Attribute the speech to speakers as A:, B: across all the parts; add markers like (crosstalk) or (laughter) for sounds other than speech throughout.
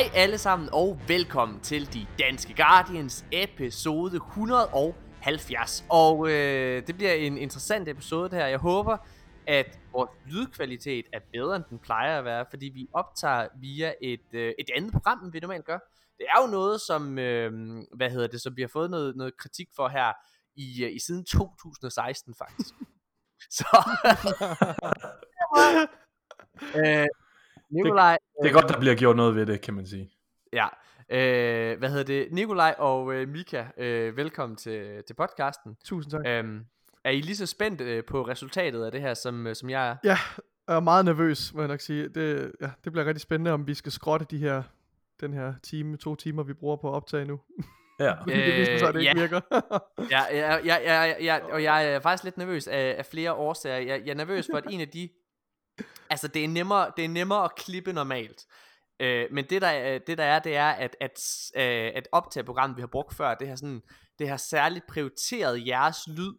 A: Hej alle sammen og velkommen til De Danske Guardians episode 170. Og øh, det bliver en interessant episode her. Jeg håber, at vores lydkvalitet er bedre, end den plejer at være, fordi vi optager via et, øh, et andet program, end vi normalt gør. Det er jo noget, som, øh, hvad hedder det, som vi har fået noget, noget kritik for her i, øh, i siden 2016 faktisk. (laughs) Så... (laughs) øh, Nikolaj,
B: Det er godt, der bliver gjort noget ved det, kan man sige.
A: Ja, øh, hvad hedder det? Nikolaj og øh, Mika, øh, velkommen til, til podcasten.
C: Tusind tak.
A: Øhm, er I lige så spændt øh, på resultatet af det her, som, øh, som jeg er?
C: Ja, jeg er meget nervøs, må jeg nok sige. Det, ja, det bliver rigtig spændende, om vi skal skrotte de her, den her time, to timer, vi bruger på at optage nu.
B: Ja. (laughs)
C: Fordi det viser sig, at det
A: Øh,
C: ikke
A: ja.
C: virker.
A: Ja, ja, ja, ja, ja, og jeg er (laughs) faktisk lidt nervøs af, af flere årsager. Jeg, jeg er nervøs for, at en af de... Altså, det er nemmere, det er nemmere at klippe normalt. Øh, men det der, er- det der er, det er, at, at, øh, at optageprogrammet, vi har brugt før, det har, sådan, det har særligt prioriteret jeres lyd,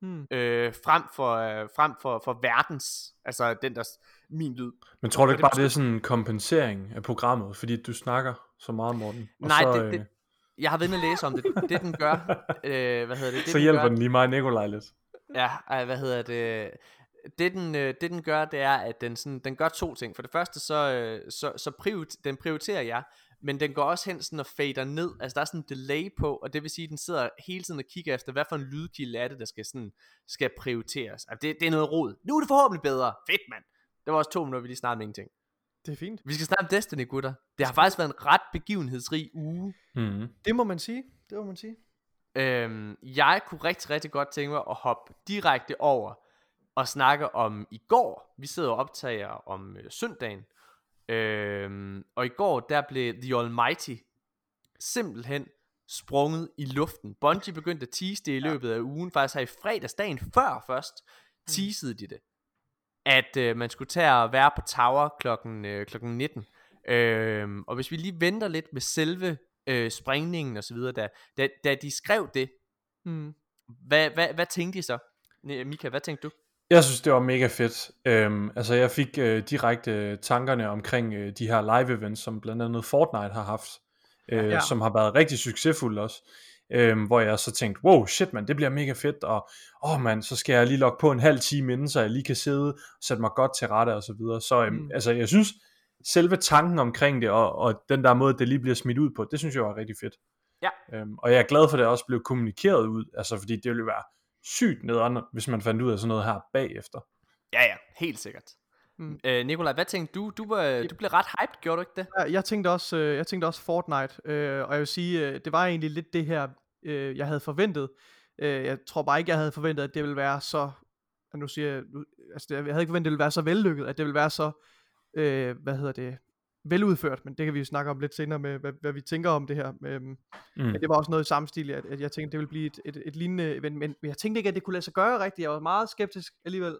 C: hmm.
A: øh, frem, for, øh, frem for, for verdens, altså den der, min lyd.
B: Men tror du ikke bare, det er sådan en kompensering af programmet, fordi du snakker så meget, Morten? Og
A: Nej,
B: så,
A: det,
B: øh,
A: det, jeg har været og læse om det. Det den gør, (laughs) øh, hvad hedder det? det
B: så
A: den
B: hjælper
A: gør,
B: den lige mig og Nikolaj lidt.
A: Ja, ej, hvad hedder det? Det den, øh, det den gør, det er, at den, sådan, den gør to ting. For det første, så, øh, så, så prioriter, den prioriterer jeg, men den går også hen sådan og fader ned. Altså der er sådan en delay på, og det vil sige, at den sidder hele tiden og kigger efter, hvad for en lydkilde er det, der skal, sådan, skal prioriteres. Altså, det, det er noget rod. Nu er det forhåbentlig bedre. Fedt, mand. Det var også to minutter, vi lige snakkede med ingenting.
C: Det er fint.
A: Vi skal snakke om Destiny, gutter. Det har faktisk været en ret begivenhedsrig uge.
B: Mm.
C: Det må man sige. Det må man sige.
A: Øhm, jeg kunne rigtig, rigtig godt tænke mig at hoppe direkte over og snakke om i går. Vi sidder og optager om øh, søndagen. Øhm, og i går, der blev The Almighty simpelthen sprunget i luften. Bungie begyndte at tease det i løbet af ugen. Faktisk her i fredagsdagen før først, teasede de det. At øh, man skulle tage og være på Tower klokken, øh, klokken 19. Øhm, og hvis vi lige venter lidt med selve øh, sprængningen og så videre, da, da, da de skrev det,
C: Hmm.
A: hvad, hvad, hvad tænkte de så? Mika, hvad tænkte du?
B: Jeg synes, det var mega fedt. Øhm, altså, jeg fik øh, direkte tankerne omkring øh, de her live events, som blandt andet Fortnite har haft, øh,
C: Ja.
B: som har været rigtig succesfulde også. Øhm, hvor jeg så tænkte, wow, shit man, det bliver mega fedt, og åh man, så skal jeg lige logge på en halv time inden, så jeg lige kan sidde og sætte mig godt til rette og så videre. Så øhm,
C: Mm.
B: altså, jeg synes, selve tanken omkring det, og, og den der måde, det lige bliver smidt ud på, det synes jeg var rigtig fedt.
A: Ja.
B: Øhm, og jeg er glad for, at det også blev kommunikeret ud, altså fordi det ville være sygt nederen, hvis man fandt ud af sådan noget her bagefter.
A: Ja, ja, helt sikkert. Mm. Øh, Nikolaj, hvad tænkte du? Du, var, du blev ret hyped, gjorde du ikke det?
C: Ja, jeg tænkte også, øh, jeg tænkte også Fortnite, øh, og jeg vil sige, øh, det var egentlig lidt det her, øh, jeg havde forventet. Øh, jeg tror bare ikke, jeg havde forventet, at det ville være så, nu siger jeg, nu- altså jeg havde ikke forventet, at det ville være så vellykket, at det ville være så, øh, hvad hedder det, veludført, men det kan vi jo snakke om lidt senere med, hvad, hvad vi tænker om det her. Øhm,
B: Mm.
C: Men det var også noget i samme stil, at, at jeg tænkte, det ville blive et, et, et lignende event, men, men jeg tænkte ikke, at det kunne lade sig gøre rigtigt. Jeg var meget skeptisk alligevel.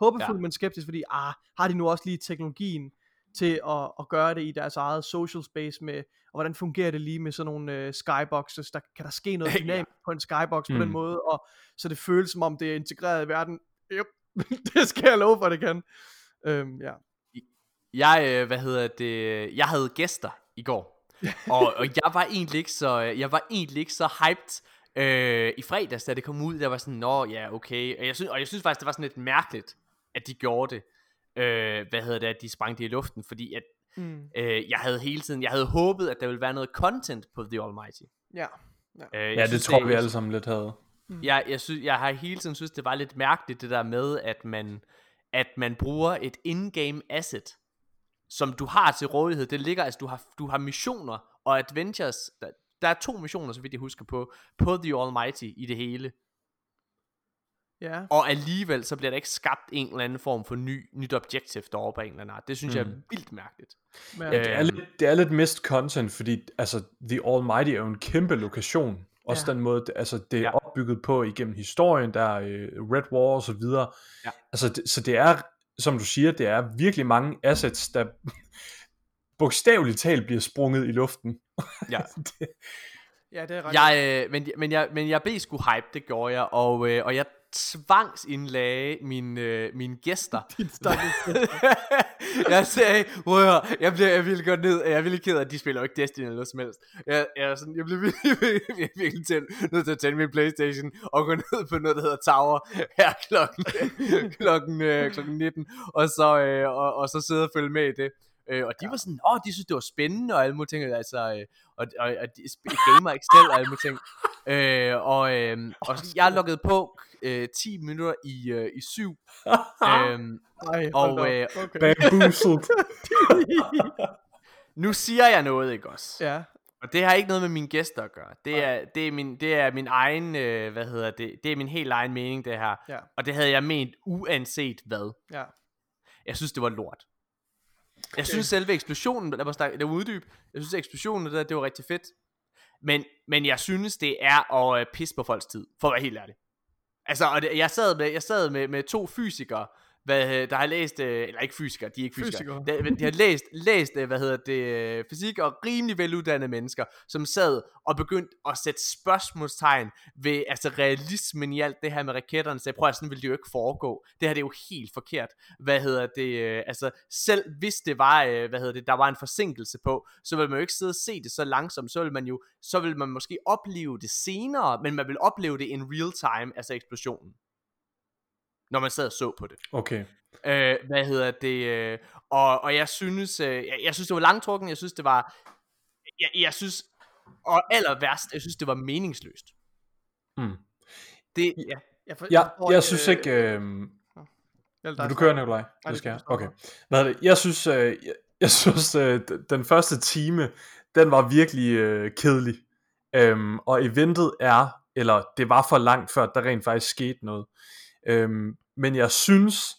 C: Håbefuld,
A: Ja.
C: ja. men skeptisk, fordi ah, har de nu også lige teknologien til at, at gøre det i deres eget social space med, og hvordan fungerer det lige med sådan nogle øh, skyboxes, der kan der ske noget (laughs)
A: Ja.
C: dynamisk på en skybox på
B: Mm.
C: den måde, og så det føles som om det er integreret i verden. Yep, (laughs) det skal jeg love for, det kan. Øhm, ja.
A: Jeg, øh, hvad hedder det, jeg havde gæster i går, (laughs) og, og jeg var egentlig ikke så, jeg var egentlig ikke så hyped øh, i fredags, da det kom ud. Der var sådan, nå ja, okay. Og jeg, synes, og jeg synes faktisk, det var sådan lidt mærkeligt, at de gjorde det. Øh, hvad hedder det, at de sprang det i luften, fordi at
C: Mm.
A: øh, jeg havde hele tiden, jeg havde håbet, at der ville være noget content på The Almighty.
C: Ja.
A: Øh, jeg
B: Ja, det
A: synes,
B: tror vi alle sammen lidt havde.
A: Jeg, jeg, synes, jeg har hele tiden synes, det var lidt mærkeligt, det der med, at man, at man bruger et in-game asset, som du har til rådighed. Det ligger, altså du har, du har missioner og adventures. Der, der er to missioner, så vidt jeg husker på, på The Almighty i det hele.
C: Ja.
A: Og alligevel, så bliver der ikke skabt en eller anden form for ny, nyt objective derovre på en eller anden art. Det synes mm. jeg er
B: Mm.
A: vildt mærkeligt.
C: Men,
B: Ja, det er, lidt, det er lidt missed content, fordi altså, The Almighty er jo en kæmpe lokation. Også
C: Ja.
B: den måde, altså, det er
A: Ja.
B: opbygget på igennem historien, der er øh, Red War og så videre.
A: Ja.
B: Altså, det, så det er, som du siger, det er virkelig mange assets, der bogstaveligt talt bliver sprunget i luften.
A: Ja. (laughs)
B: det,
C: ja, det er ret.
A: Jeg, øh, men, men, jeg, men jeg blev sgu hype, det gjorde jeg, og, øh, og jeg, tvangsindlagde mine, øh, mine gæster. (laughs) (laughs) Jeg sagde, prøv at høre, jeg, bliver, jeg ville gå ned, jeg virkelig ked af, at de spiller jo ikke Destiny eller noget som helst. Jeg, jeg, er sådan, jeg bliver virkelig, (laughs) virkelig, til, nødt til at tænde min Playstation og gå ned på noget, der hedder Tower her klokken, klokken, øh, klokken 19, og så, øh, og, og så sidde og følge med i det. Øh, og de ja. var sådan, åh, de synes, det var spændende, og alle mulige ting, altså, øh, og, og, og de gamer ikke selv, og alle mulige ting. Øh, og, øh, og jeg lukkede på øh, 10 minutter i, øh, i syv. (laughs) øhm,
C: Ej,
A: og øh,
C: okay.
B: Bamboozled. (laughs)
A: nu siger jeg noget, ikke også?
C: Ja,
A: Og det har ikke noget med mine gæster at gøre. Det er, det er, min, det er min egen, øh, hvad hedder det, det er min helt egen mening, det her.
C: ja,
A: Og det havde jeg ment uanset hvad.
C: ja.
A: Jeg synes, det var lort. Jeg synes selve eksplosionen, lad mig snakke, uddyb. Jeg synes eksplosionen, det, det var rigtig fedt. Men, men jeg synes, det er at øh, pisse på folks tid, for at være helt ærlig. Altså, og det, jeg sad med, jeg sad med, med to fysikere, hvad, øh, der har læst, øh, eller ikke fysikere, de er ikke fysikere,
C: Fysikere.
A: De, de har læst, læst, øh, hvad hedder det, fysik og rimelig veluddannede mennesker, som sad og begyndte at sætte spørgsmålstegn ved altså realismen i alt det her med raketterne, så jeg prøver, sådan ville det jo ikke foregå. Det her det er jo helt forkert. Hvad hedder det, altså selv hvis det var, hvad hedder det, der var en forsinkelse på, så ville man jo ikke sidde og se det så langsomt, så ville man jo, så ville man måske opleve det senere, men man vil opleve det in real time, altså eksplosionen når man sad og så på det.
B: Okay.
A: Øh, hvad hedder det? Øh, og, og jeg synes, øh, jeg, jeg synes det var langtrukken. Jeg synes det var, jeg, jeg synes, og aller værst, jeg synes det var meningsløst.
B: Mm.
A: Det, ja.
C: Jeg, for,
B: Jeg,
C: forstår
B: jeg synes ikke... Øh,
C: Jeg vil
B: du køre, Nikolaj?
C: Nej,
B: Det
C: det
B: skal jeg. Okay. Hvad er det? Jeg synes, øh, jeg, jeg synes øh, den første time, den var virkelig øh, kedelig. Øhm, og eventet er, eller det var for langt før, der rent faktisk skete noget. Øhm, men jeg synes,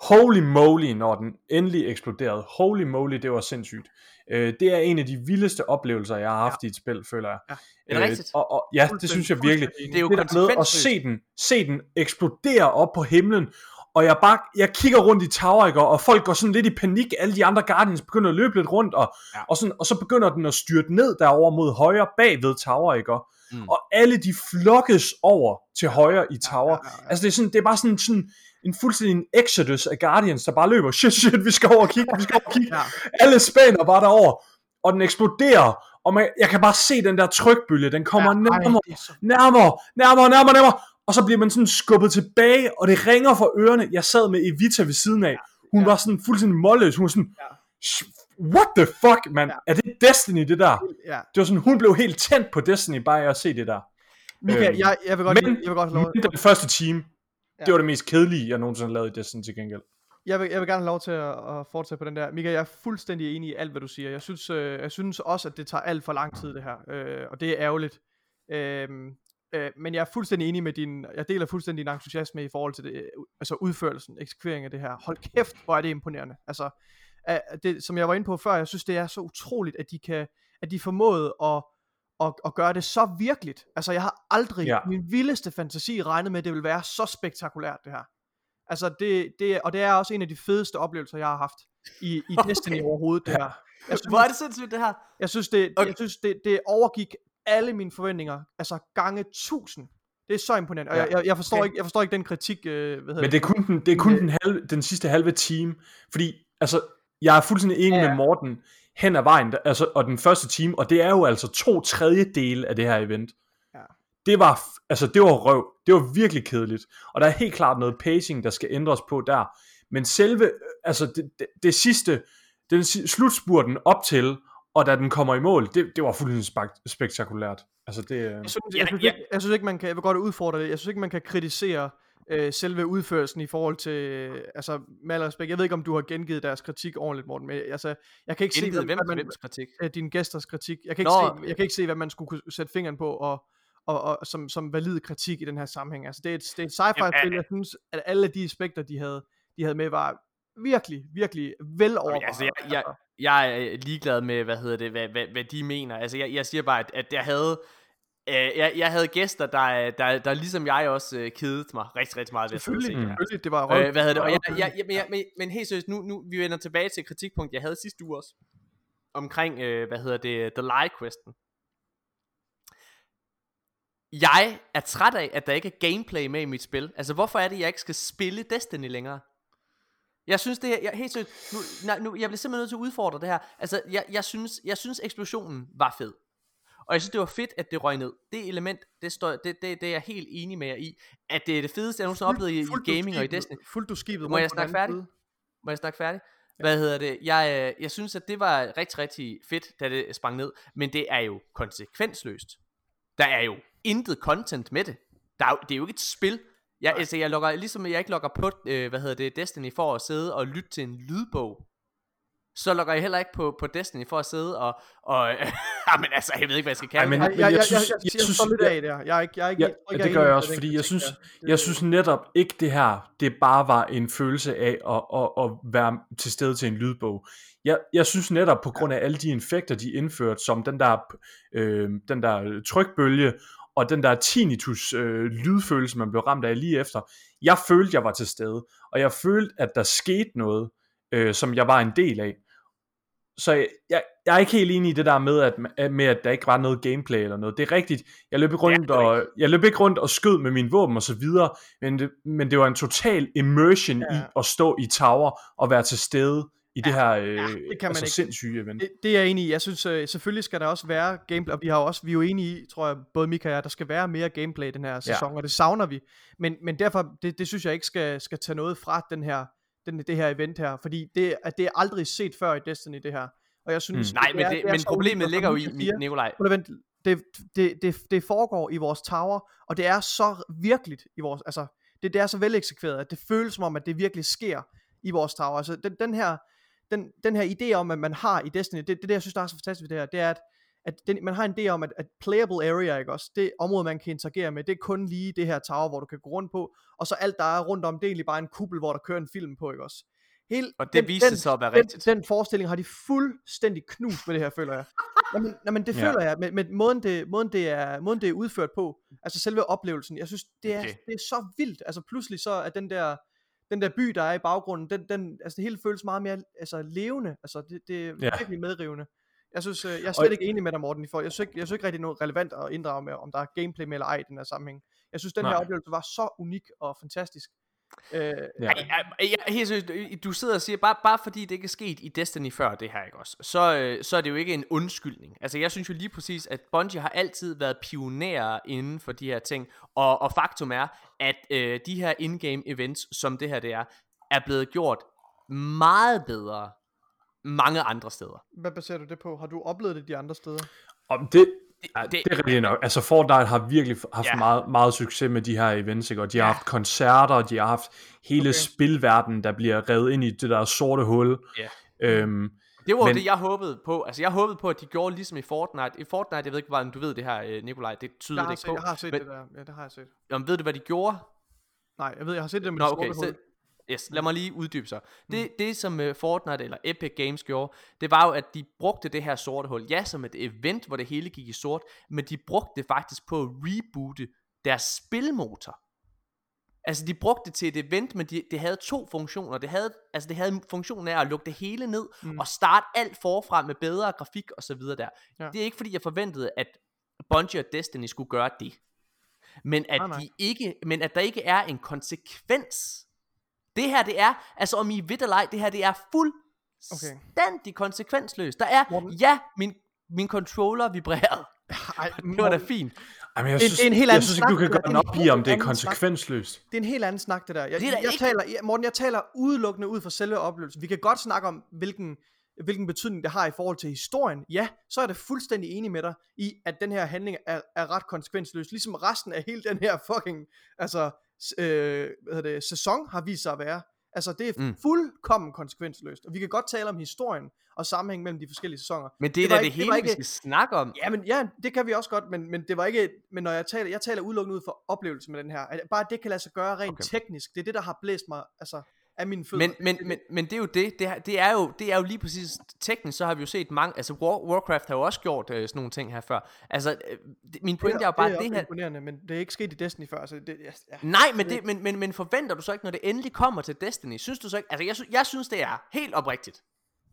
B: holy moly, når den endelig eksploderede, holy moly, det var sindssygt. Øh, det er en af de vildeste oplevelser, jeg har haft ja. i et spil, føler jeg.
C: Ja.
A: Er det rigtigt?
B: Og, og, ja, det synes jeg virkelig.
A: Det er jo
B: det der med at se den, se den eksplodere op på himlen, og jeg bare, jeg kigger rundt i tower, ikke, og folk går sådan lidt i panik, alle de andre Guardians begynder at løbe lidt rundt, og,
A: Ja.
B: ja. og, sådan, og så begynder den at styrte ned derover mod højre bag ved tower, ikke, og,
A: Mm.
B: og alle de flokkes over til højre i tower.
C: ja, ja, ja.
B: Altså det er, sådan, det er bare sådan, sådan en fuldstændig en exodus af Guardians, der bare løber, (laughs) shit, shit, vi skal over og kigge, vi skal over og kigge.
C: Ja.
B: Alle spænder bare derover, og den eksploderer, og man, jeg kan bare se den der trykbølge, den kommer
C: Ja,
B: ja,
C: ej,
B: nærmere,
C: er så-
B: nærmere, nærmere, nærmere, nærmere, og så bliver man sådan skubbet tilbage, og det ringer for ørerne. Jeg sad med Evita ved siden af, hun
C: Ja.
B: var sådan fuldstændig målløs, hun var sådan,
C: Ja.
B: "Sh- what the fuck, man,
C: Ja.
B: er det Destiny det der?
C: Ja.
B: Det var sådan, hun blev helt tændt på Destiny, bare at se det der.
C: Michael,
B: Øhm,
C: jeg, jeg vil godt,
B: men-
C: jeg vil godt lov,
B: Men den første team,
C: Ja.
B: det var det mest kedelige, jeg nogensinde har lavet i Destiny til gengæld.
C: jeg vil, jeg vil gerne have lov til at, at fortsætte på den der. Michael, jeg er fuldstændig enig i alt, hvad du siger. Jeg synes, øh, jeg synes også, at det tager alt for lang tid, det her. Øh, og det er ærgerligt. Øh, øh, men jeg er fuldstændig enig med din, jeg deler fuldstændig din entusiasme i forhold til det, øh, altså udførelsen, eksekveringen af det her. Hold kæft, hvor er det imponerende. Altså, det, som jeg var inde på før, jeg synes, det er så utroligt, at de kan, at de formåede at, at, at gøre det så virkeligt. Altså, jeg har aldrig ja. Min vildeste fantasi regnet med, at det ville være så spektakulært, det her. Altså, det, det, og det er også en af de fedeste oplevelser, jeg har haft i, i (laughs)
A: Okay.
C: Destiny overhovedet, det her. Jeg synes,
A: Hvor er det sindssygt det her?
C: jeg synes, det,
A: Okay.
C: jeg synes det, det overgik alle mine forventninger, altså gange tusind. Det er så imponerende, og
B: Ja.
C: jeg, jeg, forstår
A: Okay.
C: ikke, jeg forstår ikke den kritik, øh, hvad hedder
B: Men det er kun den, det er kun
C: Øh.
B: den, halve, den sidste halve time, fordi altså, jeg er fuldstændig enig
C: Ja,
B: med Morten hen ad vejen, altså, og den første time, og det er jo altså to tredjedele af det her event.
C: Ja.
B: Det var, altså det var røv, det var virkelig kedeligt, og der er helt klart noget pacing, der skal ændres på der, men selve, øh, altså det, det, det sidste, den slutspurten op til, og da den kommer i mål, det, det var fuldstændig spek- spektakulært. Altså det, øh,
C: Jeg synes, jeg, synes ikke, jeg synes ikke, man kan, jeg vil godt udfordre det, jeg synes ikke, man kan kritisere øh, selve udførelsen i forhold til, øh, altså med al respekt, jeg ved ikke, om du har gengivet deres kritik ordentligt, Morten, men altså, jeg kan ikke se,
A: Gengivet
C: hvad,
A: hvem,
C: man,
A: hvems kritik?
C: øh, dine gæsters kritik, jeg kan, ikke
A: Nå,
C: se, jeg kan ikke se, hvad man skulle kunne sætte fingeren på, og, og, og som, som valid kritik i den her sammenhæng, altså det er et, det er et sci-fi
A: Jamen,
C: spil, jeg synes, at alle de aspekter, de havde, de havde med, var virkelig, virkelig vel overvejet.
A: altså, jeg- jeg- Jeg er ligeglad med, hvad hedder det, hvad, hvad, hvad de mener. Altså, jeg, jeg siger bare, at, at jeg havde... Øh, jeg, jeg havde gæster, der, der, der ligesom jeg også øh, kedede mig rigtig, rigtig meget ved at se det her.
C: det var røv.
A: Øh, hvad hedder det? Og jeg, jeg, jeg, men, jeg, men, men helt seriøst, nu, nu vi vender tilbage til kritikpunkt, jeg havde sidste uge også. Omkring, øh, hvad hedder det, The Lie Question. jeg er træt af, at der ikke er gameplay med i mit spil. Altså, hvorfor er det, jeg ikke skal spille Destiny længere? Jeg synes det her, jeg, helt seriøst, nu, nej, nu, jeg bliver simpelthen nødt til at udfordre det her. Altså, jeg, jeg, synes, jeg synes eksplosionen var fed. Og jeg synes, det var fedt, at det røg ned. Det element, det, står, det, det, det er jeg helt enig med jer i. At det er det fedeste, jeg nogensinde har oplevet i, i gaming og i Destiny.
C: Fuldt du skibet
A: Må jeg snakke færdig? Må jeg snakke færdig? Hvad hedder det? Jeg, øh, jeg synes, at det var rigtig, rigtig fedt, da det sprang ned. Men det er jo konsekvensløst. Der er jo intet content med det. Der er jo, det er jo ikke et spil. Jeg, altså, jeg logger, ligesom jeg ikke logger på, øh, hvad hedder det, Destiny for at sidde og lytte til en lydbog. Så logger jeg heller ikke på, på Destiny for at sidde og, og (laughs) jamen altså, jeg ved ikke, hvad jeg skal kalde
B: Ej, men-
A: det.
C: Jeg, jeg, jeg, jeg,
B: synes-
C: jeg,
B: jeg
C: jeg,
B: synes-
C: lidt
B: jeg-
C: af der. Jeg er ikke, jeg er ikke,
B: Ja,
C: jeg
B: ja,
C: ikke,
B: det
C: jeg
B: gør jeg også, fordi jeg synes, jeg synes netop ikke det her, det bare var en følelse af at, at, at være til stede til en lydbog. Jeg, jeg synes netop på grund af alle de infekter, de indførte, som den der, øh, den der trykbølge, og den der tinnitus øh, lydfølelse, man blev ramt af lige efter, jeg følte, jeg var til stede, og jeg følte, at der skete noget, øh, som jeg var en del af. Så jeg, jeg, jeg er ikke helt enig i det der med at, med, at der ikke var noget gameplay eller noget. Det er rigtigt. Jeg løb ikke rundt,
A: det
B: og, jeg løb ikke rundt og skød med min våben og så videre, men det, men det var en total immersion ja.
C: Ja.
B: i at stå i tower og være til stede i det her øh,
C: det kan man
B: altså
C: ikke.
B: sindssyge event.
C: Det, det er jeg enig i. Jeg synes, øh, selvfølgelig skal der også være gameplay, og vi har også, vi er jo enige i, tror jeg, både Mika og jeg, der skal være mere gameplay den her sæson, og det savner vi. Men, men derfor, det, det synes jeg ikke skal, skal tage noget fra den her, den, det her event her, fordi det, at det er aldrig set før i Destiny, det her. Og jeg synes,
B: Mm.
A: Nej, men,
C: er-
A: det,
C: er
A: men problemet ligger jo i, Nikolaj.
C: Det, det, det, det foregår i vores tower, og det er så virkeligt i vores, altså, det, det er så veleksekveret, at det føles som om, at det virkelig sker i vores tower. Altså, den, den her, den, den her idé om, at man har i Destiny, det, det, det jeg synes, der er så fantastisk ved det her, det er, at, at den, man har en idé om, at, at playable area, ikke også, det område, man kan interagere med, det er kun lige det her tower, hvor du kan gå rundt på, og så alt, der er rundt om, det er egentlig bare en kuppel, hvor der kører en film på, ikke også. Hele,
A: Og det viste sig at være rigtigt.
C: Den, den forestilling har de fuldstændig knust med det her, føler jeg. Jamen, jamen det
B: Ja.
C: føler jeg, med, med måden, det, måden, det er, måden det er udført på, altså selve oplevelsen, jeg synes, det er,
A: Okay.
C: det er så vildt, altså pludselig så er den der, den der by, der er i baggrunden, den, den, altså det hele føles meget mere altså, levende, altså det, det er
B: Ja.
C: virkelig medrivende. Jeg synes, øh, jeg er
B: Og-
C: slet ikke enig med dig, Morten, forhold. Jeg synes ikke, jeg synes ikke rigtig noget relevant at inddrage med, om der er gameplay med eller ej i den her sammenhæng. Jeg synes, den her
B: Nej.
C: oplevelse var så unik og fantastisk. Øh,
B: Ja.
A: Ej, ej, ej, helt seriøst, øh, du sidder og siger, bare, bare fordi det ikke er sket i Destiny før det her, ikke også, så, øh, så er det jo ikke en undskyldning. Altså jeg synes jo lige præcis, at Bungie har altid været pionerer inden for de her ting, og, og faktum er, at øh, de her in-game events, som det her det er, er blevet gjort meget bedre mange andre steder.
C: hvad baserer du det på? Har du oplevet det de andre steder?
B: Om det,
A: det-
B: det, det er rigtigt nok. Altså Fortnite har virkelig haft
A: Ja.
B: meget, meget succes med de her events, ikke? og de har
A: Ja.
B: haft koncerter, de har haft hele
C: Okay.
B: spilverdenen, der bliver revet ind i det der sorte hul.
A: Ja.
B: Øhm,
A: Det var Men, det, jeg håbede på. Altså, jeg håbede på, at de gjorde ligesom i Fortnite. I Fortnite, jeg ved ikke, hvordan du ved det her, øh, Nikolaj, det tyder
C: Jeg
A: det ikke
C: set,
A: på.
C: jeg har set
A: Men-
C: det der. Ja, det har jeg set.
A: Jamen, ved du, hvad de gjorde?
C: Nej, jeg ved, jeg har set det med
A: Nå,
C: det
A: okay,
C: sorte
A: så,
C: hul.
A: Yes, lad mig lige uddybe så. Det, det som uh, Fortnite eller Epic Games gjorde, det var jo, at de brugte det her sorte hul, ja, som et event, hvor det hele gik i sort, men de brugte det faktisk på at reboote deres spilmotor. Altså, de brugte det til et event, men de, det havde to funktioner. Det havde, altså, det havde funktionen af at lukke det hele ned,
C: Mm.
A: mm. og starte alt forfra med bedre grafik og så videre der.
C: Ja.
A: Det er ikke, fordi jeg forventede, at Bungie og Destiny skulle gøre det. Men at,
C: Nej, nej.
A: de ikke, men at der ikke er en konsekvens. Det her, det er, altså om I er vidt eller ej, det her, det er fuldstændig konsekvensløst. Der er,
C: Morten.
A: ja, min, min controller vibrerede.
C: Ej, (laughs)
A: Det var da fint.
B: Ej, men jeg
C: Det er-
B: synes,
C: det er en helt
B: jeg
C: anden
B: synes ikke, du kan
C: det
B: gøre den
C: Det
B: op
C: en
B: i, om det er
C: snak.
B: konsekvensløst.
C: Det er en helt anden snak, det der. Jeg,
A: Det
C: jeg
A: ikke-
C: taler, jeg, Morten, jeg taler udelukkende ud fra selve oplevelsen. Vi kan godt snakke om, hvilken, hvilken betydning det har i forhold til historien. Ja, så er jeg da fuldstændig enig med dig i, at den her handling er, er ret konsekvensløs. Ligesom resten af hele den her fucking altså, øh, hvad hedder det, sæson har vist sig at være. Altså, det er
A: Mm.
C: mm. fuldkommen konsekvensløst. Og vi kan godt tale om historien og sammenhæng mellem de forskellige sæsoner.
A: Men det er
C: Det
A: da
C: var
A: det
C: ikke- det
A: hele,
C: var
A: vi
C: ikke-
A: skal snakke om.
C: Ja, men ja, det kan vi også godt, men, men det var ikke, men når jeg taler, jeg taler udelukkende ud fra oplevelsen med den her, at bare det kan lade sig gøre rent
A: okay.
C: teknisk, det er det, der har blæst mig, altså, af mine fødder.
A: Men, men, men, men det er jo det, det er, det er jo det er jo lige præcis teknisk, så har vi jo set mange, altså War, Warcraft har jo også gjort øh, sådan nogle ting her før. Altså, øh, det, min pointe er jo bare,
C: det er
A: det, her,
C: imponerende, men det er ikke sket i Destiny før, så det, ja, ja.
A: Nej, men, det, men, men, men forventer du så ikke, når det endelig kommer til Destiny? Synes du så ikke? Altså, jeg, jeg synes, det er helt oprigtigt.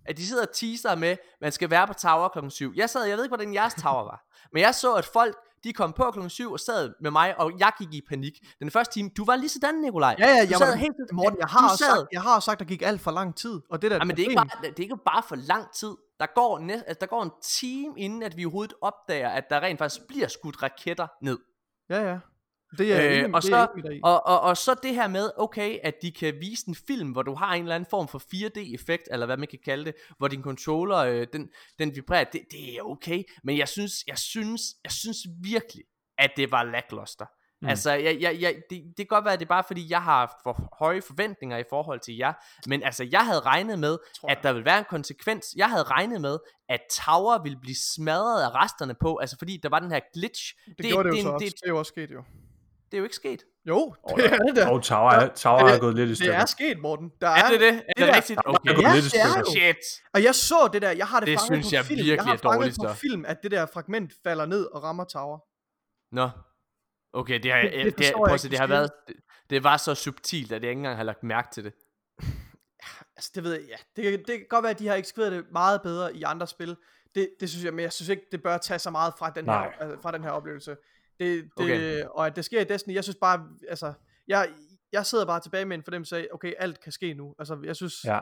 A: At de sidder og teaser med, man skal være på tower klokken 7. Jeg sad, jeg ved ikke, hvordan jeres tower var. Men jeg så, at folk, De kom på klokken 7 og sad med mig, og jeg gik i panik. Den første time, du var lige sådan, Nikolaj.
C: Ja, ja,
A: du
C: jeg
A: sad
C: var,
A: helt,
C: Morten, jeg
A: du
C: har,
A: sad-
C: sagt, jeg har sagt, der gik alt for lang tid. Og det der,
A: Ja, men det er, ikke bare, det er ikke bare for lang tid. Der går, næ- altså, der går en time, inden at vi overhovedet opdager, at der rent faktisk bliver skudt raketter ned.
C: Ja, ja. Det er,
A: Øh,
C: enig,
A: og
C: det
A: så-
C: enig.
A: Og, og, og så det her med, okay, at de kan vise en film, hvor du har en eller anden form for 4D-effekt, eller hvad man kan kalde det, hvor din controller, øh, den, den vibrerer, det, det er okay, men jeg synes, jeg synes, jeg synes virkelig, at det var lackluster. Mm. Altså, jeg, jeg, jeg, det, det kan godt være, at det er bare fordi, jeg har haft for høje forventninger i forhold til jer, men altså, jeg havde regnet med, at der ville være en konsekvens. Jeg havde regnet med, at Tower ville blive smadret af resterne på, altså fordi der var den her glitch.
C: Det, det gjorde det jo
A: det,
C: så
A: det,
C: også. Det er jo også sket jo.
A: Det er jo ikke sket.
C: Jo, det er det der.
B: og Tower, er, Tower
C: det-
B: er gået lidt i
C: Det
B: stykker.
C: er sket, Morten. Der
A: Er det det? Er
C: det
A: det rigtigt? Okay.
B: er gået
C: Ja, det er jo.
A: Shit.
C: Og jeg så det der, jeg har det,
A: Det
C: fanget
A: synes
C: på
A: jeg
C: film.
A: virkelig
C: jeg har
A: er dårligt
C: fanget på
A: stof.
C: film, at det der fragment falder ned og rammer tower.
A: Nå. Okay, det har,
C: Det-
A: det,
C: det
A: det, det, prøv
C: jeg
A: at se,
C: ikke,
A: det har været, det, det var så subtilt, at jeg ikke engang har lagt mærke til det. (laughs)
C: Altså, det ved jeg, ja. Det, det kan godt være, at de har eksekveret det meget bedre i andre spil. Det, det synes jeg, men jeg synes ikke, det bør tage så meget fra den, her, altså, fra den her oplevelse. Det, det,
A: Okay.
C: Og at det sker i Destiny, jeg synes bare, altså, jeg, jeg sidder bare tilbage med en fornemmelse af, okay, alt kan ske nu. Altså, jeg synes,
B: Ja.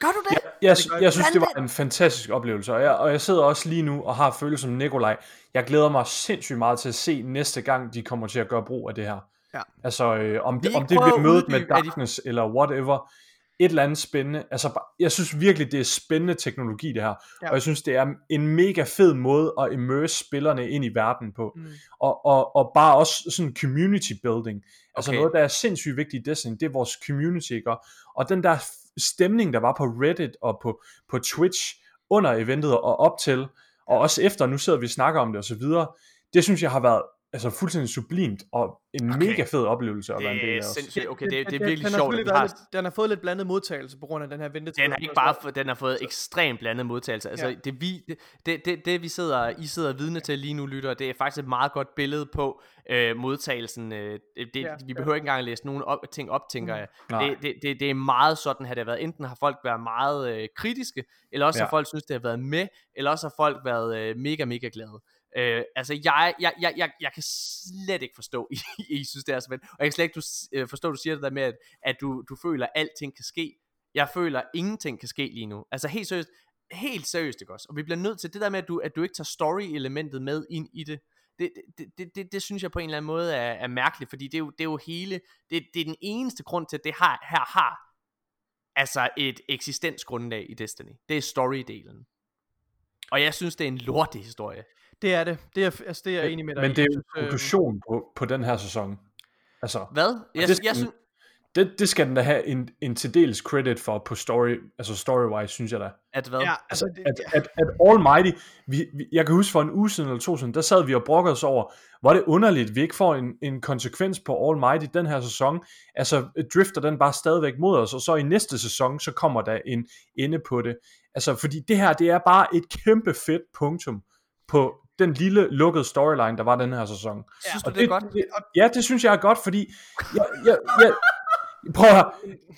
A: Gør du det?
B: Jeg,
C: det
B: jeg,
C: jeg.
B: synes, det var en fantastisk oplevelse, og jeg, og jeg sidder også lige nu og har følelse som Nikolaj. Jeg glæder mig sindssygt meget til at se næste gang, de kommer til at gøre brug af det her.
C: Ja.
B: Altså, øh, om, det, om det bliver mødet med
A: er de-
B: Darkness eller whatever, et eller andet spændende. Altså, jeg synes virkelig, det er spændende teknologi, det her.
C: Ja.
B: Og jeg synes, det er en mega fed måde at immerse spillerne ind i verden på.
C: mm,
B: Og, og, og bare også sådan community building. Altså
A: Okay.
B: noget, der er sindssygt vigtigt i Destiny, det er vores community, ikke? Og- den der stemning, der var på Reddit og på, på Twitch under eventet og op til, og også efter, nu sidder vi og snakker om det og så videre, det synes jeg har været altså fuldstændig sublimt og en
A: Okay.
B: mega fed oplevelse at være en
A: Det
B: del
A: er
B: af.
A: Sindssygt. Okay, det, det er
C: den-
A: virkelig
C: den
A: sjovt,
C: været
A: har...
C: Den har fået lidt blandet modtagelse på grund af den her ventetid.
A: Den har ikke bare fået, den har fået ekstremt blandet modtagelse. Altså,
C: Ja.
A: det, vi, det, det, det, det, vi sidder, I sidder vidne til lige nu, lytter, det er faktisk et meget godt billede på øh, modtagelsen. Øh, det,
C: Ja,
A: ja, vi behøver ikke engang at læse nogen op, ting op, tænker
C: Mm.
A: jeg.
B: Nej.
A: Det, det, det, det er meget sådan, har det været. Enten har folk været meget øh, kritiske, eller også ja.
B: Ja.
A: har folk synes, det har været med, eller også har folk været øh, mega, mega glade. Øh, altså, jeg, jeg, jeg, jeg, jeg kan slet ikke forstå, (laughs) I, I synes, det er så fedt. Og jeg kan slet ikke du, øh, forstå, at du siger det der med, at, at du, du føler, at alting kan ske. Jeg føler, at ingenting kan ske lige nu. Altså, helt seriøst, helt seriøst, ikke også? Og vi bliver nødt til det der med, at du, at du ikke tager story-elementet med ind i det. Det, det, det, det, det synes jeg på en eller anden måde er, er mærkeligt, fordi det er jo, det er jo hele, det, det er den eneste grund til, at det har, her har altså et eksistensgrundlag i Destiny. Det er story-delen. Og jeg synes, det er en lortig historie.
C: Det er det. Det er, altså, det er jeg enig med dig
B: Men det er jo en
C: synes, øh,
B: konklusion på, på den her sæson. Altså,
A: Hvad? Jeg,
B: det skal
A: jeg synes,
B: det, det skal den da have en, en til dels credit for på story, altså story-wise, synes jeg da.
A: at hvad?
C: Ja,
B: Altså,
C: altså, det,
B: at, at, at Almighty, vi, vi, jeg kan huske for en uge siden eller to siden, der sad vi og brokkede os over, hvor er det underligt, vi ikke får en, en konsekvens på Almighty den her sæson. Altså, drifter den bare stadigvæk mod os, og så i næste sæson, så kommer der en ende på det. Altså, fordi det her, det er bare et kæmpe fedt punktum på den lille lukkede storyline, der var den her sæson.
A: Synes
C: Ja,
A: du, det er godt?
B: Det, ja, det synes jeg er godt, fordi jeg, jeg, jeg, prøv at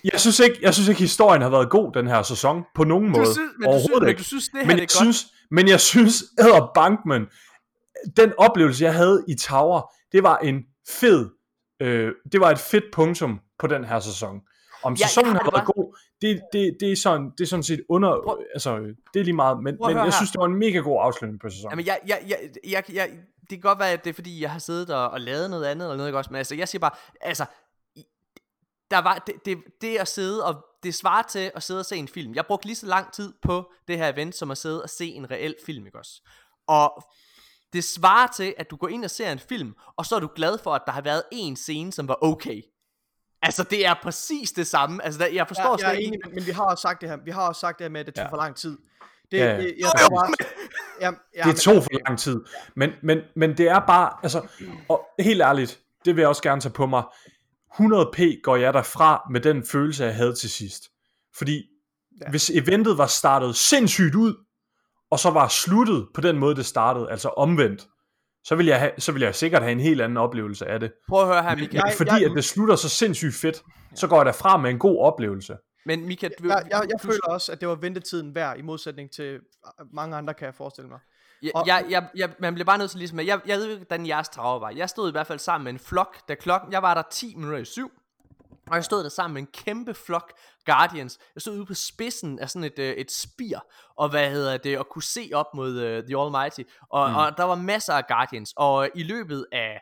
B: jeg synes, ikke, jeg synes ikke, historien har været god den her sæson, på nogen
A: Du
B: måde.
A: synes, men, du synes,
B: Overhovedet
A: men
B: ikke.
A: du synes, det her
B: Men
A: det
B: jeg,
A: godt?
B: synes, men jeg synes, Edder Bankman, den oplevelse, jeg havde i Tower, det var en fed, øh, det var et fedt punktum på den her sæson. Om
A: jeg
B: sæsonen
A: har
B: været god, det, det, det, er sådan, det er sådan set under,
A: Prøv-
B: altså, det er lige meget, men, men jeg synes, det var en mega god afslutning på sæsonen.
A: Jamen, jeg, jeg, jeg, jeg, jeg, det kan godt være, at det er fordi, jeg har siddet og, og lavet noget andet eller noget, ikke også? Men altså, jeg siger bare, altså, der var, det, det, det at sidde og, det svarer til at sidde og se en film. Jeg brugte lige så lang tid på det her event, som at sidde og se en reel film, ikke også? Og det svarer til, at du går ind og ser en film, og så er du glad for, at der har været en scene, som var okay. Altså, det er præcis det samme. Altså, der, jeg forstår
C: jeg, jeg er
A: slet
C: enig,
A: ikke...
C: men, men vi har også sagt det her. Vi har også sagt det her med, at det tog
B: Ja.
C: for lang tid. Det,
B: Ja, ja.
C: det, jeg tror bare, ja, ja,
B: det tog for lang tid. Men, men, men det er bare, altså, og helt ærligt, det vil jeg også gerne tage på mig. 100p går jeg derfra med den følelse, jeg havde til sidst. Fordi
C: Ja.
B: ja. hvis eventet var startet sindssygt ud, og så var sluttet på den måde, det startede, altså omvendt, så vil jeg, have, så vil jeg sikkert have en helt anden oplevelse af det.
A: Prøv at høre her, Michael.
B: men
C: Jeg-
B: fordi
C: jeg-
B: at det slutter så sindssygt fedt, så går jeg derfra med en god oplevelse.
A: Men Mika, du,
C: Jeg, jeg, jeg
A: du,
C: føler også, at det var ventetiden værd, i modsætning til mange andre, kan jeg forestille mig.
A: Jeg,
C: Og-
A: jeg, jeg, jeg, man bliver bare nødt til ligesom, at jeg, jeg ved ikke, hvordan jeres traver var. Jeg stod i hvert fald sammen med en flok, da klokken, jeg var der 10 minutter i syv, og jeg stod der sammen med en kæmpe flok Guardians. Jeg stod ude på spidsen af sådan et, øh, et spir, og hvad hedder det, og kunne se op mod øh, The Almighty. Og, mm. og der var masser af Guardians, og øh, i løbet af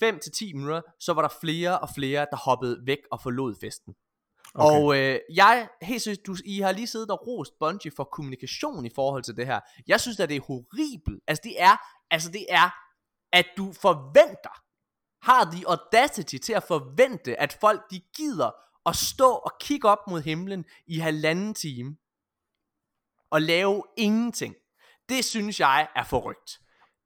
A: 5 til 10 minutter, så var der flere og flere, der hoppede væk og forlod festen. Okay. Og øh, jeg, helt seriøst, du, I har lige siddet og rost Bungie for kommunikation i forhold til det her. Jeg synes at det er horribelt. Altså det er, altså det er, at du forventer, har de audacity til at forvente, at folk de gider at stå og kigge op mod himlen i halvanden time, og lave ingenting. Det synes jeg er forrygt.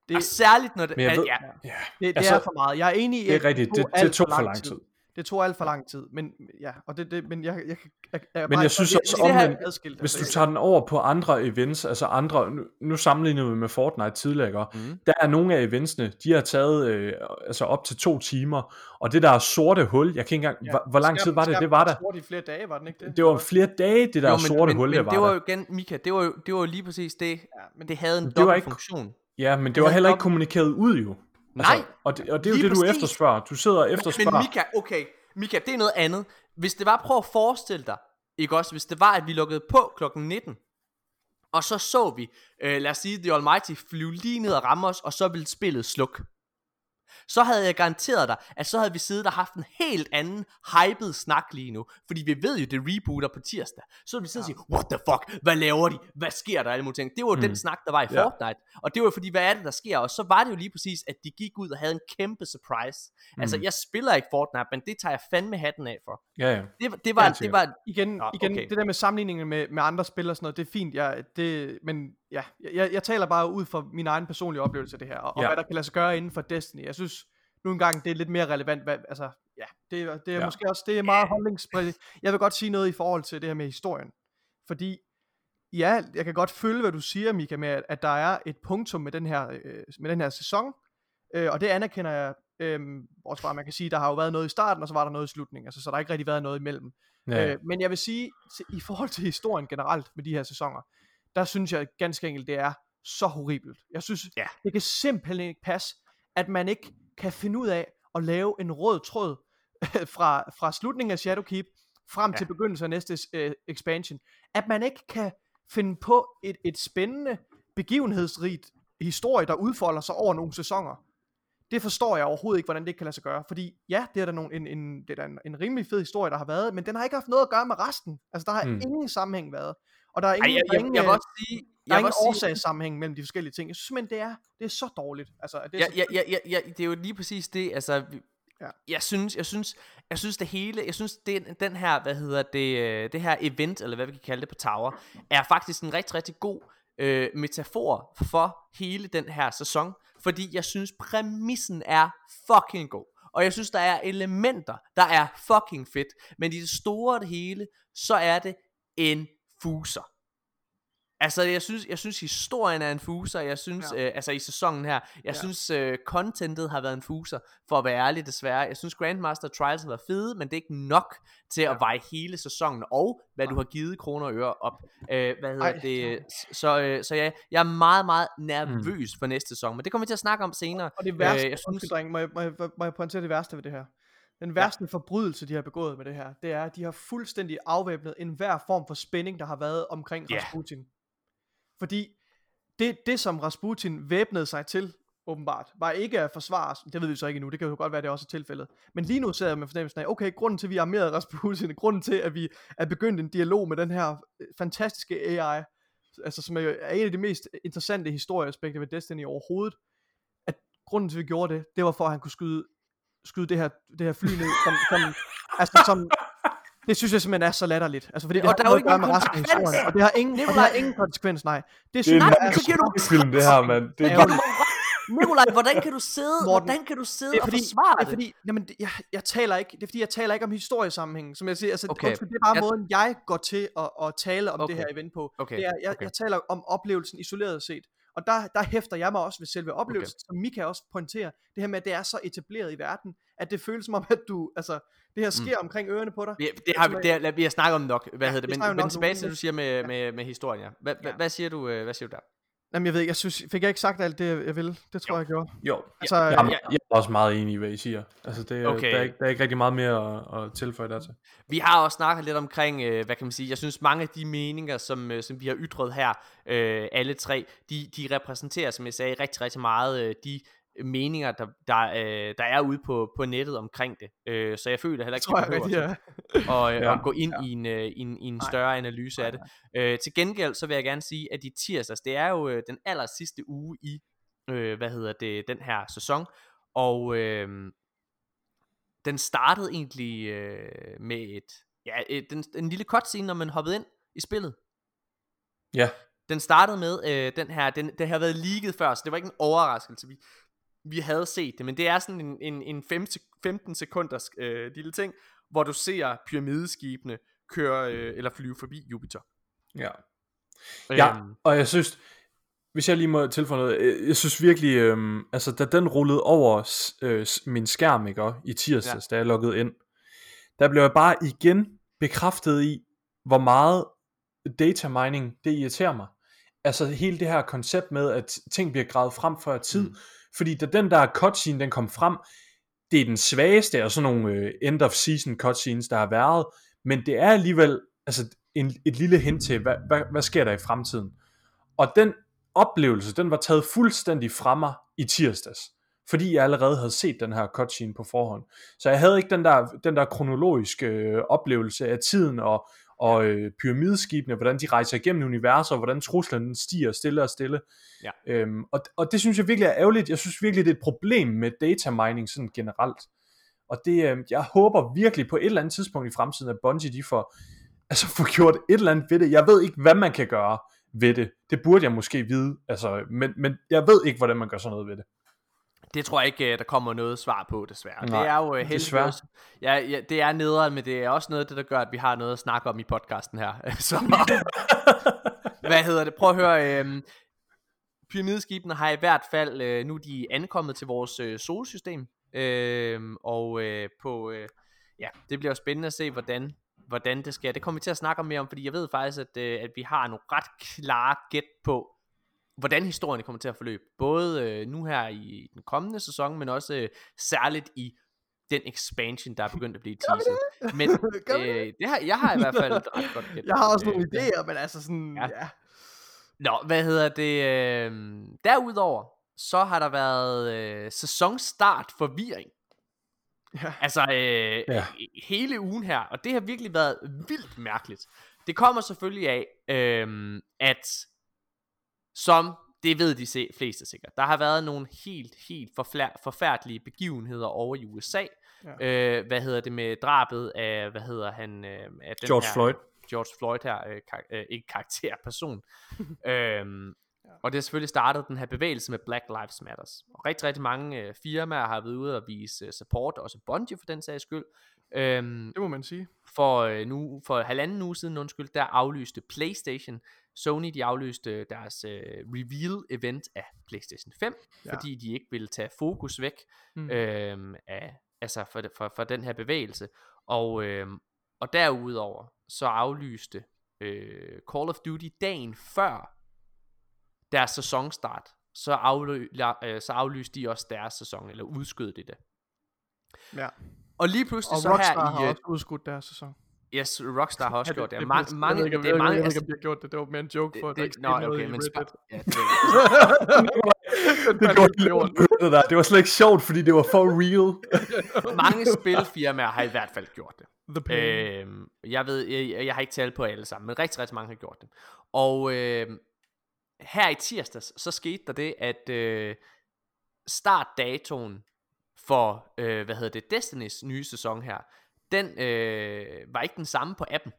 A: Det, og særligt når det,
B: jeg
A: at,
B: ved,
A: ja,
B: ja,
C: Det, det
B: Altså,
C: er for meget. Jeg er enig i,
B: det
C: at
B: er rigtigt. Det, det tog for lang tid.
C: Det tog alt for lang tid, men ja, og det, det men jeg, jeg, jeg, jeg
B: Men jeg synes også
C: det
B: omvendt,
C: adskilt,
B: Hvis du
C: altså,
B: tager den over på andre events, altså andre, nu, nu sammenligner vi med Fortnite tidligere?
A: Mhm.
B: der er nogle af eventsene, de har taget øh, altså op til to timer, og det der sorte hul, jeg kan ikke engang,
C: ja,
B: hvor, hvor lang tid var det, det var der,
C: Sort i flere dage, var den ikke det?
B: det var flere dage, det der
A: jo,
B: sorte
A: men,
B: hul,
A: men
B: der var
A: det var jo igen, Mika, det var jo, det var jo lige præcis det,
C: ja, men
A: det havde en
B: Det var
A: dobbelt funktion.
B: Ja, men det
A: det
B: var heller ikke kommunikeret ud jo.
A: Nej,
B: og, det, og det er jo det, du
A: præcis.
B: efterspørger. Du sidder og
A: Men
B: efterspørger.
A: Mika, okay, Mika, det er noget andet. Hvis det var, prøv at forestille dig, ikke også, hvis det var, at vi lukkede på klokken 19, og så så vi, øh, lad os sige, The Almighty flyve lige ned og ramme os, og så ville spillet slukke. Så havde jeg garanteret dig, at så havde vi siddet og haft en helt anden hyped snak lige nu. Fordi vi ved jo, det rebooter på tirsdag. Så ville vi sidde og sige, what the fuck, hvad laver de? Hvad sker der? Alle mulige ting. Det var jo mm. den snak, der var i
B: Ja.
A: Fortnite. Og det var jo fordi, hvad er det, der sker? Og så var det jo lige præcis, at de gik ud og havde en kæmpe surprise. Mm. Altså, jeg spiller ikke Fortnite, men det tager jeg fandme hatten af for.
B: Ja, ja.
A: Det, var- det var,
B: Helt
A: det var,
C: igen,
A: Nå,
C: igen
A: okay.
C: det der med sammenligningen med, med andre spil og sådan noget, det er fint, jeg, det, men ja, jeg, jeg taler bare ud fra min egen personlige oplevelse af det her, og, og
B: Ja.
C: hvad der kan lade sig gøre inden for Destiny. Jeg synes nu engang, det er lidt mere relevant, hvad, altså, ja, det, er- det er
B: Ja.
C: måske også, det er meget holdningspræget. Jeg vil godt sige noget i forhold til det her med historien, fordi ja, jeg kan godt følge, hvad du siger, Mika, med at, der er et punktum med den her, øh, med den her sæson, øh, og det anerkender jeg, øh, også fra, man kan sige, der har jo været noget i starten, og så var der noget i slutningen, altså, så der har ikke rigtig været noget imellem.
B: ja.
C: Øh, men jeg vil sige, til- i forhold til historien generelt med de her sæsoner, der synes jeg ganske enkelt, det er så horribelt. Jeg synes,
A: Ja.
C: det kan simpelthen ikke passe, at man ikke kan finde ud af at lave en rød tråd (laughs) fra, fra slutningen af Shadowkeep frem
A: Ja.
C: til begyndelsen af næste øh, expansion. At man ikke kan finde på et, et spændende, begivenhedsrigt historie, der udfolder sig over nogle sæsoner. Det forstår jeg overhovedet ikke, hvordan det kan lade sig gøre. Fordi ja, det er da nogle, en, en, det er da en, en rimelig fed historie, der har været, men den har ikke haft noget at gøre med resten. Altså, der har Mm. ingen sammenhæng været. Og der er ingen,
A: ej, jeg, jeg,
C: ingen,
A: jeg vil
C: øh,
A: også sige,
C: der er
A: jeg
C: ingen
A: også sige,
C: årsagssammenhæng mellem de forskellige ting. Jeg synes simpelthen, det er, det er så dårligt. Altså, det er
A: ja,
C: så,
A: ja, ja, ja, ja, det er jo lige præcis det, altså,
C: Ja.
A: jeg synes, jeg synes, jeg synes det hele, jeg synes den, den her, hvad hedder det, øh, det her event, eller hvad vi kan kalde det på Tower, er faktisk en rigtig, rigtig god øh, metafor for hele den her sæson, fordi jeg synes præmissen er fucking god. Og jeg synes, der er elementer, der er fucking fedt. Men i det store og det hele, så er det en fuser. Altså, jeg synes, jeg synes historien er en fuser. Jeg synes, ja.
C: Ja.
A: øh, altså i sæsonen her, jeg ja.
C: Ja.
A: synes, øh, contentet har været en fuser, for at være ærlig desværre. Jeg synes, Grandmaster Trials har været fede, men det er ikke nok til ja. at veje hele sæsonen, og hvad du har givet kroner og øre op. Øh, hvad hedder
C: Ej,
A: det? Så, øh, så ja, jeg er meget, meget nervøs mm. for næste sæson, men det kommer vi til at snakke om senere.
C: og det værste,
A: øh, jeg
C: synes,
A: synes,
C: dreng, må jeg, må, jeg, må jeg pointere det værste ved det her? Den værste ja. forbrydelse, de har begået med det her, det er, at de har fuldstændig afvæbnet enhver form for spænding, der har været omkring
A: Ja.
C: Rasputin. Fordi det, det, som Rasputin væbnede sig til, åbenbart, var ikke at forsvare. Det ved vi så ikke endnu, det kan jo godt være, det også er tilfældet. Men lige nu sidder jeg med fornemmelsen af, okay, grunden til, at vi armerede Rasputin, (laughs) grunden til, at vi er begyndt en dialog med den her øh, fantastiske AI, altså som er er en af de mest interessante historieaspekter ved Destiny overhovedet, at grunden til, at vi gjorde det, det var for, at han kunne skyde, skyde det her, det her fly ned, som, som, altså som, (laughs) det synes jeg simpelthen er så latterligt. Altså, fordi det
A: Og
C: har
A: der er jo ikke nogen
C: resten af
A: konsekvens.
C: historien, og det har ingen, og det har ingen konsekvens, nej. Det
B: Det er
C: synes
B: en
C: jeg
A: Nej,
C: er
A: så giver du
B: film, det her, mand. Det er.
A: Nikolaj, hvordan kan du sidde,
C: Morten,
A: hvordan kan du sidde
C: det er
A: og
C: fordi,
A: forsvare
C: det
A: det?
C: er fordi, jamen, det, jeg, jeg taler ikke, det er fordi, jeg taler ikke om historiesammenhængen, som jeg siger, altså,
A: Okay.
C: okay. undskyld, det er bare
A: Jeg-
C: måden, jeg går til at, at tale om
A: Okay.
C: det her event på.
A: Okay,
C: Det er, jeg,
A: okay.
C: jeg taler om oplevelsen isoleret set, Og der, der hæfter jeg mig også ved selve oplevelsen, okay. som Mika også pointerer, det her med, at det er så etableret i verden, at det føles som om, at du, altså, det her sker mm. omkring ørerne på dig.
A: Ja, det har vi, det har, vi har snakket om nok, hvad ja, hedder det, men, men tilbage til, du siger med, med, med historien, ja. Hvad, ja. hvad, siger du, øh, hvad siger du der?
C: Jamen jeg ved ikke, jeg synes, fik jeg ikke sagt alt det, jeg ville? Det tror jo. jeg, jeg gjorde.
B: Jo, altså, ja, jeg, jeg er også meget enig i, hvad I siger. Altså, det, okay. der, er ikke, der er ikke rigtig meget mere at, at tilføje der til.
A: Vi har også snakket lidt omkring, øh, hvad kan man sige, jeg synes mange af de meninger, som, øh, som vi har ytret her, øh, alle tre, de, de repræsenterer, som jeg sagde, rigtig, rigtig meget øh, de meninger, der, der, øh, der er ude på, på nettet omkring det. Øh, så jeg føler heller ikke,
C: at jeg behøver
A: ja. og, øh, ja. at gå ind ja. i, en, øh, i, en, i en større nej, analyse nej, af det. Øh, til gengæld, så vil jeg gerne sige, at i tirsdags, det er jo øh, den aller sidste uge i, øh, hvad hedder det, den her sæson, og øh, den startede egentlig øh, med et, ja, et, den, en lille cutscene, når man hoppede ind i spillet.
B: Ja.
A: Den startede med øh, den her, den, det har været leaget før, så det var ikke en overraskelse. Vi, vi havde set det, men det er sådan en, en, en 15 sekunders øh, lille ting, hvor du ser pyramideskibene køre øh, eller flyve forbi Jupiter.
B: Ja. Ja, øhm. og jeg synes, hvis jeg lige må tilføje noget, øh, jeg synes virkelig, øh, altså da den rullede over øh, min skærm, ikke, i tirsdags, ja. da jeg loggede ind, der blev jeg bare igen bekræftet i, hvor meget data mining, det irriterer mig. Altså hele det her koncept med, at ting bliver gravet frem før tid, mm. Fordi da den der cutscene, den kom frem, det er den svageste af sådan nogle øh, end of season cutscenes, der har været, men det er alligevel altså en, et lille hint til, hvad, hvad, hvad sker der i fremtiden. Og den oplevelse, den var taget fuldstændig fra mig i tirsdags, fordi jeg allerede havde set den her cutscene på forhånd. Så jeg havde ikke den der, den der kronologiske øh, oplevelse af tiden og, og øh, pyramideskibene, hvordan de rejser igennem universet, og hvordan truslen stiger stille og stille.
A: Ja.
B: Øhm, og, og det synes jeg virkelig er ærgerligt. Jeg synes virkelig, det er et problem med data mining sådan generelt. Og det, øh, jeg håber virkelig på et eller andet tidspunkt i fremtiden, at Bungie de får, altså får gjort et eller andet ved det. Jeg ved ikke, hvad man kan gøre ved det. Det burde jeg måske vide, altså, men, men jeg ved ikke, hvordan man gør sådan noget ved det.
A: Det tror jeg ikke, øh, der kommer noget svar på, desværre. Nej, det er jo uh, heldigvis... Ja, ja, det er nederen, men det er også noget af det, der gør, at vi har noget at snakke om i podcasten her. (laughs) Så, (laughs) hvad hedder det? Prøv at høre. Øh, pyramideskibene har i hvert fald, øh, nu de er ankommet til vores øh, solsystem. Øh, og øh, på... Øh, ja, det bliver jo spændende at se, hvordan hvordan det skal. Det kommer vi til at snakke om mere om, fordi jeg ved faktisk, at, øh, at vi har nogle ret klare gæt på, hvordan historien kommer til at forløbe. Både øh, nu her i den kommende sæson, men også øh, særligt i den expansion, der er begyndt at blive teaset. Men (laughs) øh, det har, jeg har i hvert fald et ret godt
C: gæt. (laughs) Jeg har også nogle øh, idéer, men altså sådan, ja. ja.
A: Nå, hvad hedder det? Øh, derudover, så har der været øh, sæsonstart forvirring. Ja. Altså øh, ja. hele ugen her, og det har virkelig været vildt mærkeligt. Det kommer selvfølgelig af, øh, at som det ved de se, fleste sikkert. Der har været nogle helt, helt forfærdelige begivenheder over i USA. Ja. Øh, hvad hedder det med drabet af, hvad hedder han? Øh, af
B: den George her, Floyd.
A: George Floyd her, øh, kar- øh, ikke karakter, person. (laughs) øhm, ja. Og det har selvfølgelig startet den her bevægelse med Black Lives Matters. Og rigtig, rigtig mange øh, firmaer har været ude og vise øh, support, også Bungie for den sags skyld.
C: Øhm, det må man sige.
A: For, øh, nu, for halvanden uge siden, undskyld, der aflyste PlayStation Sony de aflyste deres uh, reveal event af PlayStation 5, ja. fordi de ikke ville tage fokus væk mm. øhm, af, altså for, for, for den her bevægelse. Og, øhm, og derudover så aflyste øh, Call of Duty dagen før deres sæsonstart, så, aflø, øh, så aflyste de også deres sæson, eller udskød de det.
C: Ja.
A: Og lige pludselig
C: og
A: så
C: Rockstar
A: her
C: i... har også udskudt deres sæson.
A: Yes, Rockstar har også gjort det.
C: Mange, mange, det er mange, jeg ved ikke, om de har gjort det. Det var mere en joke for, at
A: der ikke okay, men
C: Reddit.
A: Ja, det,
B: det, (laughs) det, det var slet ikke sjovt, fordi det var for real. (laughs)
A: mange spilfirmaer har i hvert fald gjort det. The pain. Øh, jeg ved, jeg, jeg har ikke talt på alle sammen, men rigtig, rigtig mange har gjort det. Og øh, her i tirsdags, så skete der det, at øh, startdatoen for, øh, hvad hedder det, Destinys nye sæson her, den øh, var ikke den samme på appen.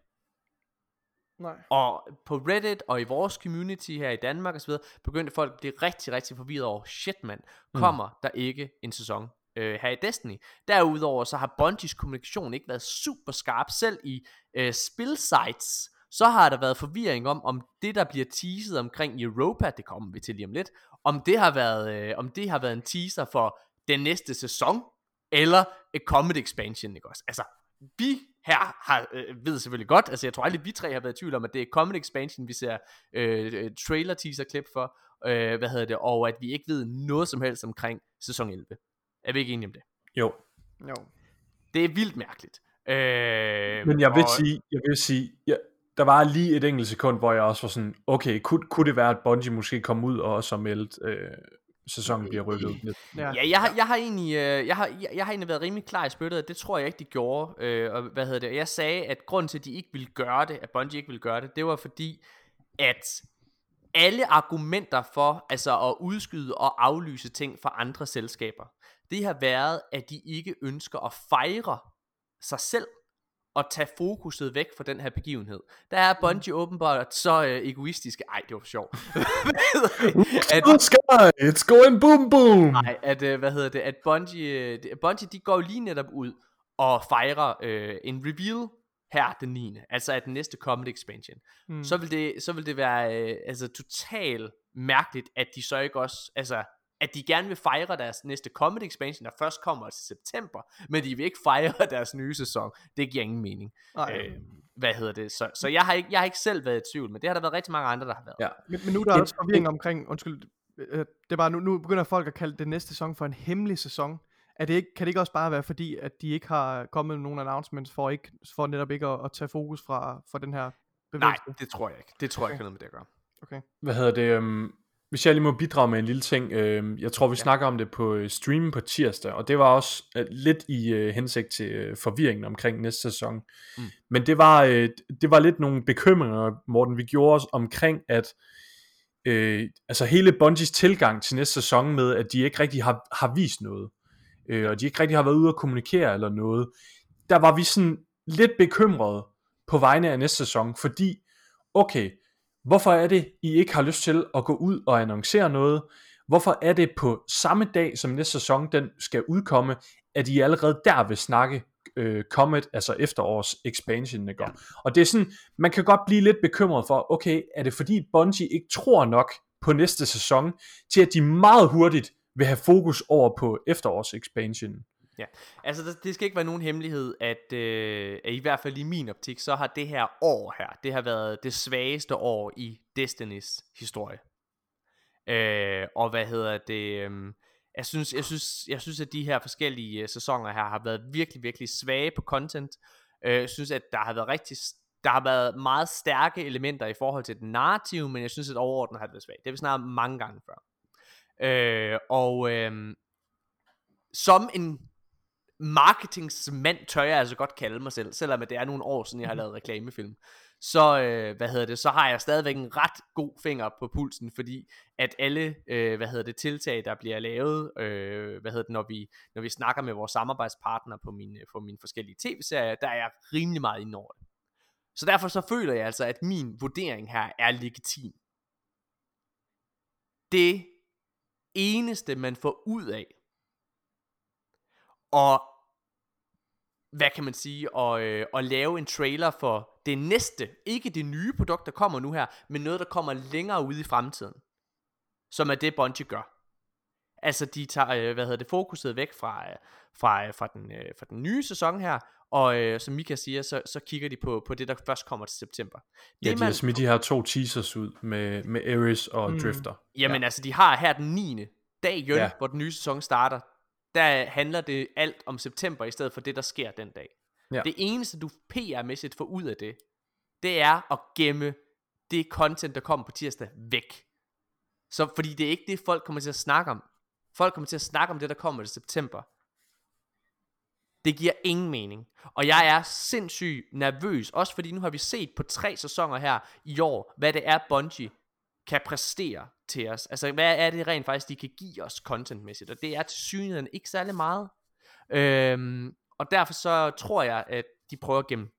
C: Nej.
A: Og på Reddit og i vores community her i Danmark og så videre, begyndte folk at blive rigtig, rigtig forvirret over, shit mand, mm. kommer mm. der ikke en sæson øh, her i Destiny. Derudover så har Bungies kommunikation ikke været super skarp, selv i øh, spilsites Så har der været forvirring om, om det der bliver teaset omkring Europa, det kommer vi til lige om lidt, om det har været, øh, om det har været en teaser for den næste sæson, eller et Comet Expansion, ikke også? Altså, vi her har, øh, ved selvfølgelig godt, altså jeg tror aldrig vi tre har været i tvivl om, at det er Comet Expansion, vi ser øh, øh, trailer teaser klip for, øh, hvad hedder det, og at vi ikke ved noget som helst omkring sæson 11. Er vi ikke enige om det?
B: Jo.
C: Jo.
A: Det er vildt mærkeligt. Øh,
B: Men jeg vil
A: og-
B: sige, jeg vil sige, ja, der var lige et enkelt sekund, hvor jeg også var sådan, okay, kunne, kunne det være, at Bungie måske kom ud og også har meldt, øh, sæsonen bliver rykket lidt.
C: Ja.
A: Ja, jeg har, jeg har egentlig, øh, jeg har, jeg, jeg har egentlig været rimelig klar i spyttet, og det tror jeg ikke, de gjorde. Øh, og hvad hedder det? Jeg sagde, at grunden til, at de ikke ville gøre det, at Bungie ikke ville gøre det, det var fordi, at alle argumenter for altså at udskyde og aflyse ting fra andre selskaber, det har været, at de ikke ønsker at fejre sig selv og tage fokuset væk fra den her begivenhed. Der er Bungie åbenbart så øh, egoistiske. Ej, det var sjovt. at,
B: At, Sky, it's going boom boom!
A: Nej, at, øh, hvad hedder det, at Bungie, øh, Bungie, de går lige netop ud og fejrer øh, en reveal her den 9. Altså at den næste kommende expansion.
C: Mm.
A: Mm. Så vil det, så vil det være øh, altså totalt mærkeligt, at de så ikke også, altså at de gerne vil fejre deres næste kommende expansion, der først kommer til september, men de vil ikke fejre (laughs) deres nye sæson. Det giver ingen mening.
C: Nej.
A: Øh, hvad hedder det? Så, så jeg, har ikke, jeg har ikke selv været i tvivl, men det har der været rigtig mange andre, der har været.
B: Ja.
C: Men, men nu er der også forvirring omkring, undskyld, øh, det er bare, nu, nu begynder folk at kalde det næste sæson for en hemmelig sæson. Er det ikke, kan det ikke også bare være fordi, at de ikke har kommet med nogen announcements for, ikke, for netop ikke at, at tage fokus fra, fra den her
A: Nej,
C: bevægelse?
A: det tror jeg ikke. Det tror jeg ikke noget med det at gøre.
C: Okay.
B: Hvad hedder det? øhm, hvis jeg lige må bidrage med en lille ting. øhm, jeg tror, vi
A: Ja.
B: snakker om det på øh, streamen på tirsdag, og det var også øh, lidt i øh, hensigt til øh, forvirringen omkring næste sæson.
A: Mm.
B: Men det var, øh, det var lidt nogle bekymringer, Morten, vi gjorde os omkring, at øh, altså hele Bungies tilgang til næste sæson med, at de ikke rigtig har, har vist noget, øh, og de ikke rigtig har været ude at kommunikere eller noget, der var vi sådan lidt bekymrede på vegne af næste sæson, fordi, okay, hvorfor er det, I ikke har lyst til at gå ud og annoncere noget? Hvorfor er det på samme dag, som næste sæson den skal udkomme, at I allerede der vil snakke øh, Comet, altså efterårs expansion, ikke? Ja. Og det er sådan, man kan godt blive lidt bekymret for, okay, er det fordi Bungie ikke tror nok på næste sæson, til at de meget hurtigt vil have fokus over på efterårs expansion?
A: Ja, Altså, det, det skal ikke være nogen hemmelighed, at, øh, at i hvert fald i min optik, så har det her år her, det har været det svageste år i Destinys historie. Øh, og hvad hedder det? Øh, jeg synes, jeg synes, jeg synes, at de her forskellige øh, sæsoner her har været virkelig, virkelig svage på content. Øh, jeg synes, at der har været rigtig, der har været meget stærke elementer i forhold til den narrative, men jeg synes, at overordnet har det været svagt. Det har vi snakket mange gange før. Øh, og øh, som en marketingsmand tør jeg altså godt kalde mig selv, selvom det er nogle år siden, jeg har lavet reklamefilm. Så, øh, hvad hedder det, så har jeg stadigvæk en ret god finger på pulsen, fordi at alle, øh, hvad hedder det, tiltag, der bliver lavet, øh, hvad hedder det, når vi, når vi snakker med vores samarbejdspartnere på mine, på mine forskellige tv-serier, der er jeg rimelig meget inde over det. Så derfor så føler jeg altså, at min vurdering her er legitim. Det eneste, man får ud af, og hvad kan man sige, og, øh, og lave en trailer for det næste, ikke det nye produkt, der kommer nu her, men noget, der kommer længere ude i fremtiden, som er det, Bungie gør. Altså, de tager, øh, hvad hedder det, fokuset væk fra, øh, fra, øh, fra, den, øh, fra den nye sæson her, og øh, som Mika siger, så, så kigger de på, på det, der først kommer til september.
B: Ja,
A: Det,
B: de har smidt de her to teasers ud med, med Ares og
C: Mm.
B: Drifter.
A: Jamen ja. altså, de har her den 9. dag, ja.
B: Ja.
A: hvor den nye sæson starter. Der handler det alt om september, i stedet for det, der sker den dag.
B: Ja.
A: Det eneste, du PR-mæssigt får ud af det, det er at gemme det content, der kommer på tirsdag, væk. Så fordi det er ikke det, folk kommer til at snakke om. Folk kommer til at snakke om det, der kommer til september. Det giver ingen mening. Og jeg er sindssygt nervøs, også fordi nu har vi set på tre sæsoner her i år, hvad det er, Bungie kan præstere til os. Altså, hvad er det rent faktisk, de kan give os contentmæssigt? Og det er til synligheden ikke særlig meget. Øhm, og derfor så tror jeg, at de prøver at gemme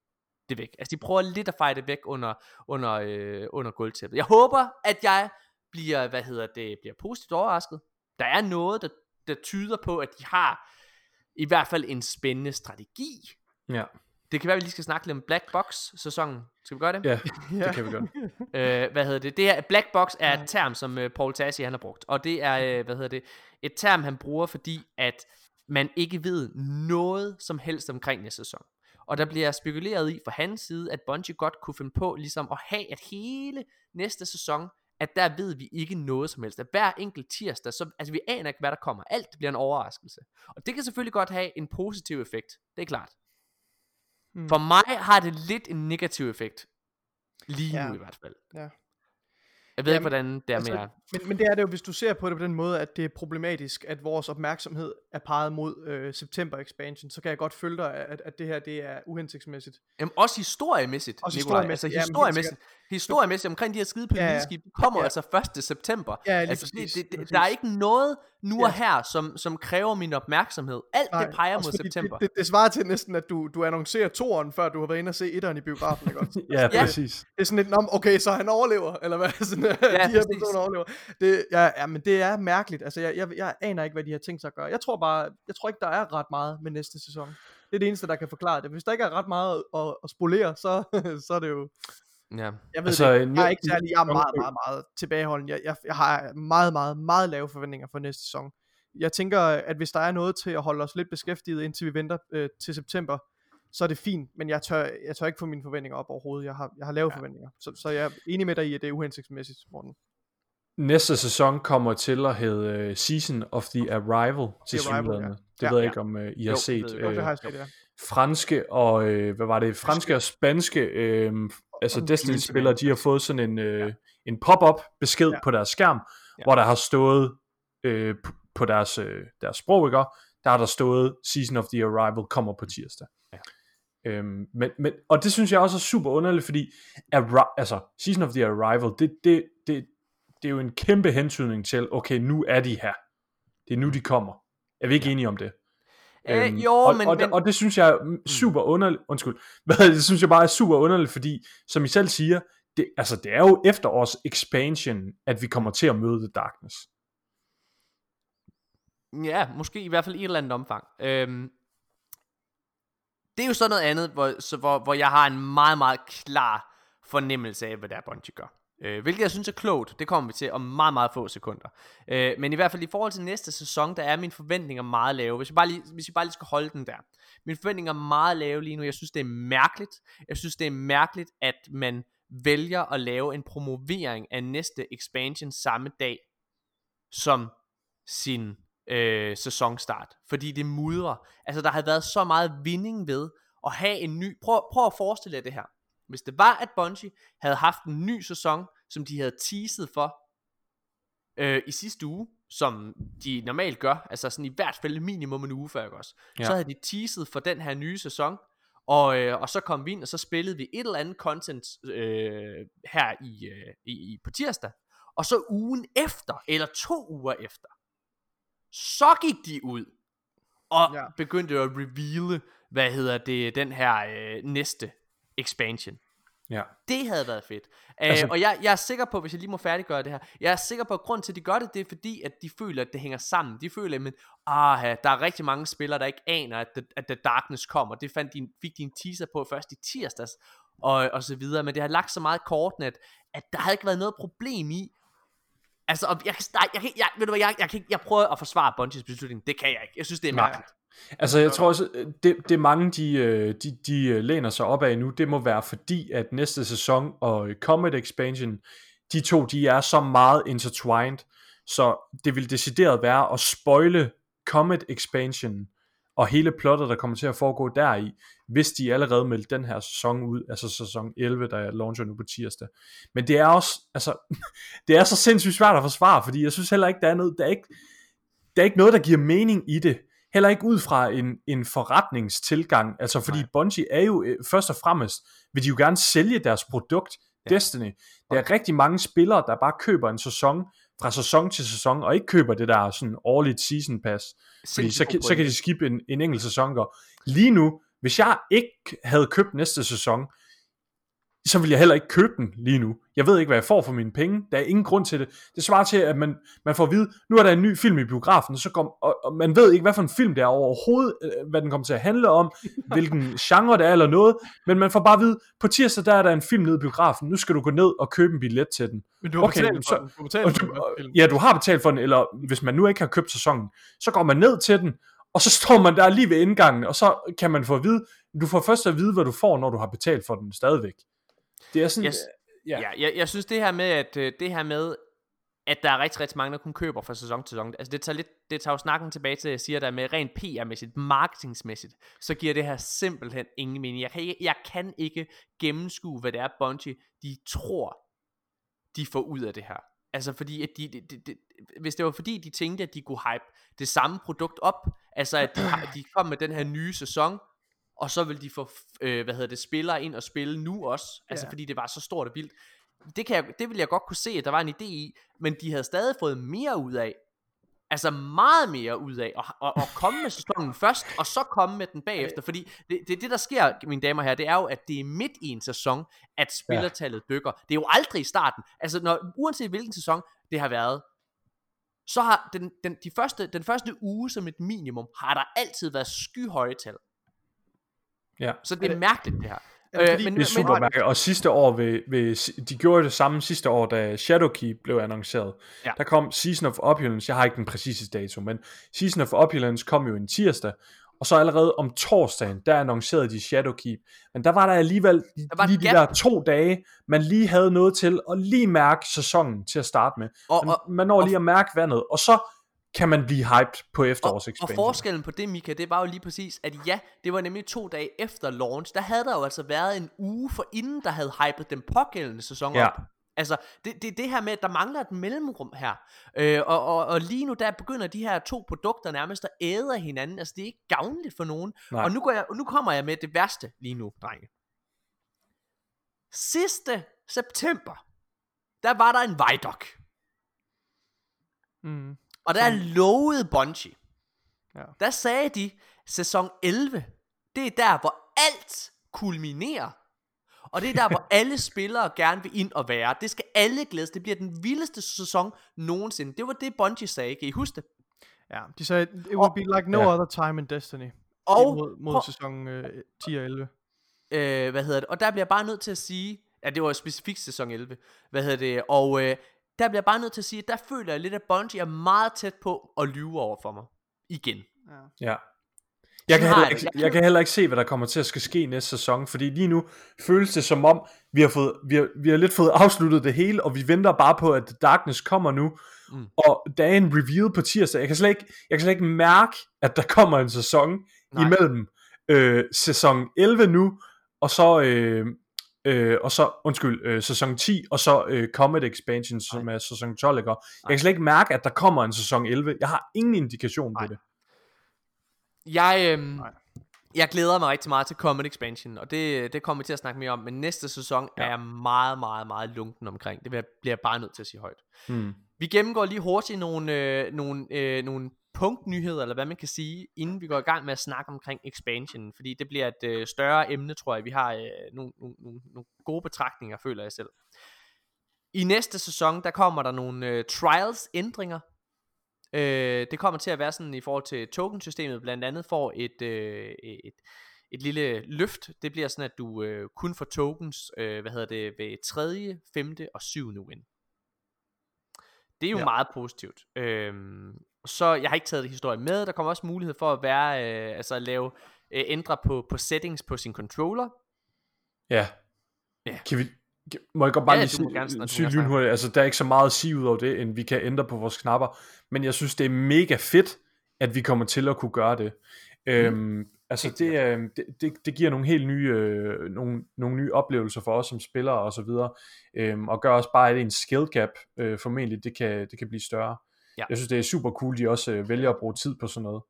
A: det væk. Altså, de prøver lidt at fejre det væk under, under, øh, under gulvtæppet. Jeg håber, at jeg bliver, hvad hedder det, bliver positivt overrasket. Der er noget, der, der tyder på, at de har i hvert fald en spændende strategi.
B: Ja.
A: Det kan være, at vi lige skal snakke lidt om Black Box-sæsonen. Skal vi gøre det?
B: Ja, (laughs)
C: Ja.
B: det kan vi godt. (laughs)
A: Øh, hvad hedder det? det her, Black Box er et term, som øh, Paul Tassi han har brugt. Og det er, øh, hvad hedder det? Et term, han bruger, fordi at man ikke ved noget som helst omkring næste sæson. Og der bliver spekuleret i fra hans side, at Bungie godt kunne finde på ligesom at have, at hele næste sæson, at der ved vi ikke noget som helst. At hver enkelt tirsdag, så, altså vi aner ikke, hvad der kommer. Alt bliver en overraskelse. Og det kan selvfølgelig godt have en positiv effekt. Det er klart.
C: Mm.
A: For mig har det lidt en negativ effekt. Lige
C: Ja.
A: nu i hvert fald.
C: Ja.
A: Jeg ved ikke, hvordan det er
C: altså,
A: med jer.
C: Men, men det er det jo, hvis du ser på det på den måde, at det er problematisk, at vores opmærksomhed er peget mod øh, september expansion, så kan jeg godt følge dig, at, at det her det er uhensigtsmæssigt.
A: Jamen, også historiemæssigt,
C: Også
A: Nikolaj.
C: historiemæssigt,
A: Altså
C: ja, men helt
A: historiemæssigt, historiemæssigt omkring de her skide
C: Ja, ja.
A: de kommer
C: Ja.
A: altså 1. september.
C: Ja, lige
A: altså,
C: præcis,
A: det, det, der er ikke noget nu
C: Ja.
A: og her, som, som kræver min opmærksomhed. Alt det peger mod september.
C: Det, det, det svarer til næsten, at du, du annoncerer toeren, før du har været inde og se etteren i biografen, ikke også? (laughs)
B: Ja,
A: Ja.
B: præcis.
C: Det er sådan lidt, "Nå, men okay, så han overlever, eller hvad? (laughs) Sådan, ja, de her
A: præcis.
C: personer overlever. Det, ja, ja, men det er mærkeligt. Altså, jeg, jeg, jeg aner ikke, hvad de har tænkt sig at gøre. Jeg tror bare, jeg tror ikke, der er ret meget med næste sæson. Det er det eneste, der kan forklare det. Hvis der ikke er ret meget at, at spolere, så, (laughs) så er det jo...
A: Ja.
C: Jeg ved
B: Altså,
C: det. Jeg er ikke særlig, jeg er meget, meget, meget tilbageholden. Jeg, jeg, jeg har meget, meget, meget lave forventninger for næste sæson. Jeg tænker, at hvis der er noget til at holde os lidt beskæftiget, indtil vi venter øh, til september, så er det fint, men jeg tør, jeg tør ikke få mine forventninger op overhovedet. Jeg har, jeg har lave ja. forventninger. Så, så jeg er enig med dig i, at det er uhensigtsmæssigt, Morten.
B: Næste sæson kommer til at hedde uh, Season of the Arrival til
C: Arrival, ja.
B: Det
C: Ja,
B: ved jeg
C: ja.
B: ikke, om uh, I har
A: Jo, det
B: set.
C: det har
B: øh,
C: jeg set, ja.
B: franske og, øh, hvad var det, franske og spanske, øh, altså
C: Og
B: Destiny-spillere, de har fået sådan en, øh, en pop-up besked
C: Ja.
B: på deres skærm,
A: Ja.
B: hvor der har stået øh, på deres, øh, deres sprog, ikke? der har der stået Season of the Arrival kommer på tirsdag.
A: Ja.
B: Øhm, men, men, og det synes jeg også er super underligt, fordi Arri- altså, Season of the Arrival, det, det, det, er jo en kæmpe hentydning til, okay, nu er de her. Det er nu, de kommer. Er vi ikke ja. enige om det?
A: Øh, jo,
B: og,
A: men,
B: og,
A: men
B: og det synes jeg er super underligt, undskyld, (laughs) det synes jeg bare er super underligt, fordi, som I selv siger, det, altså det er jo efterårs expansion, at vi kommer til at møde The Darkness.
A: Ja, måske i hvert fald i et eller andet omfang. Øhm, det er jo sådan noget andet, hvor, så, hvor, hvor jeg har en meget, meget klar fornemmelse af, hvad der Bungie gør. Øh, hvilket jeg synes er klogt. Det kommer vi til om meget, meget få sekunder. Øh, men i hvert fald i forhold til næste sæson, der er mine forventninger meget lave. Hvis jeg bare lige, hvis jeg bare lige skal holde den der. Mine forventninger er meget lave lige nu. Jeg synes, det er mærkeligt. Jeg synes, det er mærkeligt, at man vælger at lave en promovering af næste expansion samme dag som sin øh, sæsonstart, fordi det mudrer. Altså der har været så meget vinding ved at have en ny, prøv, prøv at forestille jer det her. Hvis det var, at Bungie havde haft en ny sæson, som de havde teaset for øh, i sidste uge, som de normalt gør, altså sådan i hvert fald minimum en uge før, ikke også? Ja. Så havde de teaset for den her nye sæson, og, øh, og så kom vi ind, og så spillede vi et eller andet content øh, her i, øh, i, på tirsdag, og så ugen efter, eller to uger efter, så gik de ud og. Ja. begyndte at reveale, hvad hedder det, den her øh, næste expansion.
B: Ja.
A: Det havde været fedt. Altså,
B: Altså-
A: og jeg, jeg er sikker på, hvis jeg lige må færdiggøre det her, jeg er sikker på, at grund til, at de gør det, det er fordi, at de føler, at det hænger sammen. De føler, at ah, der er rigtig mange spillere, der ikke aner, at The, at the Darkness kommer. Det fandt de, fik de en teaser på først i tirsdags, og, og så videre. Men det har lagt så meget kortnet, at, at der havde ikke været noget problem i, Altså, og jeg, kan- nej, jeg, jeg, ved du hvad, jeg, jeg, kan, ikke- jeg prøver at forsvare Bungies beslutning. Det kan jeg ikke. Jeg synes, det er mærkeligt.
B: Altså jeg tror også, øh, det, det mange de, øh, de, de øh, læner sig op af nu, det må være fordi, at næste sæson og Comet Expansion, de to, de er så meget intertwined, så det vil decideret være at spoile Comet Expansion og hele plottet, der kommer til at foregå deri, hvis de allerede meldte den her sæson ud, altså sæson 11, der launcher nu på tirsdag. Men det er også, altså, (laughs) det er så sindssygt svært at forsvare, fordi jeg synes heller ikke, der er noget, der er ikke, der er ikke noget, der giver mening i det. Heller ikke ud fra en, en forretningstilgang, altså fordi Nej. Bungie er jo øh, først og fremmest, vil de jo gerne sælge deres produkt, ja. Destiny. Der er rigtig mange spillere, der bare køber en sæson fra sæson til sæson, og ikke køber det der sådan årligt season pass, fordi så, så kan de skippe en, en enkelt sæson. Lige nu, hvis jeg ikke havde købt næste sæson, så vil jeg heller ikke købe den lige nu. Jeg ved ikke, hvad jeg får for mine penge. Der er ingen grund til det. Det svarer til, at man, man får at vide, nu er der en ny film i biografen, og, så kom, og, og man ved ikke, hvad for en film det er overhovedet, øh, hvad den kommer til at handle om, (laughs) hvilken genre det er eller noget, men man får bare at vide, på tirsdag der er der en film nede i biografen, nu skal du gå ned og købe en billet til den.
C: Men du har
B: Okay,
C: betalt
B: så-
C: for den. Du har betalt
B: Og
C: for
B: du,
C: den.
B: ja, du har betalt for den, eller hvis man nu ikke har købt sæsonen, så går man ned til den, og så står man der lige ved indgangen, og så kan man få at vide, du får først at vide, hvad du får, når du har betalt for den stadigvæk. Det er sådan,
A: Yes.
B: Ja.
A: Ja, jeg, jeg synes det her med, at øh, det her med, at der er rigtig, rigtig mange, der kun køber fra sæson til sæson. Altså det tager, lidt, det tager jo snakken tilbage til, at jeg siger, der med rent PR-mæssigt, marketingsmæssigt, så giver det her simpelthen ingen mening. Jeg kan ikke, jeg kan ikke gennemskue, hvad det er, Bungie, de tror, de får ud af det her. Altså fordi, at de, de, de, de, hvis det var fordi, de tænkte, at de kunne hype det samme produkt op, altså at de, de kom med den her nye sæson, og så vil de få, øh, hvad hedder det, spillere ind og spille nu også, altså
C: Ja.
A: fordi det var så stort og vildt. Det, kan jeg, det ville jeg godt kunne se, at der var en idé i, men de havde stadig fået mere ud af, altså meget mere ud af, at, at, at komme med sæsonen (laughs) først, og så komme med den bagefter, fordi det, det, det der sker, mine damer og herrer, det er jo, at det er midt i en sæson, at spillertallet dykker. Det er jo aldrig i starten. Altså, når, uanset hvilken sæson det har været, så har den, den, de første, den første uge som et minimum, har der altid været skyhøje tal.
B: Ja.
A: Så det er mærkeligt, det her.
C: Er det
A: Øh, men-
B: Det er super mærkeligt. Og sidste år, ved, ved, de gjorde det samme sidste år, da Shadowkeep blev annonceret.
A: Ja.
B: Der kom Season of Opulence, jeg har ikke den præcise dato, men Season of Opulence kom jo en tirsdag, og så allerede om torsdagen, der annoncerede de Shadowkeep. Men der var der alligevel
A: Der var
B: lige de
A: gap.
B: der to dage, man lige havde noget til at lige mærke sæsonen til at starte med.
A: Og,
B: Man,
A: og,
B: man når
A: og-
B: lige at mærke vandet, og så kan man blive hyped på
A: og,
B: efterårs
A: og
B: expansion.
A: forskellen på det, Mika, det var jo lige præcis, at ja, det var nemlig to dage efter launch, der havde der jo altså været en uge for inden, der havde hypet den pågældende sæson
B: Ja.
A: op. Altså, det, det det her med, at der mangler et mellemrum her. Øh, og, og, og lige nu, der begynder de her to produkter nærmest at æde hinanden. Altså, det er ikke gavnligt for nogen.
B: Nej.
A: Og nu, går jeg, nu kommer jeg med det værste lige nu, drenge. Sidste september, der var der en Vidoc.
C: Mm.
A: Og der lovede Bungie.
C: Ja.
A: Der sagde de, sæson 11, det er der, hvor alt kulminerer. Og det er der, hvor (laughs) alle spillere gerne vil ind og være. Det skal alle glædes. Det bliver den vildeste sæson nogensinde. Det var det, Bungie sagde. Kan I huske det?
C: Ja, de sagde, it would be like no
B: Ja.
C: other time in Destiny.
A: Og,
C: mod, mod
A: prøv-
C: sæson øh, 10 og 11.
A: øh, hvad hedder det? Og der bliver jeg bare nødt til at sige, at det var specifikt sæson 11. Hvad hedder det? Og øh, der bliver jeg bare nødt til at sige, at der føler jeg lidt, at Bungie er meget tæt på at lyve over for mig. Igen.
B: Ja. Jeg kan, heller ikke.
A: Jeg
B: kan heller ikke se, hvad der kommer til at skal ske næste sæson, fordi lige nu føles det som om, vi har, fået, vi har, vi har lidt fået afsluttet det hele, og vi venter bare på, at The Darkness kommer nu,
A: Mm.
B: og der er en reveal på tirsdag. Jeg kan slet ikke, jeg kan slet ikke mærke, at der kommer en sæson.
A: Nej.
B: imellem øh, sæson 11 nu, og så, øh, øh, og så undskyld, øh, sæson 10, og så øh, Comet Expansion, som er sæson 12, ikke? Jeg kan slet ikke mærke, at der kommer en sæson 11. Jeg har ingen indikation på det.
A: Jeg,
C: Nej.
A: jeg glæder mig rigtig meget til Comet Expansion, og det, det kommer vi til at snakke mere om, men næste sæson ja. Er jeg meget, meget, meget lunken omkring. Det bliver jeg bare nødt til at sige højt.
B: Hmm.
A: Vi gennemgår lige hurtigt nogle, øh, nogle, øh, nogle punktnyheder, eller hvad man kan sige, inden vi går i gang med at snakke omkring expansion, fordi det bliver et øh, større emne, tror jeg. Vi har øh, nogle, nogle, nogle, gode betragtninger, føler jeg selv. I næste sæson, der kommer der nogle øh, trials ændringer. Øh, det kommer til at være sådan i forhold til tokensystemet, blandt andet får et, øh, et, et lille løft. Det bliver sådan, at du øh, kun får tokens, øh, hvad hedder det, ved 3., 5. og 7. win. Det er jo. Ja. meget positivt. Øhm, så jeg har ikke taget det historie med. Der kommer også mulighed for at være, øh, altså at lave, øh, ændre på, på settings på sin controller.
B: Ja.
A: Ja.
B: Kan vi, kan- må jeg godt bare
A: Ja,
B: lige sige,
A: gerne
B: sige lynhurtigt, altså der er ikke så meget at sige ud over det, end vi kan ændre på vores knapper, men jeg synes, det er mega fedt, at vi kommer til at kunne gøre det. Øhm, altså
A: Helt
B: det, øh, det, det, det giver nogle helt nye, øh, nogle, nogle nye oplevelser for os som spillere og så videre, øhm, og gør også bare, at en skill gap øh, formentlig, det kan, det kan blive større.
A: Ja.
B: Jeg synes, det er super cool, de også øh, vælger at bruge tid på sådan noget.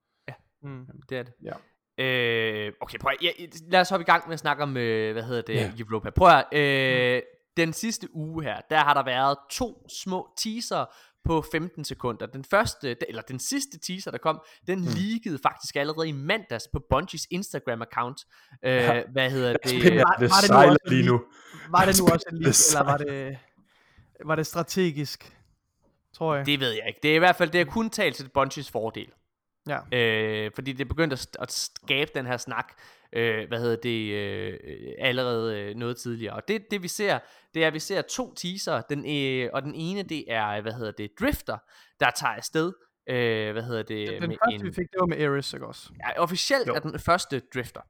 C: Mm.
A: Det er det.
B: Ja.
A: Øh, okay, prøv at, ja, lad os hoppe i gang med at snakke om, øh, hvad hedder det,
B: Ja.
A: Europa. Prøv at, øh, den sidste uge her, der har der været to små teaser på 15 sekunder. Den første, eller den sidste teaser, der kom, den mm. leakede faktisk allerede i mandags på Bungies Instagram-account. Øh, ja. Hvad hedder det?
B: Det, det,
C: var-
B: det
C: var det nu
B: sejler
C: også en
B: lige nu.
C: Var det nu også en leak,
B: er
C: eller var det, var det strategisk? Tror jeg.
A: Det ved jeg ikke. Det er i hvert fald, det er kun talt til Bungies fordel.
C: Ja.
A: Øh, fordi det begyndte at, at skabe den her snak, øh, hvad hedder det, øh, allerede øh, noget tidligere. Og det, det vi ser, det er, at vi ser to teaser, den, øh, og den ene, det er, hvad hedder det, Drifter, der tager afsted, øh, hvad hedder det,
C: Den, den
A: med
C: første, vi fik, det var med Ares, ikke også?
A: Ja, officielt
B: Jo.
A: er den første Drifter.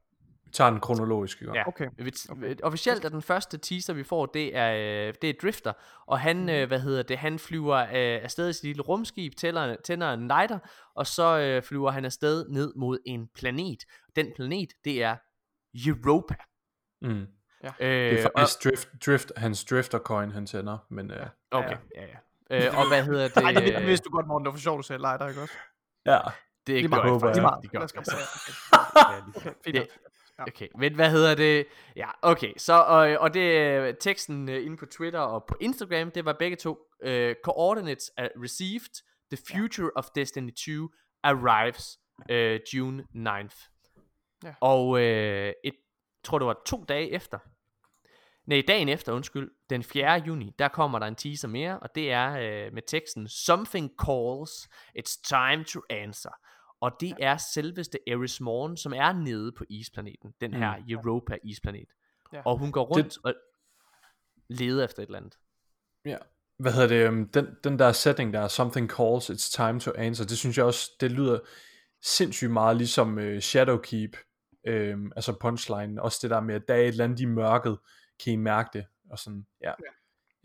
B: Vi tager den kronologisk, ikke?
A: Ja.
C: Okay.
A: Vi- okay. Officielt er den første teaser vi får Det er, øh, det er Drifter Og han, øh, hvad hedder det Han flyver øh, afsted i sit lille rumskib Tænder, tænder en lighter Og så øh, flyver han afsted ned mod en planet Den planet det er Europa
B: Mm.
A: øh,
B: Det er faktisk drift, drift, hans drifter coin, han tænder, men uh,
A: og, Okay ja, ja. Øh, og hvad hedder (laughs) det
C: Nej, det, det vidste du godt, Morten. Det var for sjovt, du sagde lighter, ikke også?
B: ja.
A: Det
C: meget.
A: jeg. ikke, det jeg.
C: på Okay, fint.
A: Det-
C: nok. Ja.
A: Okay, men hvad hedder det? Ja, okay, så, og, og det er teksten uh, inde på Twitter og på Instagram, det var begge to. Uh, coordinates are received, the future of Destiny 2 arrives uh, June 9th.
C: Ja.
A: Og uh, et, tror det var to dage efter, nej, dagen efter, undskyld, den 4. juni, der kommer der en teaser mere, og det er uh, med teksten, Something calls, it's time to answer. Og det er selveste Eris Morn, som er nede på isplaneten. Den her Europa isplanet.
C: Ja.
A: Og hun går rundt og leder efter et eller andet.
B: Ja. Hvad hedder det? øhm, Den, den der setting der, something calls, it's time to answer, det synes jeg også, det lyder sindssygt meget ligesom uh, Shadowkeep, øhm, altså punchline, også det der med, at der er et eller andet i mørket, kan I mærke det, og sådan, ja.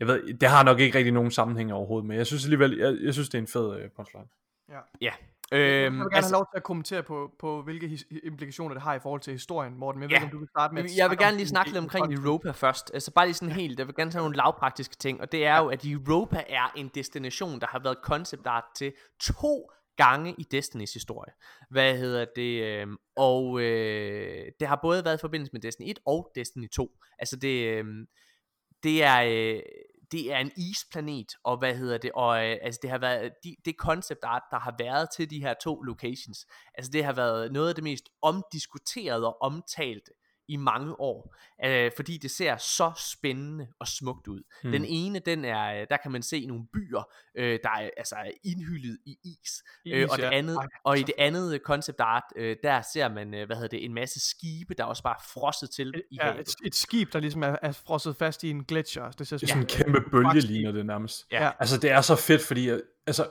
B: Jeg ved, det har nok ikke rigtig nogen sammenhæng overhovedet, men jeg synes alligevel, jeg, jeg synes, det er en fed uh, punchline.
C: Ja.
A: Ja.
C: Jeg vil
A: Øhm,
C: gerne have lov til at kommentere på, på hvilke his- implikationer det har i forhold til historien, Morten. Men jeg
A: Ja.
C: ved om du vil starte med at
A: jeg vil gerne lige snakke lidt omkring. Europa først. Altså bare lige sådan helt, jeg vil gerne tage nogle lavpraktiske ting, og det er jo, at Europa er en destination, der har været concept art til to gange i Destinys historie. Hvad hedder det? øhm, Og øh, det har både været i forbindelse med Destiny 1 og Destiny 2. Altså det, øhm, det er... Øh, det er en isplanet, og hvad hedder det, og øh, altså det har været, de, det concept art, der har været til de her to locations, altså det har været noget af det mest omdiskuterede og omtalte i mange år, øh, fordi det ser så spændende og smukt ud.
B: Hmm.
A: Den ene, den er, øh, der kan man se nogle byer, øh, der er altså indhyllet i is, øh,
C: Is,
A: og det
C: ja.
A: andet,
C: Ej,
A: og i det andet concept art, øh, der ser man, øh, hvad hedder det, en masse skibe, der også bare er frosset til i
C: Ja,
A: havet.
C: et, et skib, der ligesom er, er frosset fast i en gletsjer. Det ser
B: Det er
C: sådan
B: en kæmpe bølge, ligner det nærmest.
A: Ja.
C: Ja.
B: Altså, det er så fedt, fordi øh, altså,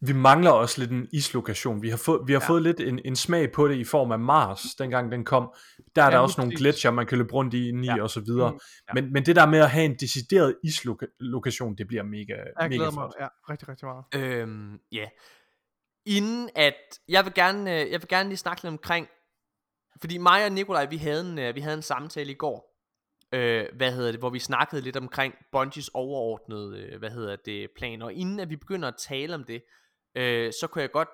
B: vi mangler også lidt en islokation. Vi har, fået, vi har
C: Ja.
B: fået lidt en, en smag på det i form af Mars, dengang den kom. Der er
C: Ja,
B: der også nogle gletsjer, man kan løbe rundt i, i
A: Ja.
B: og så videre.
C: Mm.
A: Ja.
B: Men, men det der med at have en decideret islokation, det bliver mega,
C: Jeg
B: mega
C: glæder mig ja, rigtig, rigtig meget.
A: Øhm, ja. Inden at, jeg vil gerne, øh, jeg vil gerne lige snakke lidt omkring, fordi mig og Nikolaj, vi havde en, øh, vi havde en samtale i går, øh, hvad hedder det, hvor vi snakkede lidt omkring Bungies overordnede, øh, hvad hedder det, plan, og inden at vi begynder at tale om det, øh, så kunne jeg godt,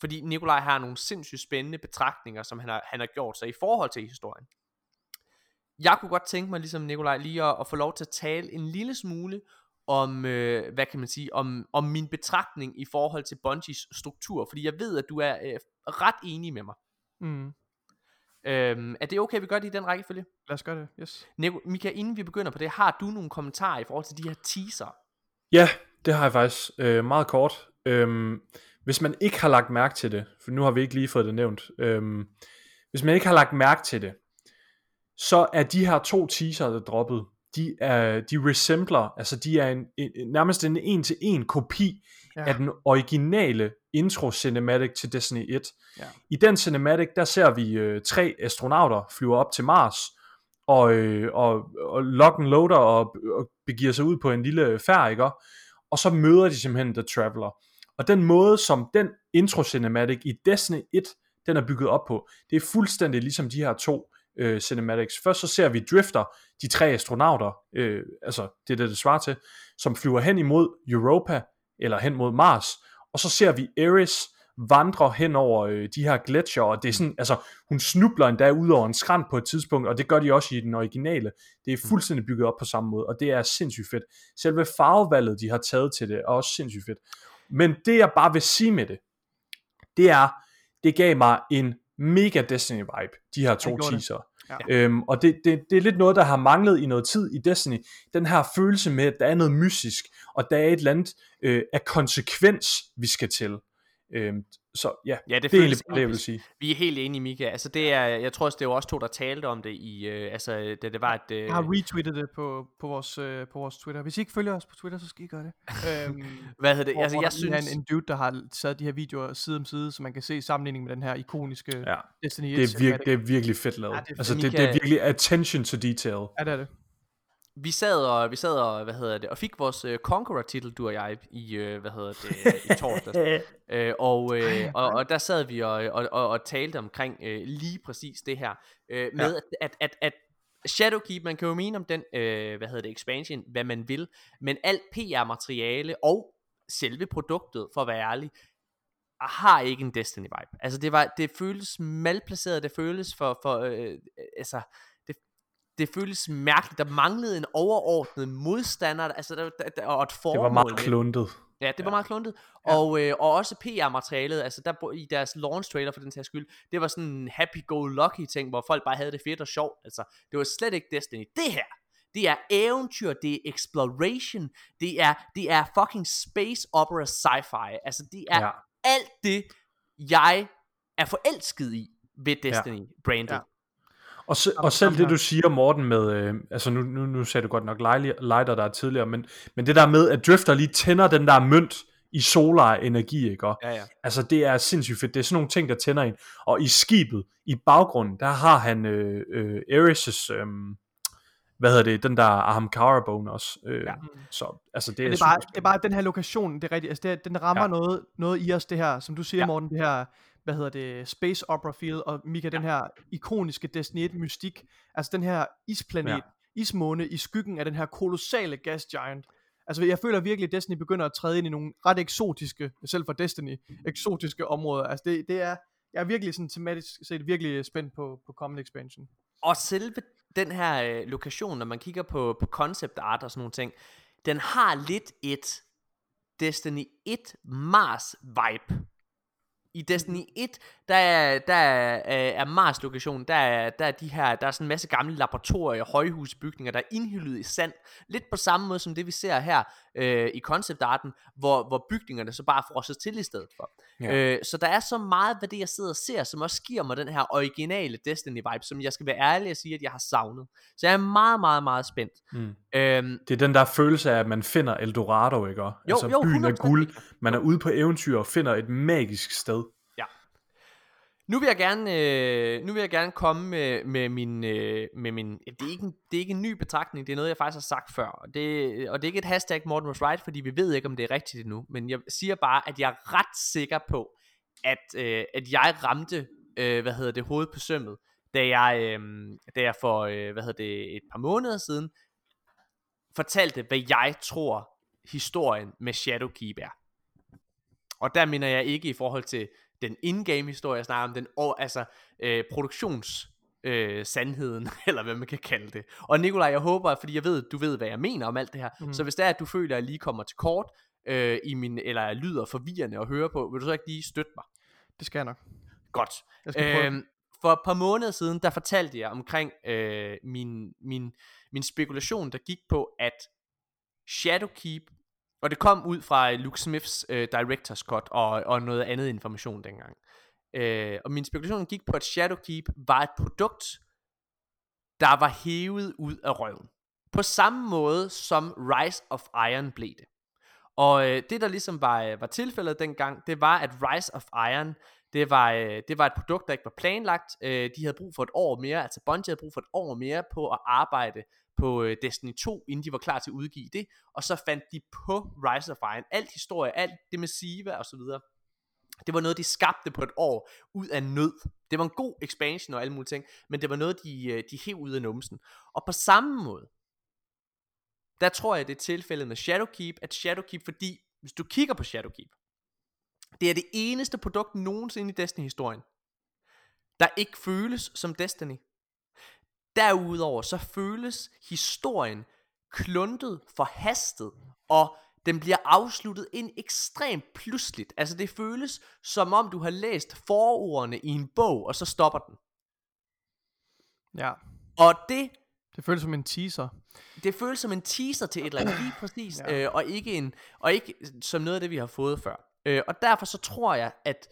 A: fordi Nikolaj har nogle sindssygt spændende betragtninger, som han har, han har gjort sig i forhold til historien. Jeg kunne godt tænke mig, ligesom Nikolaj, lige at, at få lov til at tale en lille smule om, øh, hvad kan man sige, om, om min betragtning i forhold til Bungies struktur, fordi jeg ved, at du er øh, ret enig med mig.
C: Mm.
A: Øhm, er det okay, at vi gør det i den rækkefølge?
C: Lad os gøre det, yes.
A: Nico, Mika, inden vi begynder på det, har du nogle kommentarer i forhold til de her teaser?
B: Ja, det har jeg faktisk øh, meget kort. Øhm, hvis man ikke har lagt mærke til det, for nu har vi ikke lige fået det nævnt, øhm, hvis man ikke har lagt mærke til det, så er de her to teaser, der er droppet, de, er, de resembler, altså de er en, en, nærmest en en-til-en kopi
C: Ja.
B: af den originale intro cinematic til Destiny 1.
C: Ja.
B: I den cinematic, der ser vi øh, tre astronauter flyve op til Mars, og, øh, og, og lock and loader og, og begiver sig ud på en lille færd, ikke? og så møder de simpelthen The Traveler. Og den måde, som den intro cinematic i Destiny 1, den er bygget op på, det er fuldstændig ligesom de her to øh, cinematics. Først så ser vi Drifter, de tre astronauter, øh, altså det er det, det svarer til, som flyver hen imod Europa, eller hen mod Mars, og så ser vi Ares, vandrer hen over øh, de her gletsjer, og det er sådan, altså, hun snubler endda ud over en skrant på et tidspunkt, og det gør de også i den originale. Det er fuldstændig bygget op på samme måde, og det er sindssygt fedt. Selve farvevalget, de har taget til det, er også sindssygt fedt. Men det jeg bare vil sige med det, det er, det gav mig en mega Destiny-vibe, de her to teaser.
C: Ja.
B: Øhm, og det, det, det er lidt noget, der har manglet i noget tid i Destiny. Den her følelse med, at der er noget mystisk, og der er et eller andet øh, af konsekvens, vi skal til. Øhm, så ja,
A: Ja, det,
B: det er egentlig det, jeg vil sige.
A: Vi er helt enige, Mika. Altså, det er, jeg tror også, det var os to, der talte om det i, øh, altså, da det var et... Øh,
C: Jeg har retweetet det på, på, vores, øh, på vores Twitter. Hvis I ikke følger os på Twitter, så skal I gøre det. (laughs) øhm,
A: hvad hedder det?
C: hvor,
A: Altså,
C: hvor
A: jeg
C: lige er
A: synes...
C: en, en dude, der har sat de her videoer side om side, så man kan se i sammenligning med den her ikoniske
B: Ja,
C: Destiny 1
B: det er, virkelig, det er virkelig fedt lavet.
C: Ja, det er
B: altså,
A: fedt.
B: det, det er virkelig attention to detail.
C: Ja, det er det.
A: Vi sad og, vi sad og, hvad hedder det, og fik vores øh, Conqueror-titel, du og jeg, i, øh, hvad hedder det, i torsdags. (laughs) Øh, og, øh, og, og der sad vi og, og, og, og talte omkring øh, lige præcis det her. Øh, med at, at, at, at Shadowkeep, man kan jo mene om den, øh, hvad hedder det, expansion, hvad man vil, men alt PR-materiale og selve produktet, for at være ærlig, har ikke en Destiny-vibe. Altså det, var, det føles malplaceret, det føles for, for øh, altså, det, det føles mærkeligt. Der manglede en overordnet modstander, altså der, der, der, og et
B: Det
A: formål.
B: var meget
A: det.
B: kluntet.
A: Ja, det var meget kluntet. Og, øh, og også PR-materialet, altså der i deres launch trailer for den sags skyld, det var sådan en happy-go-lucky ting, hvor folk bare havde det fedt og sjovt. Altså, det var slet ikke Destiny. Det her, det er eventyr, det er exploration, det er, det er fucking space opera sci-fi. Altså, det er
B: Ja.
A: alt det, jeg er forelsket i ved Destiny-brandet.
C: Ja.
A: Ja.
B: Og, se, og selv det du siger Morten med, øh, altså nu, nu, nu sagde du godt nok lighter der er tidligere, men, men det der med at Drifter lige tænder den der mønt i solar energi, ikke? Og,
A: Ja, ja.
B: Altså det er sindssygt fedt, det er sådan nogle ting der tænder en, og i skibet, i baggrunden, der har han øh, øh, Ares' øh, hvad hedder det, den der Ahamkara bone også, øh, ja.
A: Ja.
B: så altså det er,
C: Men det, er bare, det er bare den her lokation, det er rigtigt, altså det den rammer
B: Ja.
C: ja. noget, noget i os, det her, som du siger,
A: Ja.
C: ja. Morten, det her, hvad hedder det, space opera feel, og Mika, den her ikoniske Destiny 1 mystik, altså den her isplanet,
B: Ja.
C: ja. ismåne i skyggen af den her kolossale gas giant. Altså jeg føler virkelig, at Destiny begynder at træde ind i nogle ret eksotiske, selv for Destiny, eksotiske områder. Altså det, det er, jeg er virkelig sådan tematisk set virkelig spændt på, på kommende expansion.
A: Og selve den her øh, lokation, når man kigger på, på concept art og sådan nogle ting, den har lidt et Destiny 1 Mars vibe. I Destiny 1, der er, der er, øh, er Mars lokationen, der er, der er de her, der er sådan en masse gamle laboratorier, højhusbygninger, der er indhyllet i sand. Lidt på samme måde som det vi ser her øh, i conceptarten, hvor, hvor bygningerne så bare er frosset til i stedet for.
B: Ja.
A: Øh, så der er så meget ved det, jeg sidder og ser, som også giver mig den her originale Destiny-vibe, som jeg skal være ærlig og sige, at jeg har savnet. Så jeg er meget, meget, meget spændt.
B: Mm.
A: Øhm,
B: Det er den der følelse af, at man finder Eldorado, ikke? Jo, altså
A: jo,
B: byen er
A: 100%
B: guld,
A: Mika.
B: man er ude på eventyr og finder et magisk sted.
A: Nu vil jeg gerne, øh, nu vil jeg gerne komme med, med min, øh, med min det, er ikke en, det er ikke en ny betragtning, det er noget, jeg faktisk har sagt før. Og det, og det er ikke et hashtag Morten was right, fordi vi ved ikke, om det er rigtigt endnu. Men jeg siger bare, at jeg er ret sikker på, at, øh, at jeg ramte, øh, hvad hedder det, hovedet på sømmet, da jeg, øh, da jeg for, øh, hvad hedder det, et par måneder siden, fortalte, hvad jeg tror, historien med Shadowkeep er. Og der mener jeg ikke i forhold til den in-game historie, snakker om den og, altså, øh, produktions øh, sandheden, (laughs) eller hvad man kan kalde det. Og Nikolaj, jeg håber, fordi jeg ved, du ved, hvad jeg mener om alt det her, mm. Så hvis det er, at du føler, at jeg lige kommer til kort, øh, i min, eller jeg lyder forvirrende at høre på, vil du så ikke lige støtte mig?
C: Det skal jeg nok.
A: Godt.
C: Jeg skal prøve.
A: Øhm, for et par måneder siden, der fortalte jeg omkring øh, min, min, min spekulation, der gik på, at Shadowkeep, og det kom ud fra øh, Luke Smiths øh, Director's Cut og, og noget andet information dengang. Øh, og min spekulation gik på, at Shadowkeep var et produkt, der var hævet ud af røven. På samme måde som Rise of Iron blev det. Og øh, det der ligesom var, øh, var tilfældet dengang, det var at Rise of Iron, det var, øh, det var et produkt der ikke var planlagt. Øh, de havde brug for et år mere, altså Bungie havde brug for et år mere på at arbejde på øh, Destiny 2, inden de var klar til at udgive det. Og så fandt de på Rise of Iron alt historie, alt det med Siva og så videre. Det var noget, de skabte på et år ud af nød. Det var en god expansion og alle mulige ting, men det var noget, de, øh, de hæv ud af numsen. Og på samme måde, der tror jeg, det er tilfældet med Shadowkeep, at Shadowkeep, fordi hvis du kigger på Shadowkeep, det er det eneste produkt nogensinde i Destiny-historien, der ikke føles som Destiny. Derudover så føles historien kluntet, forhastet, og den bliver afsluttet ind ekstremt pludseligt. Altså det føles som om du har læst forordene i en bog, og så stopper den.
C: Ja.
A: Og det
C: Det føles som en teaser.
A: det føles som en teaser til et eller andet lige præcis,
C: Ja.
A: øh, og ikke en og ikke som noget af det vi har fået før. Øh, og derfor så tror jeg at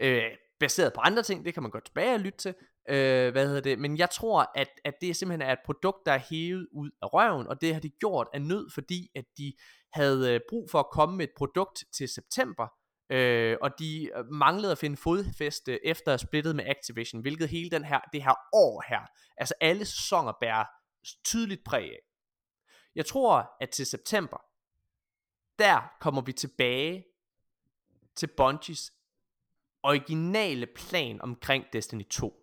A: øh, baseret på andre ting, det kan man godt tilbage og lytte til. Øh, hvad hedder det? Men jeg tror at at det simpelthen er et produkt der er hævet ud af røven, og det har de gjort af nød, fordi at de havde øh, brug for at komme med et produkt til september. Øh, og de øh, manglede at finde fodfæste efter at splittet med Activision, hvilket hele den her, det her år her, altså alle sæsoner bærer tydeligt præg af. Jeg tror, at til september, der kommer vi tilbage til Bungies originale plan omkring Destiny 2.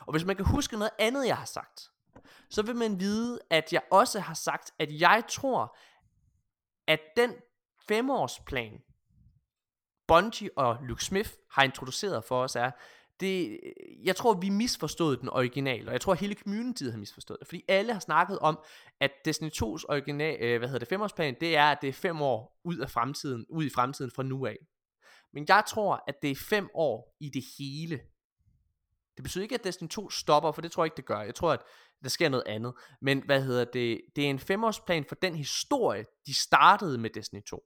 A: Og hvis man kan huske noget andet, jeg har sagt, så vil man vide, at jeg også har sagt, at jeg tror, at den femårsplan, Bungie og Luke Smith har introduceret for os, er, det, jeg tror, vi misforstod den originale, og jeg tror, hele communityet har misforstået det, fordi alle har snakket om, at Destiny 2's original, øh, hvad hedder det, femårsplan, det er, at det er fem år ud af fremtiden, ud i fremtiden fra nu af. Men jeg tror, at det er fem år i det hele. Det betyder ikke, at Destiny 2 stopper, for det tror jeg ikke, det gør. Jeg tror, at der sker noget andet. Men hvad hedder det? Det er en femårsplan for den historie, de startede med Destiny 2.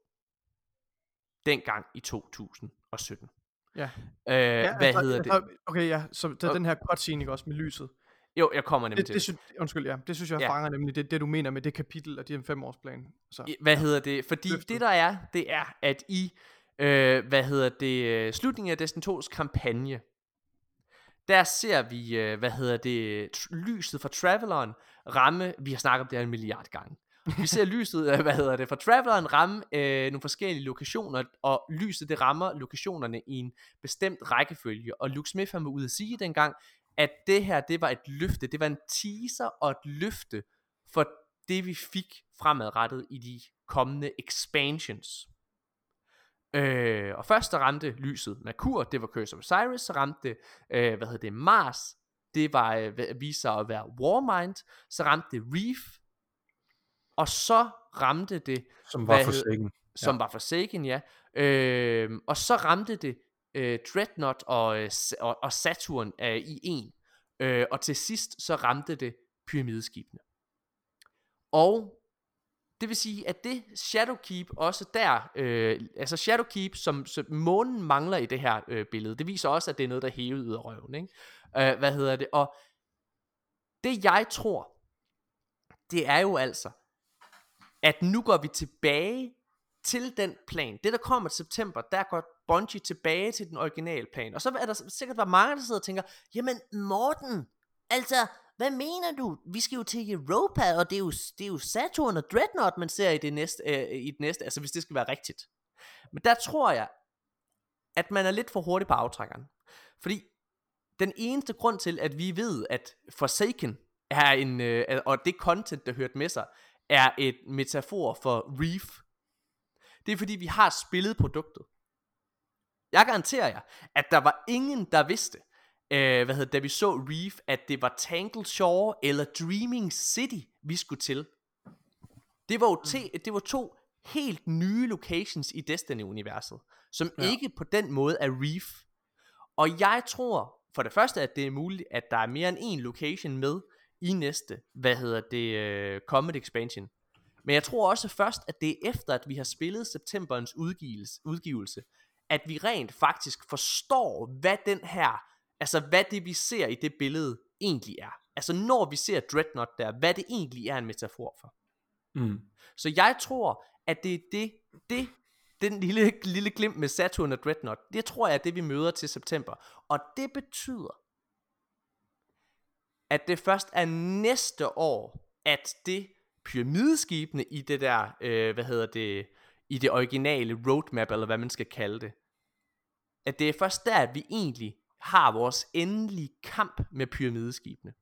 A: Dengang i 2017.
C: Ja.
A: Øh, ja, hvad
C: altså,
A: hedder det?
C: altså, Okay, ja, så det er
A: Og-
C: den her cutscene, også, med lyset.
A: Jo, jeg kommer nemlig
C: Det,
A: til
C: det, synes, undskyld, ja, det synes jeg
A: Ja.
C: fanger nemlig det, det, du mener med det kapitel af din femårsplan. Så.
A: Hvad hedder det? Fordi
C: Løftet.
A: det der er, det er, at i, øh, hvad hedder det, øh, slutningen af Destiny 2's kampagne, der ser vi, øh, hvad hedder det, lyset fra Traveleren ramme, vi har snakket om det her en milliard gange. Vi ser lyset, øh, hvad hedder det, fra Traveleren ramme øh, nogle forskellige lokationer, og lyset det rammer lokationerne i en bestemt rækkefølge. Og Luke Smith han var ude at sige dengang, at det her, det var et løfte, det var en teaser og et løfte for det vi fik fremadrettet i de kommende expansions. Øh, og først der ramte lyset Merkur, det var Curse of Osiris, så ramte det, øh, hvad hedder det, Mars, det var, øh, viste sig at være Warmind, så ramte det Reef, og så ramte det,
B: Som var
A: Hvad
B: for
A: hed-
B: sikken.
A: som var Forsaken, ja, øh, og så ramte det øh, Dreadnought og, øh, og, og Saturn øh, i en, øh, og til sidst så ramte det pyramideskibene. Og det vil sige, at det Shadowkeep også der, øh, altså Shadowkeep, som, som månen mangler i det her øh, billede, det viser også, at det er noget, der er hævet ud af røven, ikke? Øh, hvad hedder det? Og det jeg tror, det er jo altså, at nu går vi tilbage til den plan. Det der kommer til september, der går Bungie tilbage til den originale plan. Og så er der sikkert være mange, der sidder og tænker, jamen Morten, altså, hvad mener du? Vi skal jo til Europa, og det er jo, det er jo Saturn og Dreadnought, man ser i det, næste, øh, i det næste, altså hvis det skal være rigtigt. Men der tror jeg, at man er lidt for hurtig på aftrækkeren. Fordi den eneste grund til, at vi ved, at Forsaken er en, øh, og det content, der hørte med sig, er et metafor for Reef. Det er fordi, vi har spillet produktet. Jeg garanterer jer, at der var ingen, der vidste, øh, hvad hedder, det, da vi så Reef, at det var Tangled Shore eller Dreaming City, vi skulle til. Det var jo te, det var to helt nye locations i Destiny-universet, som
B: Ja.
A: ikke på den måde er Reef. Og jeg tror for det første, at det er muligt, at der er mere end en location med i næste, hvad hedder det, uh, Comet Expansion. Men jeg tror også først, at det er efter, at vi har spillet septemberens udgivelse, udgivelse at vi rent faktisk forstår, hvad den her, altså hvad det vi ser i det billede egentlig er. Altså når vi ser Dreadnought der, hvad det egentlig er en metafor for.
B: Mm.
A: Så jeg tror, at det er det, det den lille, lille glimt med Saturn og Dreadnought, det tror jeg er det, vi møder til september. Og det betyder, at det først er næste år, at det pyramideskibene i det der, øh, hvad hedder det, i det originale roadmap, eller hvad man skal kalde det, at det er først der, at vi egentlig har vores endelige kamp med pyramideskibene.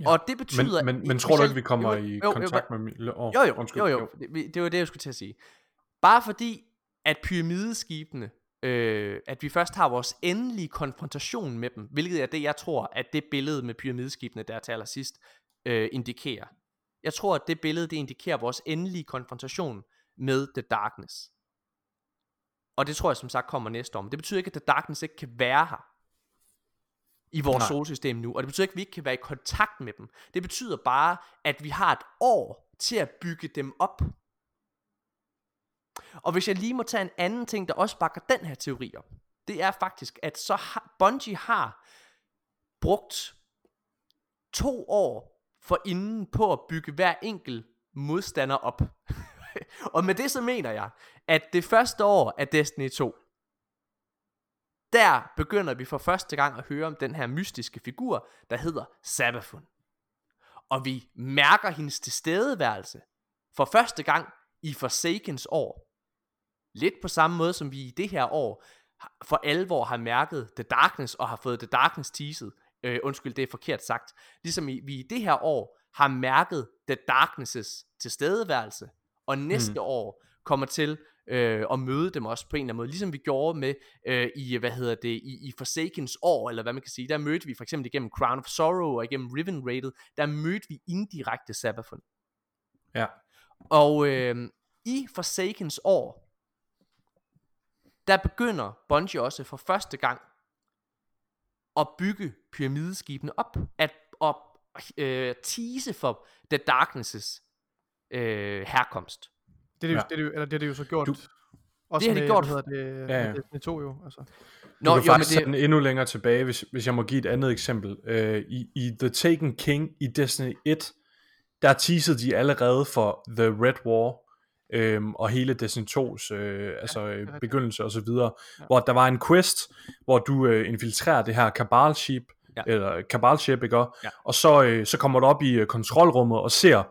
B: Ja.
A: Og det betyder...
B: Men, men, men tror du ikke, vi kommer
A: jo,
B: i
A: jo, jo,
B: kontakt med... Oh,
A: jo, jo,
B: undskyld,
A: jo, jo. Det, det var det, jeg skulle til at sige. Bare fordi, at pyramideskibene, øh, at vi først har vores endelige konfrontation med dem, hvilket er det, jeg tror, at det billede med pyramideskibene, der til allersidst, øh, indikerer. Jeg tror, at det billede, det indikerer vores endelige konfrontation med The Darkness. Og det tror jeg som sagt kommer næste år. Men det betyder ikke, at The Darkness ikke kan være her i vores
B: Nej.
A: solsystem nu. Og det betyder ikke, at vi ikke kan være i kontakt med dem. Det betyder bare, at vi har et år til at bygge dem op. Og hvis jeg lige må tage en anden ting, der også bakker den her teori op, det er faktisk, at så har, Bungie har brugt to år for inden på at bygge hver enkelt modstander op. (laughs) og med det så mener jeg, at det første år af Destiny 2, der begynder vi for første gang at høre om den her mystiske figur, der hedder Sabafun. Og vi mærker hendes tilstedeværelse for første gang i Forsakens år. Lidt på samme måde som vi i det her år for alvor har mærket The Darkness og har fået The Darkness teaset. Øh, undskyld, det er forkert sagt. Ligesom vi i det her år har mærket The Darkness' tilstedeværelse. Og næste mm. år kommer til øh, at møde dem også på en eller anden måde. Ligesom vi gjorde med øh, i, hvad hedder det, i, i Forsakens år, eller hvad man kan sige. Der mødte vi for eksempel igennem Crown of Sorrow og igennem Riven Raided, der mødte vi indirekte Sabafun.
B: Ja.
A: Og øh, i Forsakens år, der begynder Bungie også for første gang at bygge pyramideskibene op, at op, øh, tease for The Darkness' øh, herkomst.
C: Det er det, jo,
B: Ja.
C: det, er det, eller det er det jo så gjort.
B: Du-
C: også
A: Det har de gjort.
C: Hvad hedder det,
B: Ja,
C: ja,
B: ja.
C: ja. Destiny 2 jo. Altså.
B: Du
A: Nå,
B: kan
A: jo, men
B: faktisk
A: det,
B: tage den endnu længere tilbage, hvis, hvis jeg må give et andet eksempel. Øh, i, I The Taken King i Destiny 1, der teasede de allerede for The Red War, øhm, og hele Destiny 2's øh, altså, øh, begyndelse osv., ja.
C: Ja.
B: hvor der var en quest, hvor du øh, infiltrerer det her Cabal ship,
A: Ja.
B: ja. eller Cabal ship, ikke?
A: Ja.
B: Og så, øh, så kommer du op i øh, kontrolrummet og ser,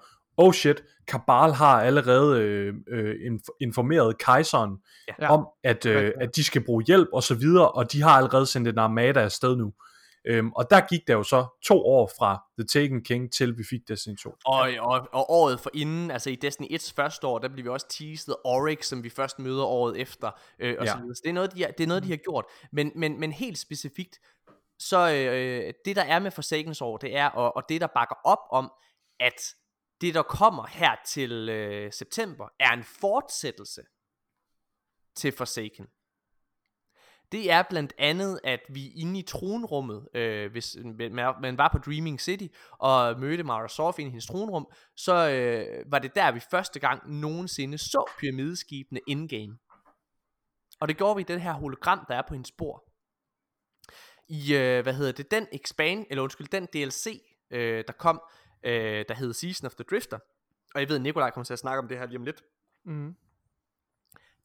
B: oh shit, Cabal har allerede øh, øh, inf- informeret kejseren
A: Ja.
B: Om, at, øh, at de skal bruge hjælp og så videre, og de har allerede sendt en armada afsted nu. Øhm, og der gik der jo så to år fra The Taken King til vi fik Destiny 2.
A: og, og, og året for inden, altså i Destiny 1's første år, der bliver vi også teaset Oryx, som vi først møder året efter, øh, og
B: Ja.
A: så videre. Så det er noget, de har, det er noget, de har gjort. Men, men, men helt specifikt, så øh, det der er med Forsakens år, det er, og, og det der bakker op om, at det der kommer her til øh, september, er en fortsættelse til Forsaken. Det er blandt andet, at vi inde i tronrummet, øh, hvis øh, man var på Dreaming City og mødte Mara Sof inde i hendes tronrum, så øh, var det der, vi første gang nogensinde så pyramideskibene in-game. Og det gjorde vi i den her hologram, der er på hendes bord. I, øh, hvad hedder det, den expand, eller undskyld, den DLC, øh, der kom, øh, der hed Season of the Drifter, og jeg ved, at Nikolaj kommer til at snakke om det her lige om lidt,
C: Mm.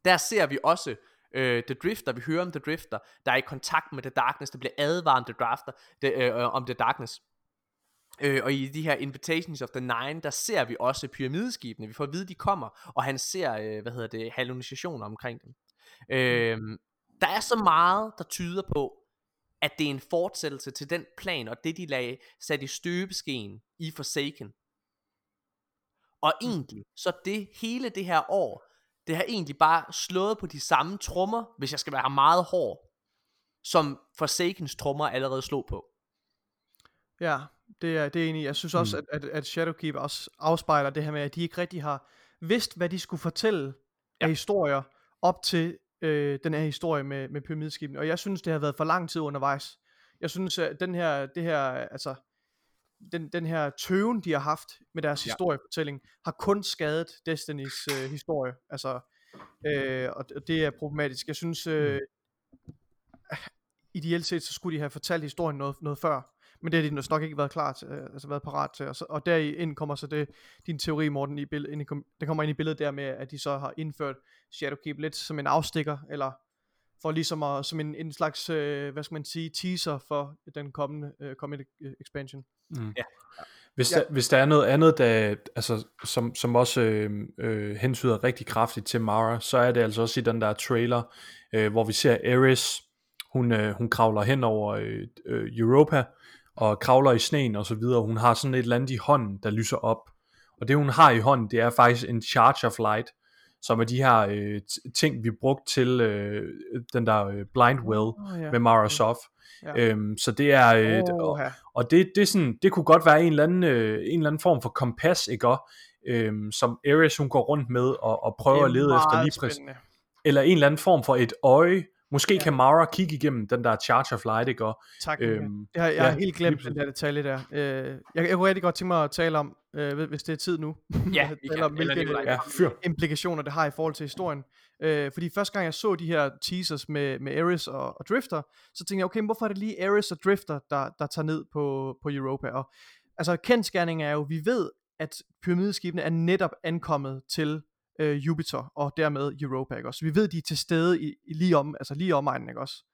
A: der ser vi også øh, The Drifter, vi hører om The Drifter, der er i kontakt med The Darkness, der bliver advaret om The, Drafter, the, øh, øh, om The Darkness. Øh, og i de her Invitations of the Nine, der ser vi også pyramideskibene, vi får at vide, de kommer, og han ser, øh, hvad hedder det, hallucinationer omkring dem. Øh, der er så meget, der tyder på, at det er en fortsættelse til den plan, og det de lagde sat i støbeskeen i Forsaken. Og egentlig, så det hele det her år, det har egentlig bare slået på de samme trommer, hvis jeg skal være meget hård, som Forsakens trommer allerede slog på.
C: Ja, det er, det er enig. i. Jeg synes også,
B: Mm.
C: at, at, at Shadowkeep også afspejler det her med, at de ikke rigtig har vidst, hvad de skulle fortælle ja. af historier op til øh, den her historie med, med pyramideskibene. Og jeg synes, det har været for lang tid undervejs. Jeg synes, at den her, det her, altså, den, den her tøven, de har haft med deres
B: Ja.
C: historiefortælling, har kun skadet Destinys øh, historie. Altså, øh, og, og det er problematisk. Jeg synes, øh, ideelt set, så skulle de have fortalt historien noget, noget før. Men det har de nok ikke været klar til, øh, altså været parat til. Og, så, og derind kommer så det, din teori, Morten, i bill- ind i, det kommer ind i billedet der med, at de så har indført Shadowkeep lidt som en afstikker, eller for ligesom at, som en, en slags, øh, hvad skal man sige, teaser for den kommende, øh, kommende øh, expansion.
B: Mm.
A: Ja.
B: Hvis,
C: Ja.
B: der, hvis der er noget andet, der, altså, som, som også øh, øh, hensyder rigtig kraftigt til Mara, så er det altså også i den der trailer, øh, hvor vi ser Ares, hun, øh, hun kravler hen over øh, øh, Europa, og kravler i sneen og så videre. Hun har sådan et eller andet i hånden, der lyser op. Og det hun har i hånden, det er faktisk en Charge of Light, som er de her øh, ting, vi brugte til øh, den der øh, Blind Well
C: oh, ja.
B: med Mara Sof.
C: Ja.
B: Øhm, så det er, øh, og,
C: Oha.
B: og det, det, er sådan, det kunne godt være en eller anden, øh, en eller anden form for kompas, ikke også? Øhm, som Ares hun går rundt med og, og prøver
C: er
B: at lede efter lige præcis, eller en eller anden form for et øje. Måske
C: Ja.
B: kan Mara kigge igennem den der Charge of Light, ikke også?
C: Tak.
B: Øhm,
C: jeg, har, jeg har
B: ja,
C: helt glemt den der detalje der. Øh, jeg, jeg kunne rigtig godt tænke mig at tale om, øh, hvis det er tid nu.
A: Ja, (laughs)
C: tale om, hvilke.
B: Ja, fyr.
C: implikationer det har i forhold til historien. Øh, fordi første gang jeg så de her teasers med, med Ares og, og Drifter, så tænkte jeg, okay, men hvorfor er det lige Ares og Drifter, der, der tager ned på, på Europa? Og, altså kendskærningen er jo, vi ved, at pyramideskibene er netop ankommet til øh, Jupiter og dermed Europa, ikke også? Vi ved, de er til stede i, i lige om, altså lige omegnen, ikke også?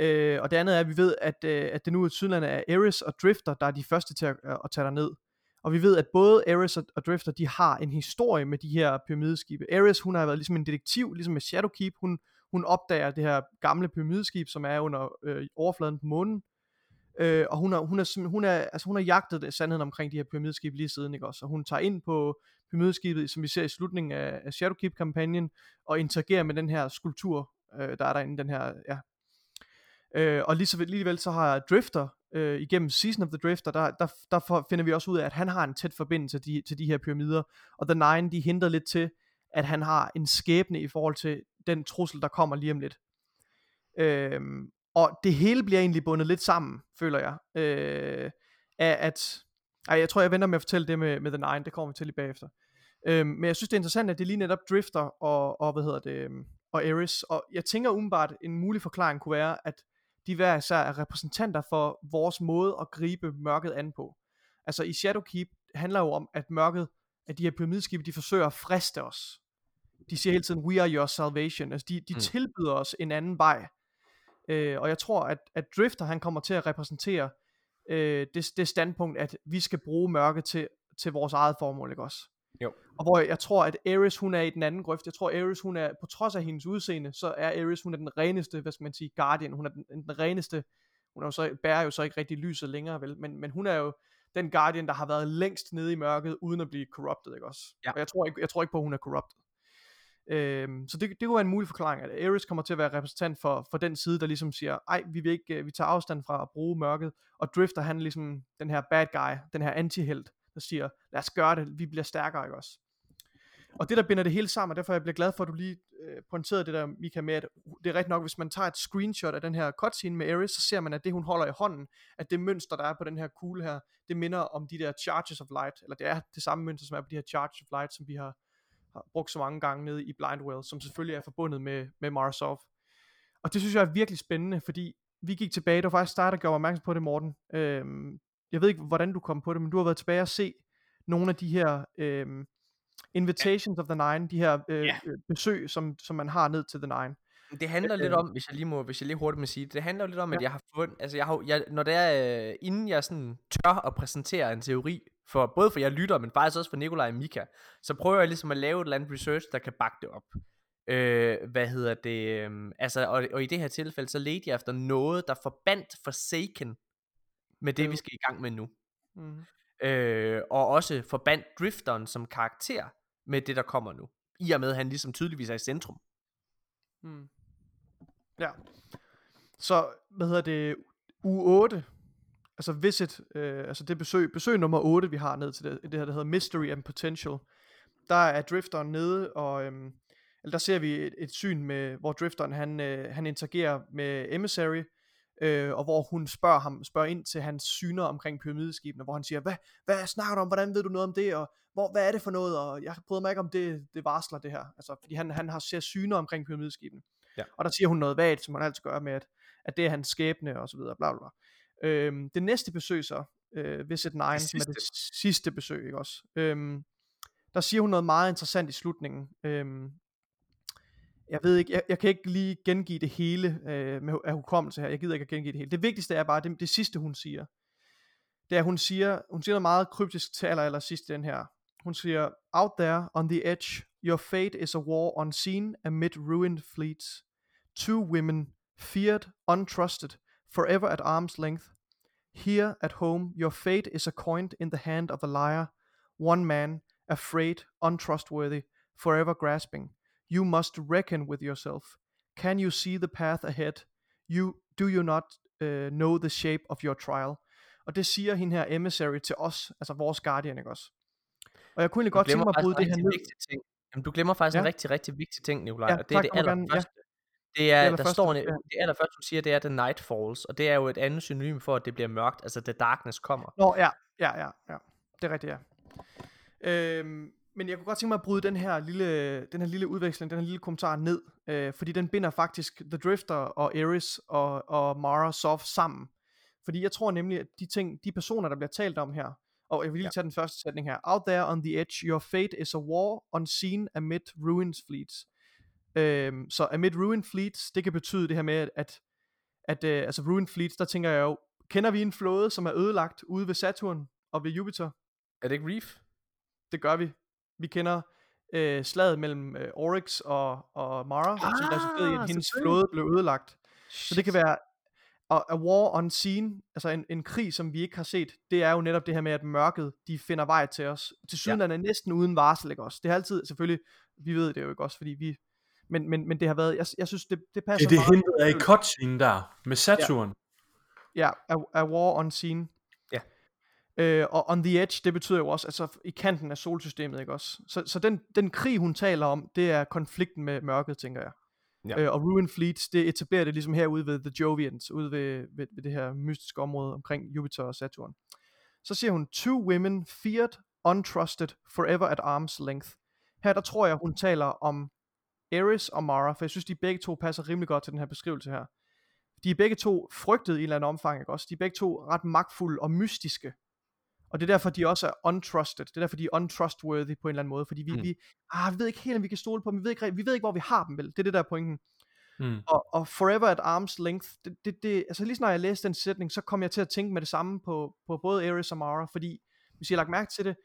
C: Øh, og det andet er, at vi ved, at, øh, at det nu i Sydlandet er Ares og Drifter, der er de første til at, øh, at tage ned. Og vi ved, at både Ares og, og Drifter, de har en historie med de her pyramideskibe. Ares, hun har været ligesom en detektiv, ligesom med Shadowkeep. Hun, hun opdager det her gamle pyramideskib, som er under øh, overfladen på månen. Øh, og hun har, hun, er, hun, er, altså hun har jagtet det, sandheden omkring de her pyramideskib lige siden, ikke også? Og hun tager ind på pyramideskibet, som vi ser i slutningen af, af Shadowkeep-kampagnen, og interagerer med den her skulptur, øh, der er derinde, den her, ja. Øh, og lige så alligevel så har Drifter, øh, igennem Season of the Drifter, der, der, der finder vi også ud af, at han har en tæt forbindelse til de, til de her pyramider, og The Nine, de henter lidt til, at han har en skæbne i forhold til den trussel, der kommer lige om lidt. Øhm, og det hele bliver egentlig bundet lidt sammen, føler jeg. Øh, af at, ej, jeg tror, jeg venter med at fortælle det med, med The Nine, det kommer vi til lige bagefter. Øhm, men jeg synes, det er interessant, at det lige netop Drifter og, og hvad hedder det, øhm, og Ares, og jeg tænker umiddelbart, en mulig forklaring kunne være, at de hver især er repræsentanter for vores måde at gribe mørket an på. Altså i Shadowkeep handler jo om, at mørket, at de her pyramideskibe, de forsøger at friste os. De siger hele tiden, we are your salvation. Altså de, de
A: mm.
C: tilbyder os en anden vej. Øh, og jeg tror, at, at Drifter, han kommer til at repræsentere øh, det, det standpunkt, at vi skal bruge mørke til, til vores eget formål, ikke også?
A: Jo.
C: Og hvor jeg, tror, at Ares, hun er i den anden grøft. Jeg tror, Ares, hun er, på trods af hendes udseende, så er Ares, hun er den reneste, hvad skal man sige, Guardian. Hun er den, den reneste, hun er jo så, bærer jo så ikke rigtig lyset længere, vel? Men, men hun er jo den Guardian, der har været længst nede i mørket, uden at blive corrupted, ikke også?
A: Ja.
C: Og jeg tror ikke, jeg tror ikke på, at hun er corrupted. Øhm, så det, det kunne være en mulig forklaring, at Ares kommer til at være repræsentant for, for den side, der ligesom siger, ej, vi vil ikke, øh, vi tager afstand fra at bruge mørket, og Drifter, han ligesom den her bad guy, den her antihelt, der siger, lad os gøre det, vi bliver stærkere, ikke også? Og det, der binder det hele sammen, og derfor jeg bliver glad for, at du lige øh, pointerede det der, Mika, med, at det er rigtigt nok, hvis man tager et screenshot af den her cutscene med Ares, så ser man, at det, hun holder i hånden, at det mønster, der er på den her kugle her, det minder om de der Charges of Light, eller det er det samme mønster, som er på de her Charges of Light, som vi har brugt så mange gange nede i Blindwell, som selvfølgelig er forbundet med, med Marsov. Og det synes jeg er virkelig spændende, fordi vi gik tilbage, det var faktisk dig, der gjorde mig opmærksom på det, Morten. Øhm, jeg ved ikke, hvordan du kom på det, men du har været tilbage og se nogle af de her øhm, Invitations of the Nine, de her øh,
A: Ja.
C: øh, besøg, som, som man har ned til The Nine.
A: Det handler
C: Øh,
A: lidt om, hvis jeg lige må, hvis jeg lige hurtigt må sige det, det handler jo lidt om, at
C: Ja.
A: jeg har fundet, altså jeg har, jeg, når det er, øh, inden jeg sådan tør at præsentere en teori, for både for jeg lytter, men faktisk også for Nikolaj og Mika, så prøver jeg ligesom at lave et eller andet research, der kan bakke det op. Øh, hvad hedder det, øh, altså, og, og i det her tilfælde, så ledte jeg efter noget, der forbandt Forsaken med det,
C: Ja.
A: vi skal i gang med nu.
C: Mm.
A: Øh, og også forbandt Drifteren som karakter med det, der kommer nu. I og med, at han ligesom tydeligvis er i centrum.
C: Mm. Ja. Så, hvad hedder det, uge 8, altså visit, øh, altså det besøg, besøg nummer 8, vi har ned til det, det her, der hedder Mystery and Potential. Der er Drifteren nede, og øhm, eller der ser vi et, et syn med, hvor Drifteren han, øh, han interagerer med Emissary, øh, og hvor hun spørger ham, spørger ind til hans syner omkring pyramideskibene, hvor han siger, hvad, hvad snakker du om, hvordan ved du noget om det, og hvor, hvad er det for noget, og jeg bryder mig ikke om det, det varsler det her, altså, fordi han, han har ser syner omkring pyramideskibene.
A: Ja.
C: Og der siger hun noget vagt, som man altid gør med, at, at det er hans skæbne, og så videre, bla bla bla. Øhm, det næste besøg så, øh, Visit 9,
A: Det
C: som er det
A: sidste.
C: besøg, ikke også? Øhm, der siger hun noget meget interessant i slutningen. Øhm, jeg ved ikke, jeg, jeg kan ikke lige gengive det hele øh, med af hukommelse her. Jeg gider ikke at gengive det hele. Det vigtigste er bare det, det sidste hun siger. Det er hun siger, hun siger noget meget kryptisk til aller, aller sidst den her. Hun siger, out there on the edge, your fate is a war unseen amid ruined fleets. Two women, feared, untrusted, forever at arm's length. Here at home, your fate is a coin in the hand of a liar. One man, afraid, untrustworthy, forever grasping. You must reckon with yourself. Can you see the path ahead? You do you not uh, know the shape of your trial? Og det siger hende her emissary til os, altså vores guardian, ikke også? Og jeg kunne egentlig godt tænke mig at bryde det her ned.
A: ting. Jamen, du glemmer faktisk
C: Ja.
A: en rigtig, rigtig vigtig ting, Nikolaj,
C: Ja,
A: og det er
C: tak,
A: det
C: må ja.
A: allerførste. Det er, der står, ne- det allerførste, du siger, det er The Night Falls, og det er jo et andet synonym for, at det bliver mørkt, altså The Darkness kommer.
C: Nå, ja, ja, ja, ja. Det er rigtigt, ja. Øhm, men jeg kunne godt tænke mig at bryde den her lille, den her lille udveksling, den her lille kommentar ned, øh, fordi den binder faktisk The Drifter og Eris og, og Mara Sov sammen. Fordi jeg tror nemlig, at de ting, de personer, der bliver talt om her, og jeg vil lige
A: Ja.
C: tage den første sætning her. Out there on the edge, your fate is a war unseen amid ruins fleets. Øhm, så amid ruin fleets, det kan betyde det her med, at, at, øh, altså ruin fleets, der tænker jeg jo, kender vi en flåde, som er ødelagt ude ved Saturn og ved Jupiter?
A: Er det ikke Reef?
C: Det gør vi. Vi kender øh, slaget mellem øh, Oryx og, og Mara, ah, som resulterede i, at
A: Ah,
C: hendes flåde blev ødelagt. Så det kan være a, a war unseen, altså en, en krig, som vi ikke har set. Det er jo netop det her med, at mørket, de finder vej til os. Til syden ja. er næsten uden varsel, ikke også? Det er altid, selvfølgelig, vi ved det jo ikke også, fordi vi... Men, men, men det har været, jeg, jeg synes, det, det
B: Det
C: passer
B: er det
C: meget.
B: hentet af i cutscene der, med Saturn.
C: Ja, a, a war unseen.
A: Ja.
C: Øh, og on the edge, det betyder jo også, altså i kanten af solsystemet, ikke også? Så, så den, den krig, hun taler om, det er konflikten med mørket, tænker jeg.
A: Ja.
C: Øh, og Ruin Fleets, det etablerer det ligesom herude ved The Jovians, ude ved, ved, ved det her mystiske område omkring Jupiter og Saturn. Så siger hun, two women feared, untrusted, forever at arm's length. Her der tror jeg, hun taler om Eris og Mara, for jeg synes, de begge to passer rimelig godt til den her beskrivelse her. De er begge to frygtet i et eller andet omfang, ikke også? De er begge to ret magtfulde og mystiske. Og det er derfor, de også er untrusted. Det er derfor, de er untrustworthy på en eller anden måde. Fordi vi,
A: Mm.
C: vi, ah, vi ved ikke helt, om vi kan stole på dem. Vi ved ikke, vi ved ikke hvor vi har dem vel. Det er det, der er pointen.
B: Mm.
C: Og, og forever at arm's length, det, det, det, altså lige snart jeg læste den sætning, så kom jeg til at tænke med det samme på, på både Ares og Mara, fordi hvis I har lagt mærke til det,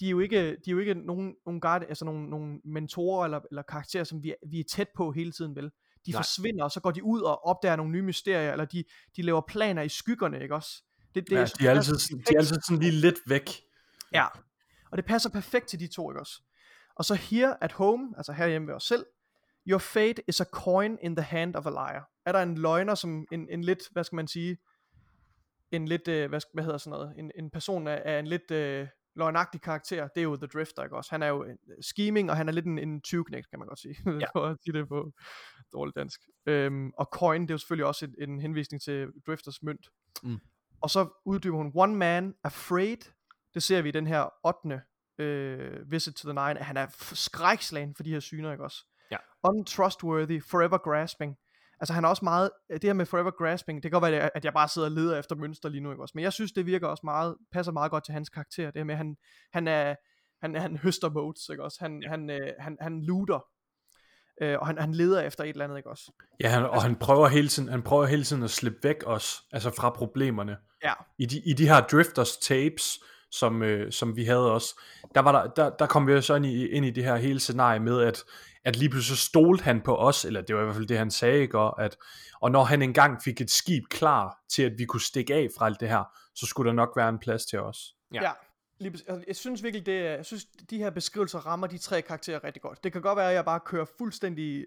C: de er jo ikke, de er jo ikke nogen, nogen, guard, altså nogen, nogen mentorer eller, eller karakterer, som vi, er- vi er tæt på hele tiden, vel? De
A: Nej.
C: Forsvinder, og så går de ud og opdager nogle nye mysterier, eller de, de laver planer i skyggerne, ikke også? Det, det,
B: Ja,
C: synes,
B: de er altid, de er altid sådan lige lidt væk.
C: Ja, og det passer perfekt til de to, ikke også? Og så here at home, altså herhjemme ved os selv, your fate is a coin in the hand of a liar. Er der en løgner, som en, en lidt, hvad skal man sige, en lidt, øh, hvad, hvad hedder sådan noget, en, en person af, af en lidt øh, løgnagtig karakter, det er jo The Drifter, ikke også? Han er jo en, scheming, og han er lidt en, en tyveknægt, kan man godt sige, (laughs)
A: Ja.
C: for at sige det på dårligt dansk. Øhm, og coin, det er jo selvfølgelig også en, en henvisning til Drifters mønt.
A: Mm.
C: Og så uddyber hun, one man afraid, det ser vi i den her 8. Øh, Visit to the Nine, at han er skrækslagen for de her syner, ikke også?
A: Ja.
C: Untrustworthy, forever grasping. Altså han er også meget, det her med forever grasping, det kan godt være, at jeg bare sidder og leder efter mønster lige nu, ikke også? Men jeg synes, det virker også meget, passer meget godt til hans karakter, det her med, at han, han er, han, han høster modes, ikke også? Han, ja. han, øh, han, han looter, øh, og han, han leder efter et eller andet, ikke også?
B: Ja, han, og han prøver hele tiden, han prøver hele tiden at slippe væk også, altså fra problemerne.
C: Ja,
B: I de, i de her Drifters tapes, som, øh, som vi havde også, der, var der, der, der kom vi jo så ind i, ind i det her hele scenarie med, at, at lige pludselig så stolte han på os, eller det var i hvert fald det, han sagde, ikke? Og, at, og når han engang fik et skib klar til, at vi kunne stikke af fra alt det her, så skulle der nok være en plads til os.
A: Ja.
C: Ja. Lige, præcis. Altså, jeg synes virkelig, det jeg synes, de her beskrivelser rammer de tre karakterer rigtig godt. Det kan godt være, at jeg bare kører fuldstændig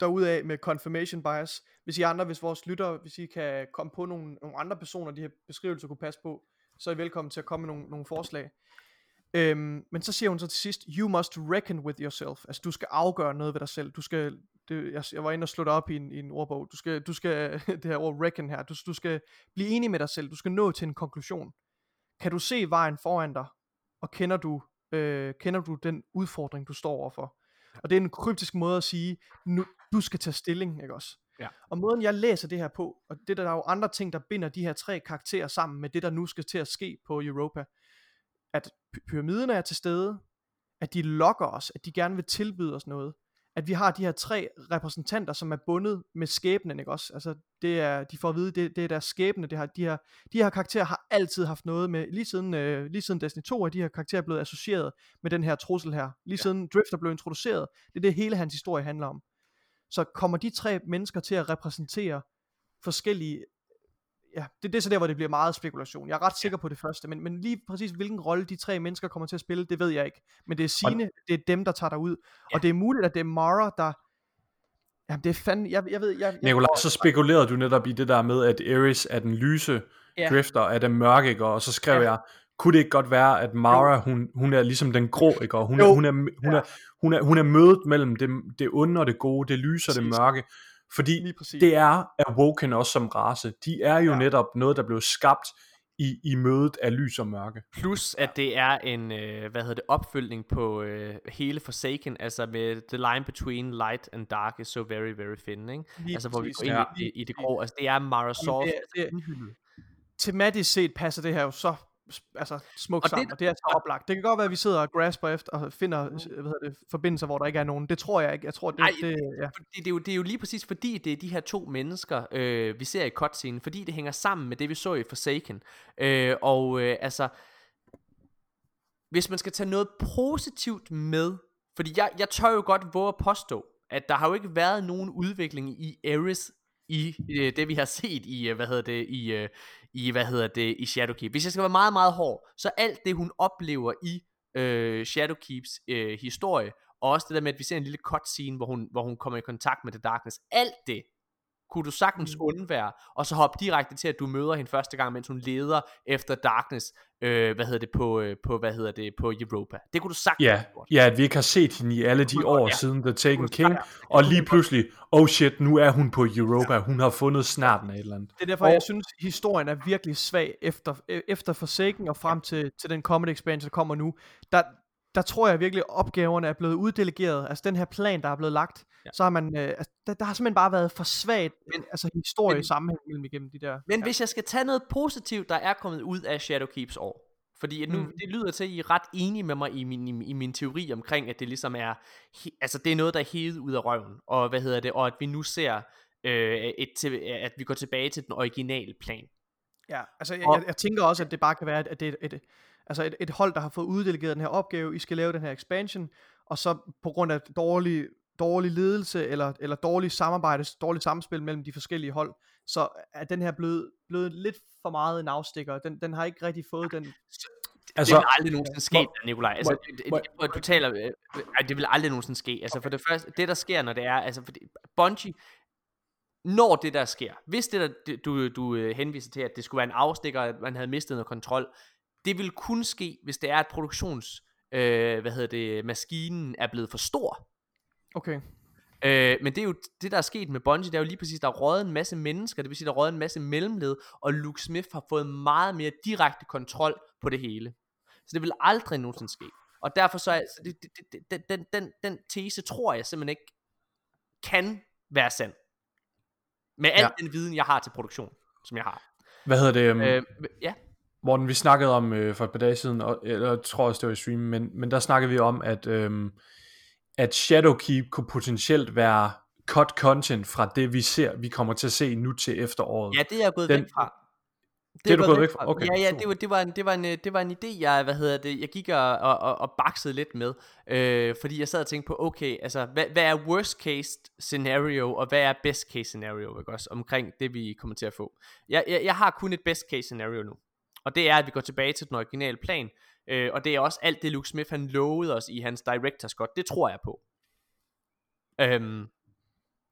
C: derudaf med confirmation bias. Hvis I andre, hvis vores lyttere, hvis I kan komme på nogle, nogle andre personer, de her beskrivelser kunne passe på, så er I velkommen til at komme med nogle, nogle forslag. Øhm, men så siger hun så til sidst, you must reckon with yourself. Altså du skal afgøre noget ved dig selv. Du skal, det, jeg, jeg var inde og slå det op i en, i en ordbog. Du skal, du skal (laughs) det her ord reckon her, du, du skal blive enig med dig selv. Du skal nå til en konklusion. Kan du se vejen foran dig? Og kender du, øh, kender du den udfordring, du står overfor? Og det er en kryptisk måde at sige, nu, du skal tage stilling, ikke også?
A: Ja.
C: Og måden jeg læser det her på, og det der, der er jo andre ting, der binder de her tre karakterer sammen med det, der nu skal til at ske på Europa, at py- pyramiderne er til stede, at de lokker os, at de gerne vil tilbyde os noget, at vi har de her tre repræsentanter, som er bundet med skæbnen, ikke også? Altså, det er, de får at vide, det, det er deres skæbne, det har, de, her, de her karakterer har altid haft noget med, lige siden, øh, lige siden Destiny 2, er de her karakterer blevet associeret med den her trussel her. Lige ja. siden Drifter blev introduceret, det er det hele hans historie handler om. Så kommer de tre mennesker til at repræsentere forskellige ja, det, det er så der, hvor det bliver meget spekulation. Jeg er ret sikker på det første, men, men lige præcis hvilken rolle de tre mennesker kommer til at spille, det ved jeg ikke. Men det er Sine, det er dem, der tager dig ud. Ja. Og det er muligt, at det er Mara, der... Jamen det er fandme, jeg, jeg ved... Jeg, jeg,
B: Nikolaj, så spekulerede du netop i det der med, at Eris er den lyse ja. drifter, er den mørke, og så skrev ja. jeg, kunne det ikke godt være, at Mara, hun, hun er ligesom den grå, ikke? og hun, er, hun, er, hun, er, hun, er, hun er mødet mellem det, det onde og det gode, det lyse og det mørke, fordi det er Awoken også som race. De er jo ja. netop noget, der blev skabt i, i mødet af lys og mørke.
A: Plus at det er en, øh, hvad hedder det, opfølgning på øh, hele Forsaken, altså med the line between light and dark is so very, very thin, ikke? Lige altså hvor vi går ind ja. i, i, det grå, altså det er Mara Soft. Det, det,
C: tematisk set passer det her jo så altså, smukt og sammen, det, og det er så oplagt. Det kan godt være, at vi sidder og grasper efter og finder mm. hvad hedder det, forbindelser, hvor der ikke er nogen. Det tror jeg ikke. Jeg tror, det,
A: Ej,
C: det,
A: ja. det, det, er jo, det er jo lige præcis fordi, det er de her to mennesker, øh, vi ser i cutscene, fordi det hænger sammen med det, vi så i Forsaken. Øh, og øh, altså, hvis man skal tage noget positivt med, fordi jeg, jeg tør jo godt våge at påstå, at der har jo ikke været nogen udvikling i Ares i øh, det vi har set i øh, hvad hedder det i øh, i hvad hedder det i Shadowkeep. Hvis jeg skal være meget meget hård, så alt det hun oplever i øh, Shadowkeeps øh, historie og også det der med at vi ser en lille cutscene hvor hun hvor hun kommer i kontakt med The Darkness, alt det kunne du sagtens mm. undvære, og så hoppe direkte til, at du møder hende første gang, mens hun leder efter Darkness, øh, hvad hedder det, på, øh, på, hvad hedder det, på Europa. Det kunne du sagtens
B: Ja, ja at vi ikke har set hende i alle de år ja. siden The Taken King, og lige pludselig, oh shit, nu er hun på Europa, hun har fundet snarten af et eller andet.
C: Det er derfor, og... jeg synes, historien er virkelig svag efter, efter Forsaken og frem til, til den comedy expansion, der kommer nu. Der, der tror jeg virkelig, at opgaverne er blevet uddelegeret. Altså den her plan, der er blevet lagt, ja. så har man, øh, altså, der, der har simpelthen bare været for svagt, men, altså historie men, sammenhæng mellem igennem de der.
A: Men ja. hvis jeg skal tage noget positivt, der er kommet ud af Shadowkeeps år, fordi nu, mm. det lyder til, at I er ret enige med mig i min, i, i min teori omkring, at det ligesom er, altså det er noget, der er hævet ud af røven, og hvad hedder det, og at vi nu ser, øh, et, til, at vi går tilbage til den originale plan.
C: Ja, altså jeg, og, jeg, jeg tænker også, at det bare kan være, at det er et, et, altså et, et hold, der har fået uddelegeret den her opgave, I skal lave den her expansion, og så på grund af dårlig, dårlig ledelse, eller, eller dårlig samarbejde, dårligt samspil mellem de forskellige hold, så er den her blevet, blevet lidt for meget en afstikker. Den, den har ikke rigtig fået den...
A: Altså, det vil aldrig nogensinde ske, Nikolaj. Altså, må, må, du taler, øh, det vil aldrig nogensinde ske. Altså, for det første, det der sker, når det er, altså, fordi Bungie, når det der sker, hvis det der, du, du øh, henviser til, at det skulle være en afstikker, at man havde mistet noget kontrol, det vil kun ske, hvis det er, at produktions, øh, hvad hedder det, maskinen er blevet for stor.
C: Okay.
A: Øh, men det er jo det, der er sket med Bungie, det er jo lige præcis, der er røget en masse mennesker, det vil sige, der er røget en masse mellemled, og Luke Smith har fået meget mere direkte kontrol på det hele. Så det vil aldrig nogensinde ske. Og derfor så er så det, det, det, den, den, den, den tese tror jeg simpelthen ikke kan være sand. Med al ja. den viden, jeg har til produktion, som jeg har.
B: Hvad hedder det? Um... Øh, ja. Morten, vi snakkede om øh, for et par dage siden, og, eller jeg tror også det var i stream, men, men der snakkede vi om, at, øh, at Shadowkeep kunne potentielt være cut content fra det, vi ser, vi kommer til at se nu til efteråret.
A: Ja, det er jeg gået Den, væk fra.
B: Det, det er du gået væk fra?
A: Okay. Ja, ja, det var, det, var en, det, var en, det var en idé, jeg, hvad hedder det, jeg gik og, og, og, og baksede lidt med, øh, fordi jeg sad og tænkte på, okay, altså, hvad, hvad er worst case scenario, og hvad er best case scenario, ikke også, omkring det, vi kommer til at få. Jeg, jeg, jeg har kun et best case scenario nu. Og det er, at vi går tilbage til den originale plan. Øh, og det er også alt det, Luke Smith han lovede os i hans Director's Cut. Det tror jeg på. Øhm,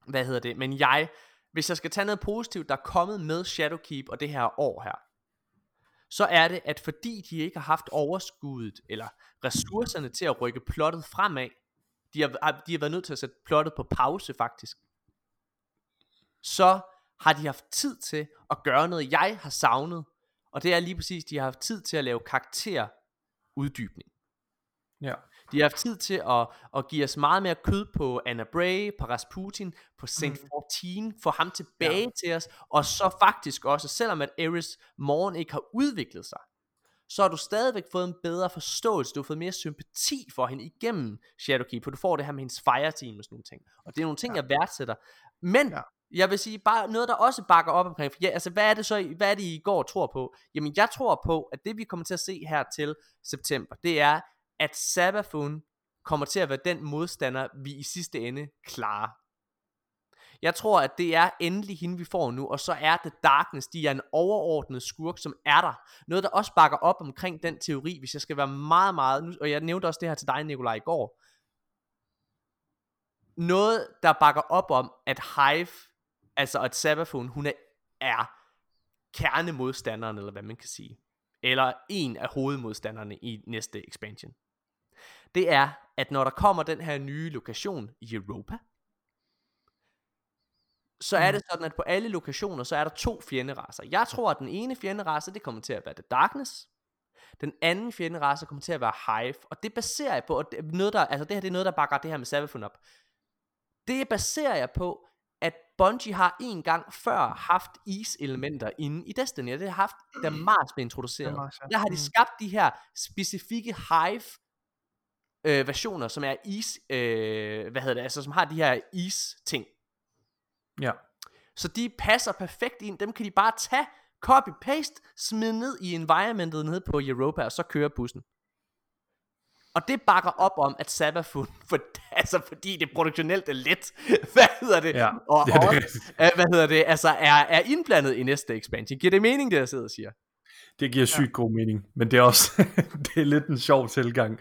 A: hvad hedder det? Men jeg, hvis jeg skal tage noget positivt, der er kommet med Shadowkeep og det her år her, så er det, at fordi de ikke har haft overskuddet, eller ressourcerne til at rykke plottet fremad, de har, de har været nødt til at sætte plottet på pause faktisk, så har de haft tid til at gøre noget, jeg har savnet og det er lige præcis, de har haft tid til at lave karakteruddybning.
B: Ja.
A: De har haft tid til at, at give os meget mere kød på Anna Bray, på Rasputin, på Saint mm. 14, få ham tilbage ja. til os, og så faktisk også, selvom at Eris Morgen ikke har udviklet sig, så har du stadigvæk fået en bedre forståelse, du har fået mere sympati for hende igennem Shadowkeep, for du får det her med hendes fire team og sådan nogle ting. Og det er nogle ting, ja. jeg værdsætter. Men ja jeg vil sige, bare noget, der også bakker op omkring, for ja, altså, hvad er det så, hvad er det, I går tror på? Jamen, jeg tror på, at det, vi kommer til at se her til september, det er, at Sabafun kommer til at være den modstander, vi i sidste ende klarer. Jeg tror, at det er endelig hende, vi får nu, og så er The Darkness, de er en overordnet skurk, som er der. Noget, der også bakker op omkring den teori, hvis jeg skal være meget, meget, nu, og jeg nævnte også det her til dig, Nikolaj, i går. Noget, der bakker op om, at Hive, altså at Sabathun, hun er, er kernemodstanderen, eller hvad man kan sige. Eller en af hovedmodstanderne i næste expansion. Det er, at når der kommer den her nye lokation i Europa, så er det sådan, at på alle lokationer, så er der to fjenderaser. Jeg tror, at den ene fjenderace, det kommer til at være The Darkness. Den anden fjenderace kommer til at være Hive. Og det baserer jeg på, og det, noget der, altså det her det er noget, der bakker det her med Savathun op. Det baserer jeg på, Bungie har en gang før haft is-elementer inde i Destiny. Det har haft, da (clears throat) Mars blev introduceret.
C: Er Mars, ja.
A: Der har de
C: Mm.
A: skabt de her specifikke Hive øh, versioner, som er is, øh, hvad hedder det, altså som har de her is ting.
B: Ja.
A: Så de passer perfekt ind. Dem kan de bare tage, copy-paste, smide ned i environmentet nede på Europa, og så kører bussen. Og det bakker op om, at Sabafun, (laughs) for, altså fordi det produktionelt er let, (laughs) hvad hedder det,
B: Ja,
A: og,
B: ja, det
A: og
B: rigtigt.
A: øh, hvad hedder det, altså er, er indblandet i næste expansion. Giver det mening, det jeg sidder og siger?
B: Det giver sygt god mening, men det er også (laughs) det er lidt en sjov tilgang,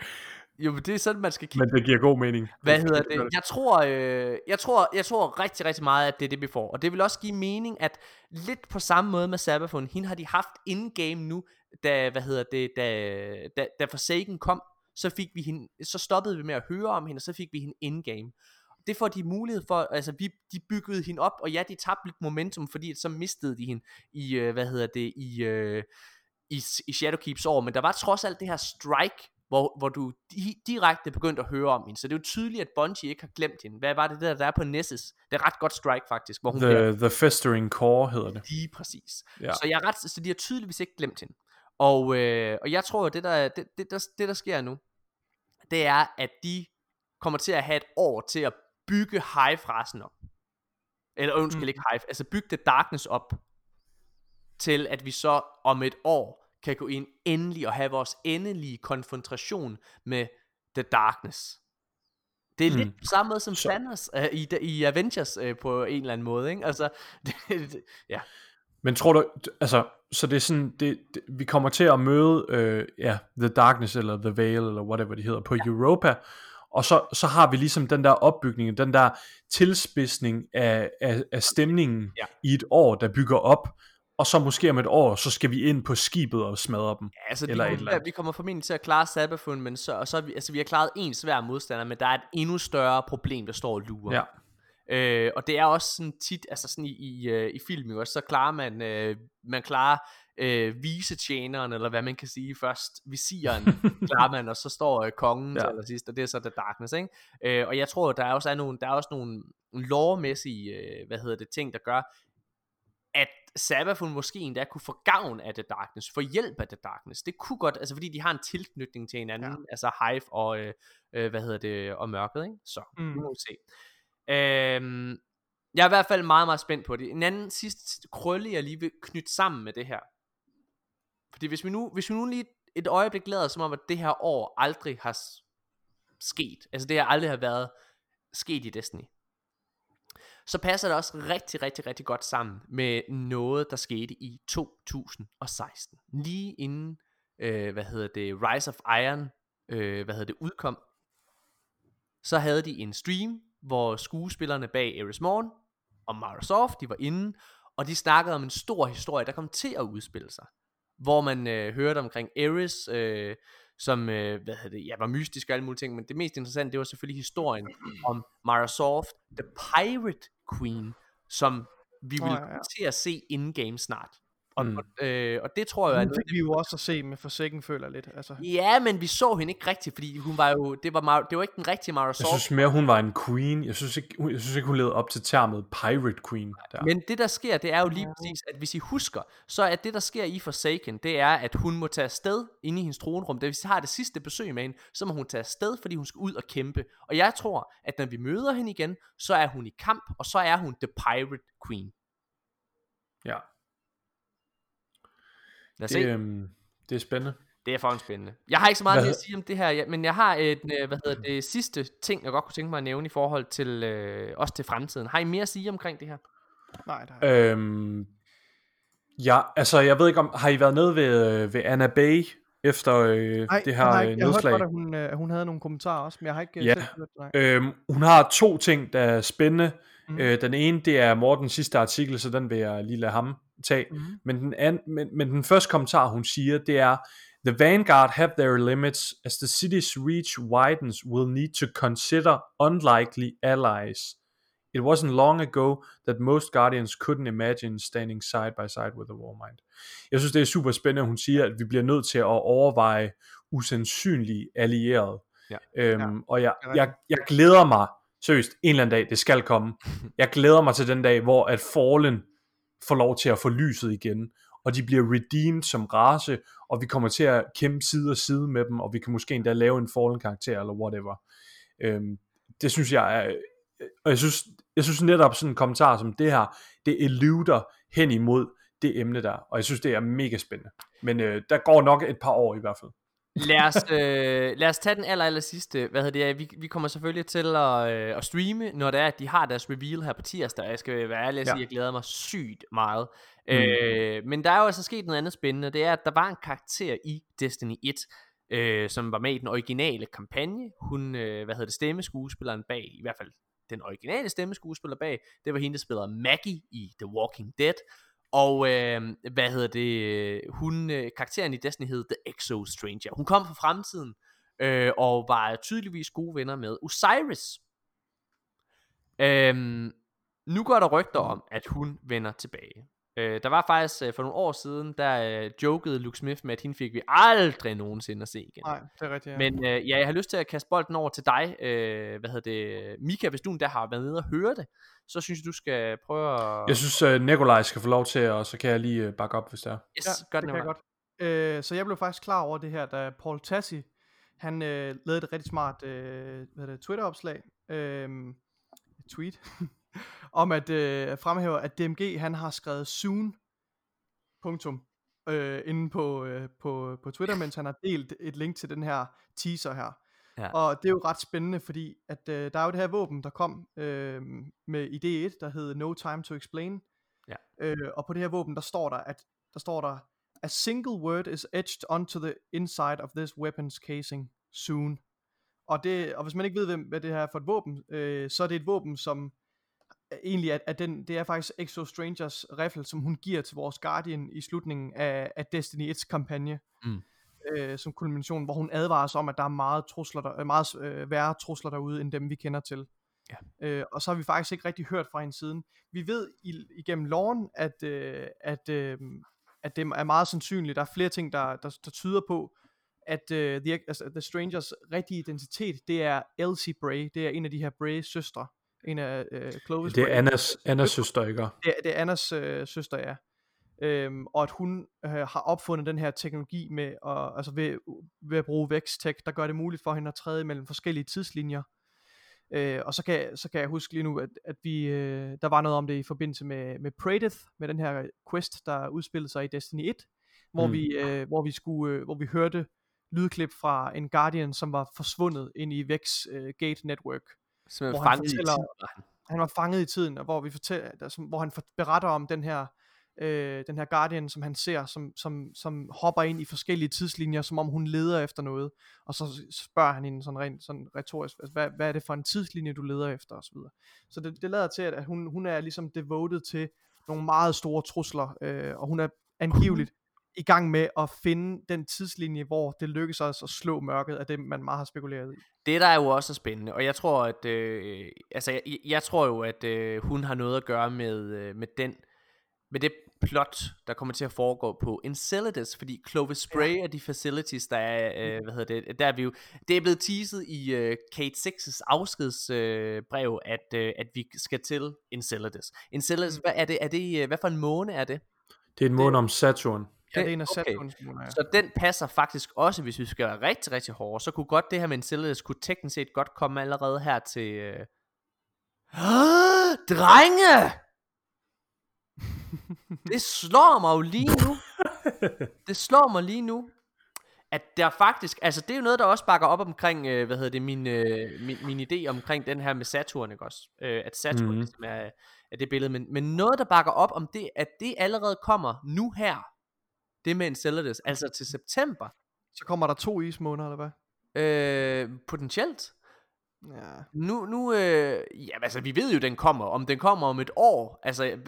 A: Jo, men det er sådan, man skal kigge
B: men det giver god mening.
A: Hvad hedder det? Jeg tror, øh, jeg tror, jeg tror rigtig, rigtig meget, at det er det, vi får. Og det vil også give mening, at lidt på samme måde med Sabathun, hende har de haft in-game nu, da, hvad hedder det, da, da, da Forsaken kom, så fik vi hende, så stoppede vi med at høre om hende, og så fik vi hende in-game. Det får de mulighed for, altså vi, de byggede hende op, og ja, de tabte lidt momentum, fordi så mistede de hende i, øh, hvad hedder det, i, øh, i, i Shadowkeeps år, men der var trods alt det her strike, hvor, hvor du di- direkte begyndte at høre om hende, så det er jo tydeligt, at Bungie ikke har glemt hende. Hvad var det der, der er på Nessus? Det er ret godt strike faktisk, hvor hun bliver
B: The, the Festering Core hedder det.
A: lige præcis.
B: Ja.
A: Så, jeg er ret, så de har tydeligvis ikke glemt hende. Og, øh, og jeg tror, at det der, det, det, der, det der sker nu, det er, at de kommer til at have et år til at bygge Hive-rasen op. Eller undskyld,
C: Mm.
A: ikke Hive, altså bygge The Darkness op, til at vi så om et år kan gå ind endelig og have vores endelige konfrontation med The Darkness. Det er mm. Lidt på samme måde som Thanos uh, i, i Avengers uh, på en eller anden måde, ikke? Altså, (laughs) det, det, ja.
B: Men tror du, altså, så det er sådan, det, det, vi kommer til at møde, øh, ja, The Darkness, eller The Veil, eller whatever de hedder, på Europa, og så, så har vi ligesom den der opbygning, den der tilspidsning af, af, af stemningen
A: Ja.
B: i et år, der bygger op, og så måske om et år, så skal vi ind på skibet og smadre dem.
A: Altså,
B: Eller
A: vi, kommer,
B: eller
A: vi kommer formentlig til at klare Sabafun, men så, og så vi, altså, vi har klaret en svær modstander, men der er et endnu større problem, der står og lurer.
B: Ja.
A: Øh, og det er også sådan tit, altså sådan i, i, øh, i film jo også, så klarer man, øh, man klarer øh, visetjeneren, eller hvad man kan sige først, visieren (laughs) klarer man, og så står øh, kongen ja. Til allersidst, og det er så The Darkness, ikke? Øh, og jeg tror, der er også er nogle, der er også nogle lovmæssige, øh, hvad hedder det, ting, der gør, at Sabafun måske endda kunne få gavn af The Darkness, få hjælp af The Darkness. Det kunne godt, altså fordi de har en tilknytning til hinanden, ja. altså Hive og, øh, øh, hvad hedder det, og mørket, ikke? Så. Mm. nu må vi se. Øhm, jeg er i hvert fald meget, meget spændt på det. En anden sidste krølle, jeg lige vil knytte sammen med det her. Fordi hvis vi nu, hvis vi nu lige et øjeblik lader som om, at det her år aldrig har sket, altså det her aldrig har været sket i Destiny, så passer det også rigtig, rigtig, rigtig godt sammen med noget, der skete i 2016. Lige inden, øh, hvad hedder det, Rise of Iron, øh, hvad hedder det, udkom, så havde de en stream, hvor skuespillerne bag Ares Morn og Microsoft, de var inde, og de snakkede om en stor historie, der kom til at udspille sig. Hvor man øh, hørte omkring Ares, øh, som øh, hvad hedder det, ja, var mystisk og alle mulige ting, men det mest interessante, det var selvfølgelig historien om Microsoft, The Pirate Queen, som vi vil
C: ja, ja.
A: komme til at se in-game snart. Og,
B: Mm.
A: og, øh, og det tror jeg noget,
C: fik vi jo også at se med Forsaken, føler jeg lidt. Altså,
A: Ja, men vi så hende ikke rigtigt, fordi hun var jo, det var, Mar- det var ikke den rigtige
B: Jeg
A: Microsoft.
B: synes mere, hun var en queen. Jeg synes ikke, hun- jeg synes ikke hun levede op til termet Pirate Queen. Der.
A: Men det der sker, det er jo lige præcis, at hvis I husker, så er det der sker i Forsaken, det er, at hun må tage afsted inde i hendes tronrum. Det hvis vi har det sidste besøg med hende, så må hun tage afsted, fordi hun skal ud og kæmpe. Og jeg tror, at når vi møder hende igen, så er hun i kamp, og så er hun The Pirate Queen.
B: Ja,
A: Lad os
B: det,
A: se.
B: øhm, det er spændende.
A: Det er for spændende. Jeg har ikke så meget
B: Hvad-
A: at sige om det her, men jeg har et, øh, hvad hedder det, sidste ting, jeg godt kunne tænke mig at nævne i forhold til, øh, også til fremtiden. Har I mere at sige omkring det her?
C: Nej, der er
B: Øhm, ja, altså jeg ved ikke om, har I været nede ved, øh, ved Anna Bay efter øh,
C: Nej,
B: det
C: jeg
B: her
C: har
B: øh,
C: ikke, jeg har hørt
B: nedslag?
C: godt, at hun, øh, hun havde nogle kommentarer også, men jeg har ikke øh,
B: Ja.
C: selv hørt det. Nej.
B: Øhm, hun har to ting, der er spændende. Mm. Øh, den ene, det er Mortens sidste artikel, så den vil jeg lige lade ham tage.
C: Mhm.
B: Men, den an, men, men den første kommentar, hun siger, det er, The Vanguard have their limits. As the city's reach widens, we'll need to consider unlikely allies. It wasn't long ago that most Guardians couldn't imagine standing side by side with the Warmind. Jeg synes, det er super spændende, at hun siger, at vi bliver nødt til at overveje usandsynlige allierede.
A: Ja.
B: Øhm,
C: Ja,
B: og jeg, jeg, jeg glæder mig, seriøst, en eller anden dag, det skal komme. Jeg glæder mig til den dag, hvor at Fallen får lov til at få lyset igen, og de bliver redeemed som race, og vi kommer til at kæmpe side og side med dem, og vi kan måske endda lave en Fallen karakter, eller whatever. Øhm, det synes jeg er, og jeg synes, jeg synes netop sådan en kommentar som det her, det eluder hen imod det emne der, og jeg synes, det er mega spændende. Men øh, der går nok et par år i hvert fald.
A: Lad os, øh, lad os tage den aller, aller sidste. Hvad hedder det? Vi, vi kommer selvfølgelig til at, øh, at streame, når det er, at de har deres reveal her på tirsdag. Jeg skal være ærlig og sige,
B: Ja.
A: jeg glæder mig sygt meget.
B: Mm.
A: Øh, men der er jo altså sket noget andet spændende. Det er, at der var en karakter i Destiny 1, øh, som var med i den originale kampagne. Hun, øh, hvad hedder det, stemmeskuespilleren bag, i hvert fald den originale stemmeskuespiller bag, det var hende, der spiller Maggie i The Walking Dead. Og øh, hvad hedder det, hun, øh, karakteren i Destiny hed The Exo Stranger. Hun kom fra fremtiden, øh, og var tydeligvis gode venner med Osiris. Øhm, nu går der rygter om, at hun vender tilbage. Øh, der var faktisk øh, for nogle år siden, der øh, jokede Luke Smith med, at hende fik vi aldrig nogensinde at se igen.
C: Nej, det er rigtigt. Ja.
A: Men øh, ja, jeg har lyst til at kaste bolden over til dig, øh, hvad hedder det, Mika, hvis du endda har været nede og høre det, så synes jeg, du skal prøve at...
B: Jeg synes, uh, Nikolaj skal få lov til, og så kan jeg lige uh, bakke op, hvis det er.
A: yes,
C: ja,
A: gør
C: det
A: det,
C: kan jeg godt. Øh, så jeg blev faktisk klar over det her, da Paul Tassi, han øh, lavede et rigtig smart øh, hvad det, Twitter-opslag, øh, tweet, (laughs) (laughs) om at øh, fremhæve, at DMG han har skrevet soon, punktum, øh, inde på, øh, på, på Twitter, mens han har delt et link til den her teaser her.
A: Ja.
C: Og det er jo ret spændende, fordi at øh, der er jo det her våben, der kom øh, med idé 1, der hed No Time to Explain.
A: Ja.
C: Øh, og på det her våben, der står der, at der står der, A single word is etched onto the inside of this weapon's casing soon. Og, det, og hvis man ikke ved, hvem, hvad det her er for et våben, øh, så er det et våben, som egentlig er, er den, det er faktisk Exo Strangers riffle, som hun giver til vores Guardian i slutningen af, af Destiny 1's kampagne.
A: Mm.
C: Øh, som kulmination, hvor hun advarer os om, at der er meget, trusler der, øh, meget øh, værre trusler derude, end dem vi kender til.
A: Ja.
C: Øh, og så har vi faktisk ikke rigtig hørt fra hende siden. Vi ved i, igennem loven, at, øh, at, øh, at det er meget sandsynligt. Der er flere ting, der, der, der tyder på, at uh, the, altså, the Strangers rigtige identitet, det er Elsie Bray. Det er en af de her Bray-søstre. En af uh, Clovis
B: Det er. Annas, Annas søster, ikke?
C: Det er, det er Annas øh, søster, ja. Øhm, og at hun øh, har opfundet den her teknologi med at, altså ved, ved at bruge Vex-Tech, der gør det muligt for hende at træde mellem forskellige tidslinjer. Øh, og så kan, så kan jeg huske lige nu, at, at vi, øh, der var noget om det i forbindelse med, med Praedeth, med den her quest, der udspillede sig i Destiny 1, hvor,
B: Mm.
C: vi, øh, hvor, vi, skulle, øh, hvor vi hørte lydklip fra en Guardian, som var forsvundet ind i Vex øh, Gate Network
A: Som
C: hvor han fortæller-
A: tid, var han.
C: var fanget i tiden, og hvor vi fortæller, der, som, hvor han for, beretter om den her, øh, den her Guardian, som han ser, som, som, som hopper ind i forskellige tidslinjer, som om hun leder efter noget, og så spørger han hende sådan rent sådan retorisk, altså, hvad, hvad er det for en tidslinje, du leder efter, og så. Så det, det lader til, at hun, hun er ligesom devoted til nogle meget store trusler, øh, og hun er angiveligt i gang med at finde den tidslinje, hvor det lykkes os at slå mørket af det, man meget har spekuleret i.
A: Det der er jo også spændende, og jeg tror, at øh, altså, jeg, jeg tror jo, at øh, hun har noget at gøre med, øh, med den, med det plot, der kommer til at foregå på Enceladus, fordi Clovis Spray og de facilities, der er, øh, hvad hedder det, der er vi jo, det er blevet teaset i øh, Kate 6's afskedsbrev, øh, brev, at, øh, at vi skal til Enceladus. Enceladus,
C: Mm.
A: hvad er det, er det, øh, hvad for en måne er det?
B: Det er en måned om Saturn.
C: Ja,
A: Det-
C: er en af
A: okay.
C: Ja.
A: Så den passer faktisk også, hvis vi skal være rigtig, rigtig hårde. Så kunne godt det her med Enceladus kunne teknisk set godt komme allerede her til... Øh... Drenge! (laughs) Det slår mig jo lige nu. Det slår mig lige nu. at der faktisk, altså det er jo noget, der også bakker op omkring, øh, hvad hedder det, min, øh, min, min idé omkring den her med Saturn, ikke også? Øh, at Saturn
B: Mhm.
A: ligesom er, er det billede, men, men noget, der bakker op om det, at det allerede kommer nu her, det med Enceladus, altså til september,
C: Så kommer der to ismåneder, eller hvad?
A: øh, potentielt.
C: Ja.
A: Nu, nu øh, ja, altså vi ved jo, den kommer. Om den kommer om et år, altså,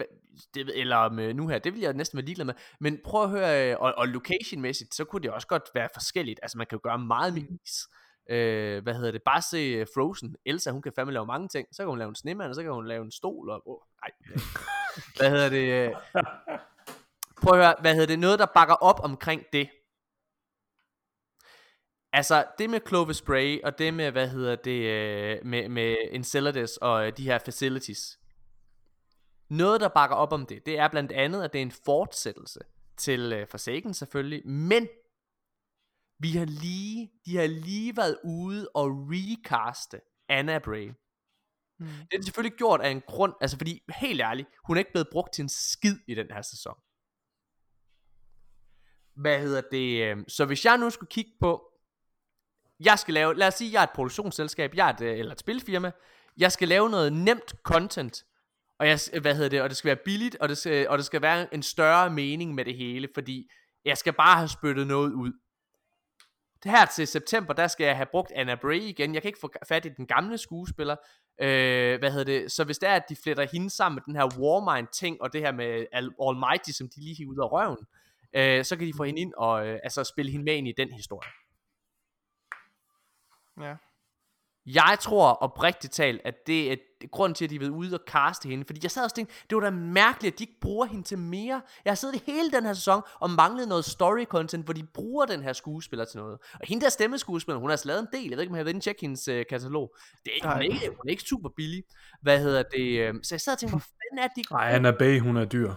A: det, eller om øh, nu her, det vil jeg næsten være ligeglad med. Men prøv at høre, øh, og, og location-mæssigt, så kunne det også godt være forskelligt. Altså man kan jo gøre meget med is. Øh, hvad hedder det? Bare se øh, Frozen. Elsa, hun kan fandme lave mange ting. Så kan hun lave en snemand, og så kan hun lave en stol. Og, oh, nej. (laughs) hvad hedder det? øh, Prøv at høre, hvad hedder det? Noget, der bakker op omkring det. Altså, det med Clovis Spray, og det med, hvad hedder det, øh, med, med Enceladus og øh, de her facilities. Noget, der bakker op om det, det er blandt andet, at det er en fortsættelse til øh, Forsaken selvfølgelig, men vi har lige, de har lige været ude og recaste Anna Bray.
C: Mm.
A: Det er selvfølgelig gjort af en grund, altså fordi, helt ærligt, hun er ikke blevet brugt til en skid i den her sæson. Hvad hedder det? øh, Så hvis jeg nu skulle kigge på, jeg skal lave, lad os sige, jeg er et produktionsselskab, jeg er et, øh, eller et spilfirma, jeg skal lave noget nemt content, og jeg, hvad hedder det, og det skal være billigt, og det skal, og det skal være en større mening med det hele, fordi jeg skal bare have spyttet noget ud. Det her til september, der skal jeg have brugt Anna Bray igen. Jeg kan ikke få fat i den gamle skuespiller. Øh, hvad hedder det? Så hvis det er, at de fletter hende sammen med den her Warmind ting, og det her med Almighty, som de lige hiver ud af røven, øh, så kan de få hende ind og øh, altså spille hende med ind i den historie.
C: Ja.
A: Jeg tror oprigtigt talt, at det er grund til, at de er ude og kaste hende. Fordi jeg sad og tænkte, det var da mærkeligt, at de ikke bruger hende til mere. Jeg har siddet hele den her sæson og manglet noget story content, hvor de bruger den her skuespiller til noget. Og hende der stemmeskuespiller, hun har altså lavet en del. Jeg ved ikke, om jeg har været inde tjekke hendes øh, katalog. Det er, hun, er ikke, hun er ikke super billig. Hvad hedder det? øh, Så jeg sad og tænkte, hvor (laughs) fanden er det, de ikke
B: Nej, Anna Bay, hun er dyr.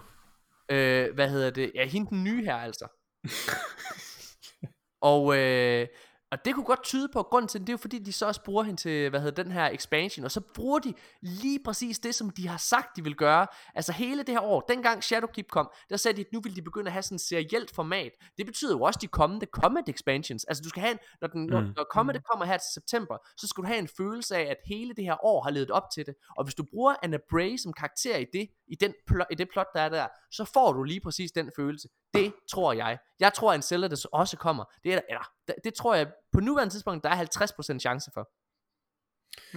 A: Øh, hvad hedder det, ja, hende den nye her altså. (laughs) og, øh, og det kunne godt tyde på, at grunden til det, det er jo fordi, de så også bruger hende til, hvad hedder den her expansion, og så bruger de lige præcis det, som de har sagt, de vil gøre. Altså hele det her år, dengang Shadowkeep kom, der sagde de, at nu vil de begynde at have sådan et serielt format. Det betyder jo også de kommende Comet expansions. Altså du skal have en, når, den, når,
B: Mm.
A: når Comet kommer her til september, så skal du have en følelse af, at hele det her år har levet op til det. Og hvis du bruger Anna Bray som karakter i det, i, den pl- i det plot, der er der, så får du lige præcis den følelse. Det tror jeg. Jeg tror, at Enceladus også kommer. Det, er, der- eller, det, det tror jeg, på nuværende tidspunkt, der er 50% chance for.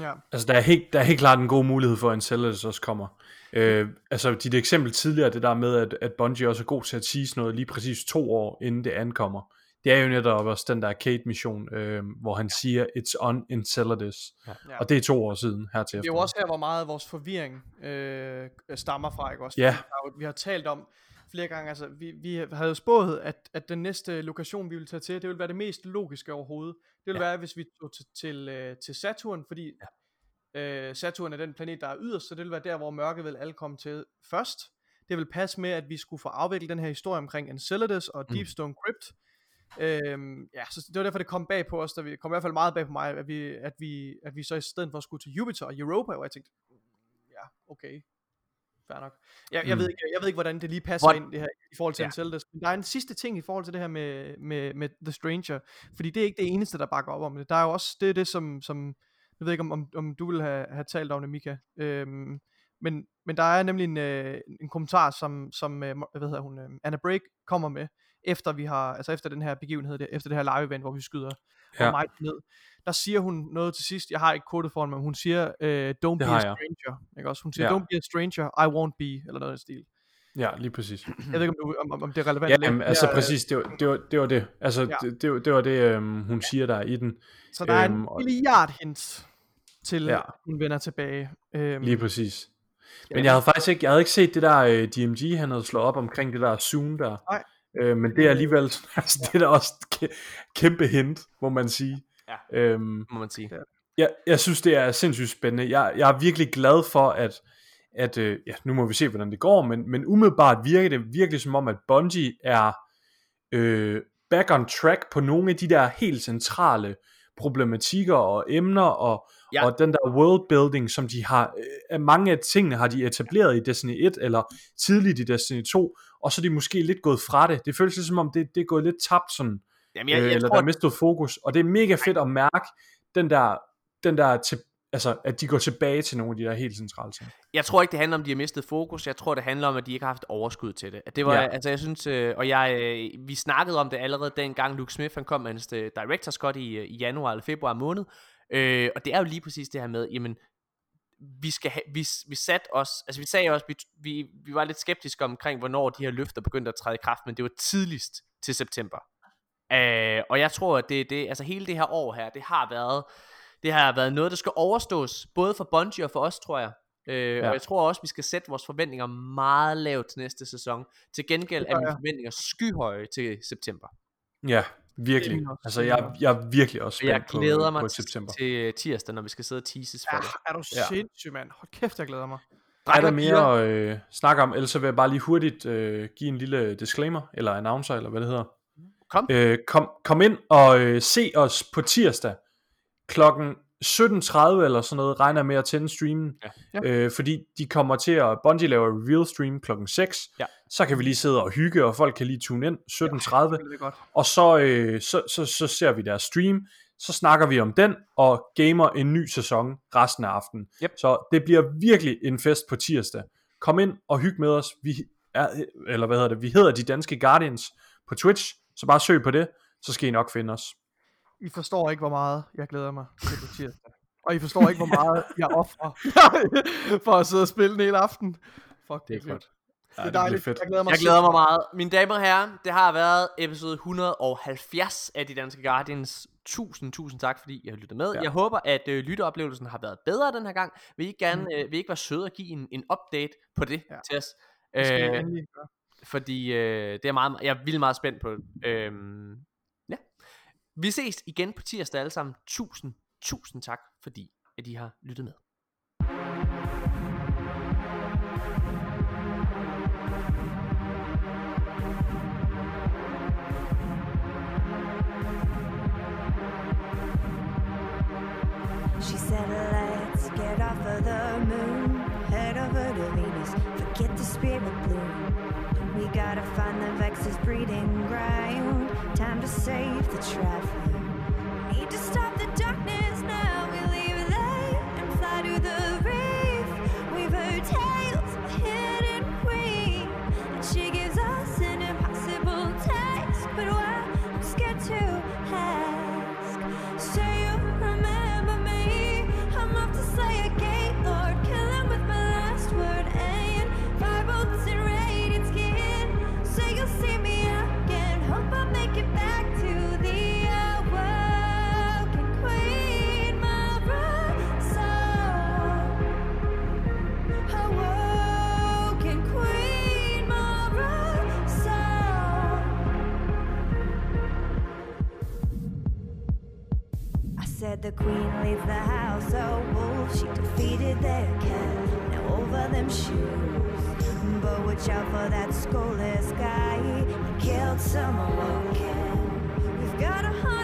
C: Ja.
B: Altså, der er, helt, der er helt klart en god mulighed for, at Enceladus også kommer. Øh, altså, dit eksempel tidligere, det der med, at, at Bungie også er god til at tease noget lige præcis to år, inden det ankommer. Det er jo netop også den der Kate-mission, øh, hvor han siger, it's on Enceladus.
A: Ja.
C: Ja.
B: Og det er to år siden her til
C: Det er jo også her, hvor meget af vores forvirring øh, stammer fra, ikke også?
B: Ja.
C: Vi har talt om flere gange, altså vi, vi havde jo spået, at, at den næste lokation, vi vil tage til, det vil være det mest logiske overhovedet. Det vil
A: Ja.
C: være, hvis vi tog til, til, øh, til Saturn, fordi ja. øh, Saturn er den planet, der er yderst, så det vil være der, hvor mørket vil alle komme til først. Det vil passe med, at vi skulle få afviklet den her historie omkring Enceladus og
A: Mm.
C: Deepstone Crypt. Øhm, ja, så det var derfor, det kom bag på os, da vi kom i hvert fald meget bag på mig, at vi, at vi, at vi så i stedet for skulle til Jupiter og Europa, og jeg tænkte, "Mm, ja, okay, fair nok. Jeg, jeg,
B: Mm.
C: ved ikke, jeg ved ikke, hvordan det lige passer
A: Hvor-
C: ind det her, i forhold til
A: Ja.
C: Enceladus. Men der er en sidste ting i forhold til det her med, med, med The Stranger, fordi det er ikke det eneste, der bakker op om det. Der er jo også, det er det, som, som jeg ved ikke, om, om, om du vil have, have talt om det, Mika. Øhm, men, men der er nemlig en, øh, en kommentar, som, som øh, hvad hedder hun, øh, Anna Break kommer med, efter vi har, altså efter den her begivenhed, der- efter det her live event, hvor vi skyder
B: Ja.
C: ja. mig ned. Der siger hun noget til sidst, jeg har ikke foran mig, men hun siger, øh, don't be a
B: har jeg.
C: stranger, ikke også? Hun siger,
B: Ja.
C: don't be a stranger, I won't be, eller noget i stil.
B: Ja, lige præcis. (clears throat)
C: Jeg ved ikke, om, du, om, om- det er relevant.
B: Ja, jamen,
C: Det
B: altså
C: øh,
B: præcis, det var det. Var, det, var det. Altså,
C: Ja.
B: det, det, var, det var det, øhm, hun siger der i den.
C: Så der er
B: øhm,
C: en
B: og-
C: milliard hint til,
B: Ja.
C: ja. hun vender tilbage. Øhm,
B: Lige præcis.
C: ja.
B: Men jeg havde faktisk ikke, jeg havde ikke set det der øh, DMG, han havde slået op omkring det der Zoom der.
C: Nej.
B: Øh, men det er alligevel, altså, (laughs) det er da også et kæmpe hint, må man sige.
A: Ja.
B: Øhm,
A: Må man sige.
C: Ja.
B: jeg, jeg synes, det er sindssygt spændende. Jeg, jeg er virkelig glad for, at, at øh, ja, nu må vi se, hvordan det går, men, men umiddelbart virker det virkelig som om, at Bungie er øh, back on track på nogle af de der helt centrale problematikker og emner, og,
A: Ja.
B: og den der world building, som de har, øh, mange af tingene har de etableret i Destiny 1, eller tidligt i Destiny 2, og så er de måske lidt gået fra det. Det føles lidt som om, det, det er gået lidt tabt sådan,
A: Jamen,
B: jeg,
A: jeg,
B: jeg eller
A: tror,
B: der mistede fokus. Og det er mega fedt at mærke den der, den der til, altså, at de går tilbage til nogle af de der helt centrale ting.
A: jeg tror ikke, det handler om, at de har mistet fokus. Jeg tror, det handler om, at de ikke har haft overskud til det. At det var,
B: Ja.
A: altså jeg synes, øh, og jeg, øh, vi snakkede om det allerede dengang Luke Smith han kom med hans øh, director's cut i, øh, i januar eller februar måned. Øh, og det er jo lige præcis det her med, jamen, vi skal have, vi, vi satte os, altså vi sagde også, vi, vi, vi var lidt skeptiske omkring, hvornår de her løfter begyndte at træde i kraft, men det var tidligst til september. Øh, og jeg tror, at det, det, altså hele det her år her, det har været, det har været noget, der skal overstås, både for Bungie og for os, tror jeg. Øh, ja. Og jeg tror også, vi skal sætte vores forventninger meget lavt til næste sæson. Til gengæld er mine forventninger skyhøje til september.
B: Ja, virkelig. Altså, jeg, jeg er virkelig også
A: Og jeg
B: spændt på,
A: glæder mig
B: på
A: til,
B: september.
A: til tirsdag, når vi skal sidde og teases for
C: Ja,
A: det.
C: er du sindssyg, mand. Hold kæft, jeg glæder mig.
B: Er der mere at øh, snakke om? Ellers så vil jeg bare lige hurtigt øh, give en lille disclaimer, eller announcer, eller hvad det hedder.
A: Kom.
B: Øh, kom, kom ind og øh, se os på tirsdag klokken 17.30 eller sådan noget, regner jeg med at tænde streamen.
A: Ja.
C: Ja.
B: Øh, fordi de kommer til at, Bungie laver reveal stream klokken 6.
A: Ja.
B: Så kan vi lige sidde og hygge, og folk kan lige tune ind 17.30.
C: Det er godt.
B: Og så, øh, så, så, så ser vi deres stream, så snakker vi om den, og gamer en ny sæson resten af aftenen.
A: Yep.
B: Så det bliver virkelig en fest på tirsdag. Kom ind og hyg med os. Vi er, eller hvad hedder det, vi hedder De Danske Guardians på Twitch, så bare søg på det, så skal I nok finde os.
C: I forstår ikke, hvor meget jeg glæder mig til på tirsdag. Og I forstår ikke, hvor (laughs) meget jeg offrer for at sidde og spille en hel aften. Fuck, det er
B: godt.
C: Det er dejligt.
B: fedt.
C: Jeg glæder mig,
A: jeg glæder mig meget. Mine damer og herrer, det har været episode 170 af De Danske Guardians. Tusind, tusind tak, fordi I har lyttet med. Ja. Jeg håber, at øh, lytteoplevelsen har været bedre den her gang. Vil I gerne, øh, vil I ikke være søde og give en, en update på det
C: Ja.
A: til os?
C: Det skal
A: Øh,
C: gøre.
A: fordi øh, det er meget, jeg er vildt meget spændt på. Ja. Vi ses igen på tirsdag alle sammen. Tusind, tusind tak, fordi at I har lyttet med.
D: She said, let's get off of the moon, head over to Venus, forget the spirit bloom. We gotta find the Vex's breeding ground, time to save the traffic. Need to stop the darkness the queen leads the house of wolves. She defeated their cat. Now over them shoes. But watch out for that soulless guy. He killed someone. We've gotta hunt him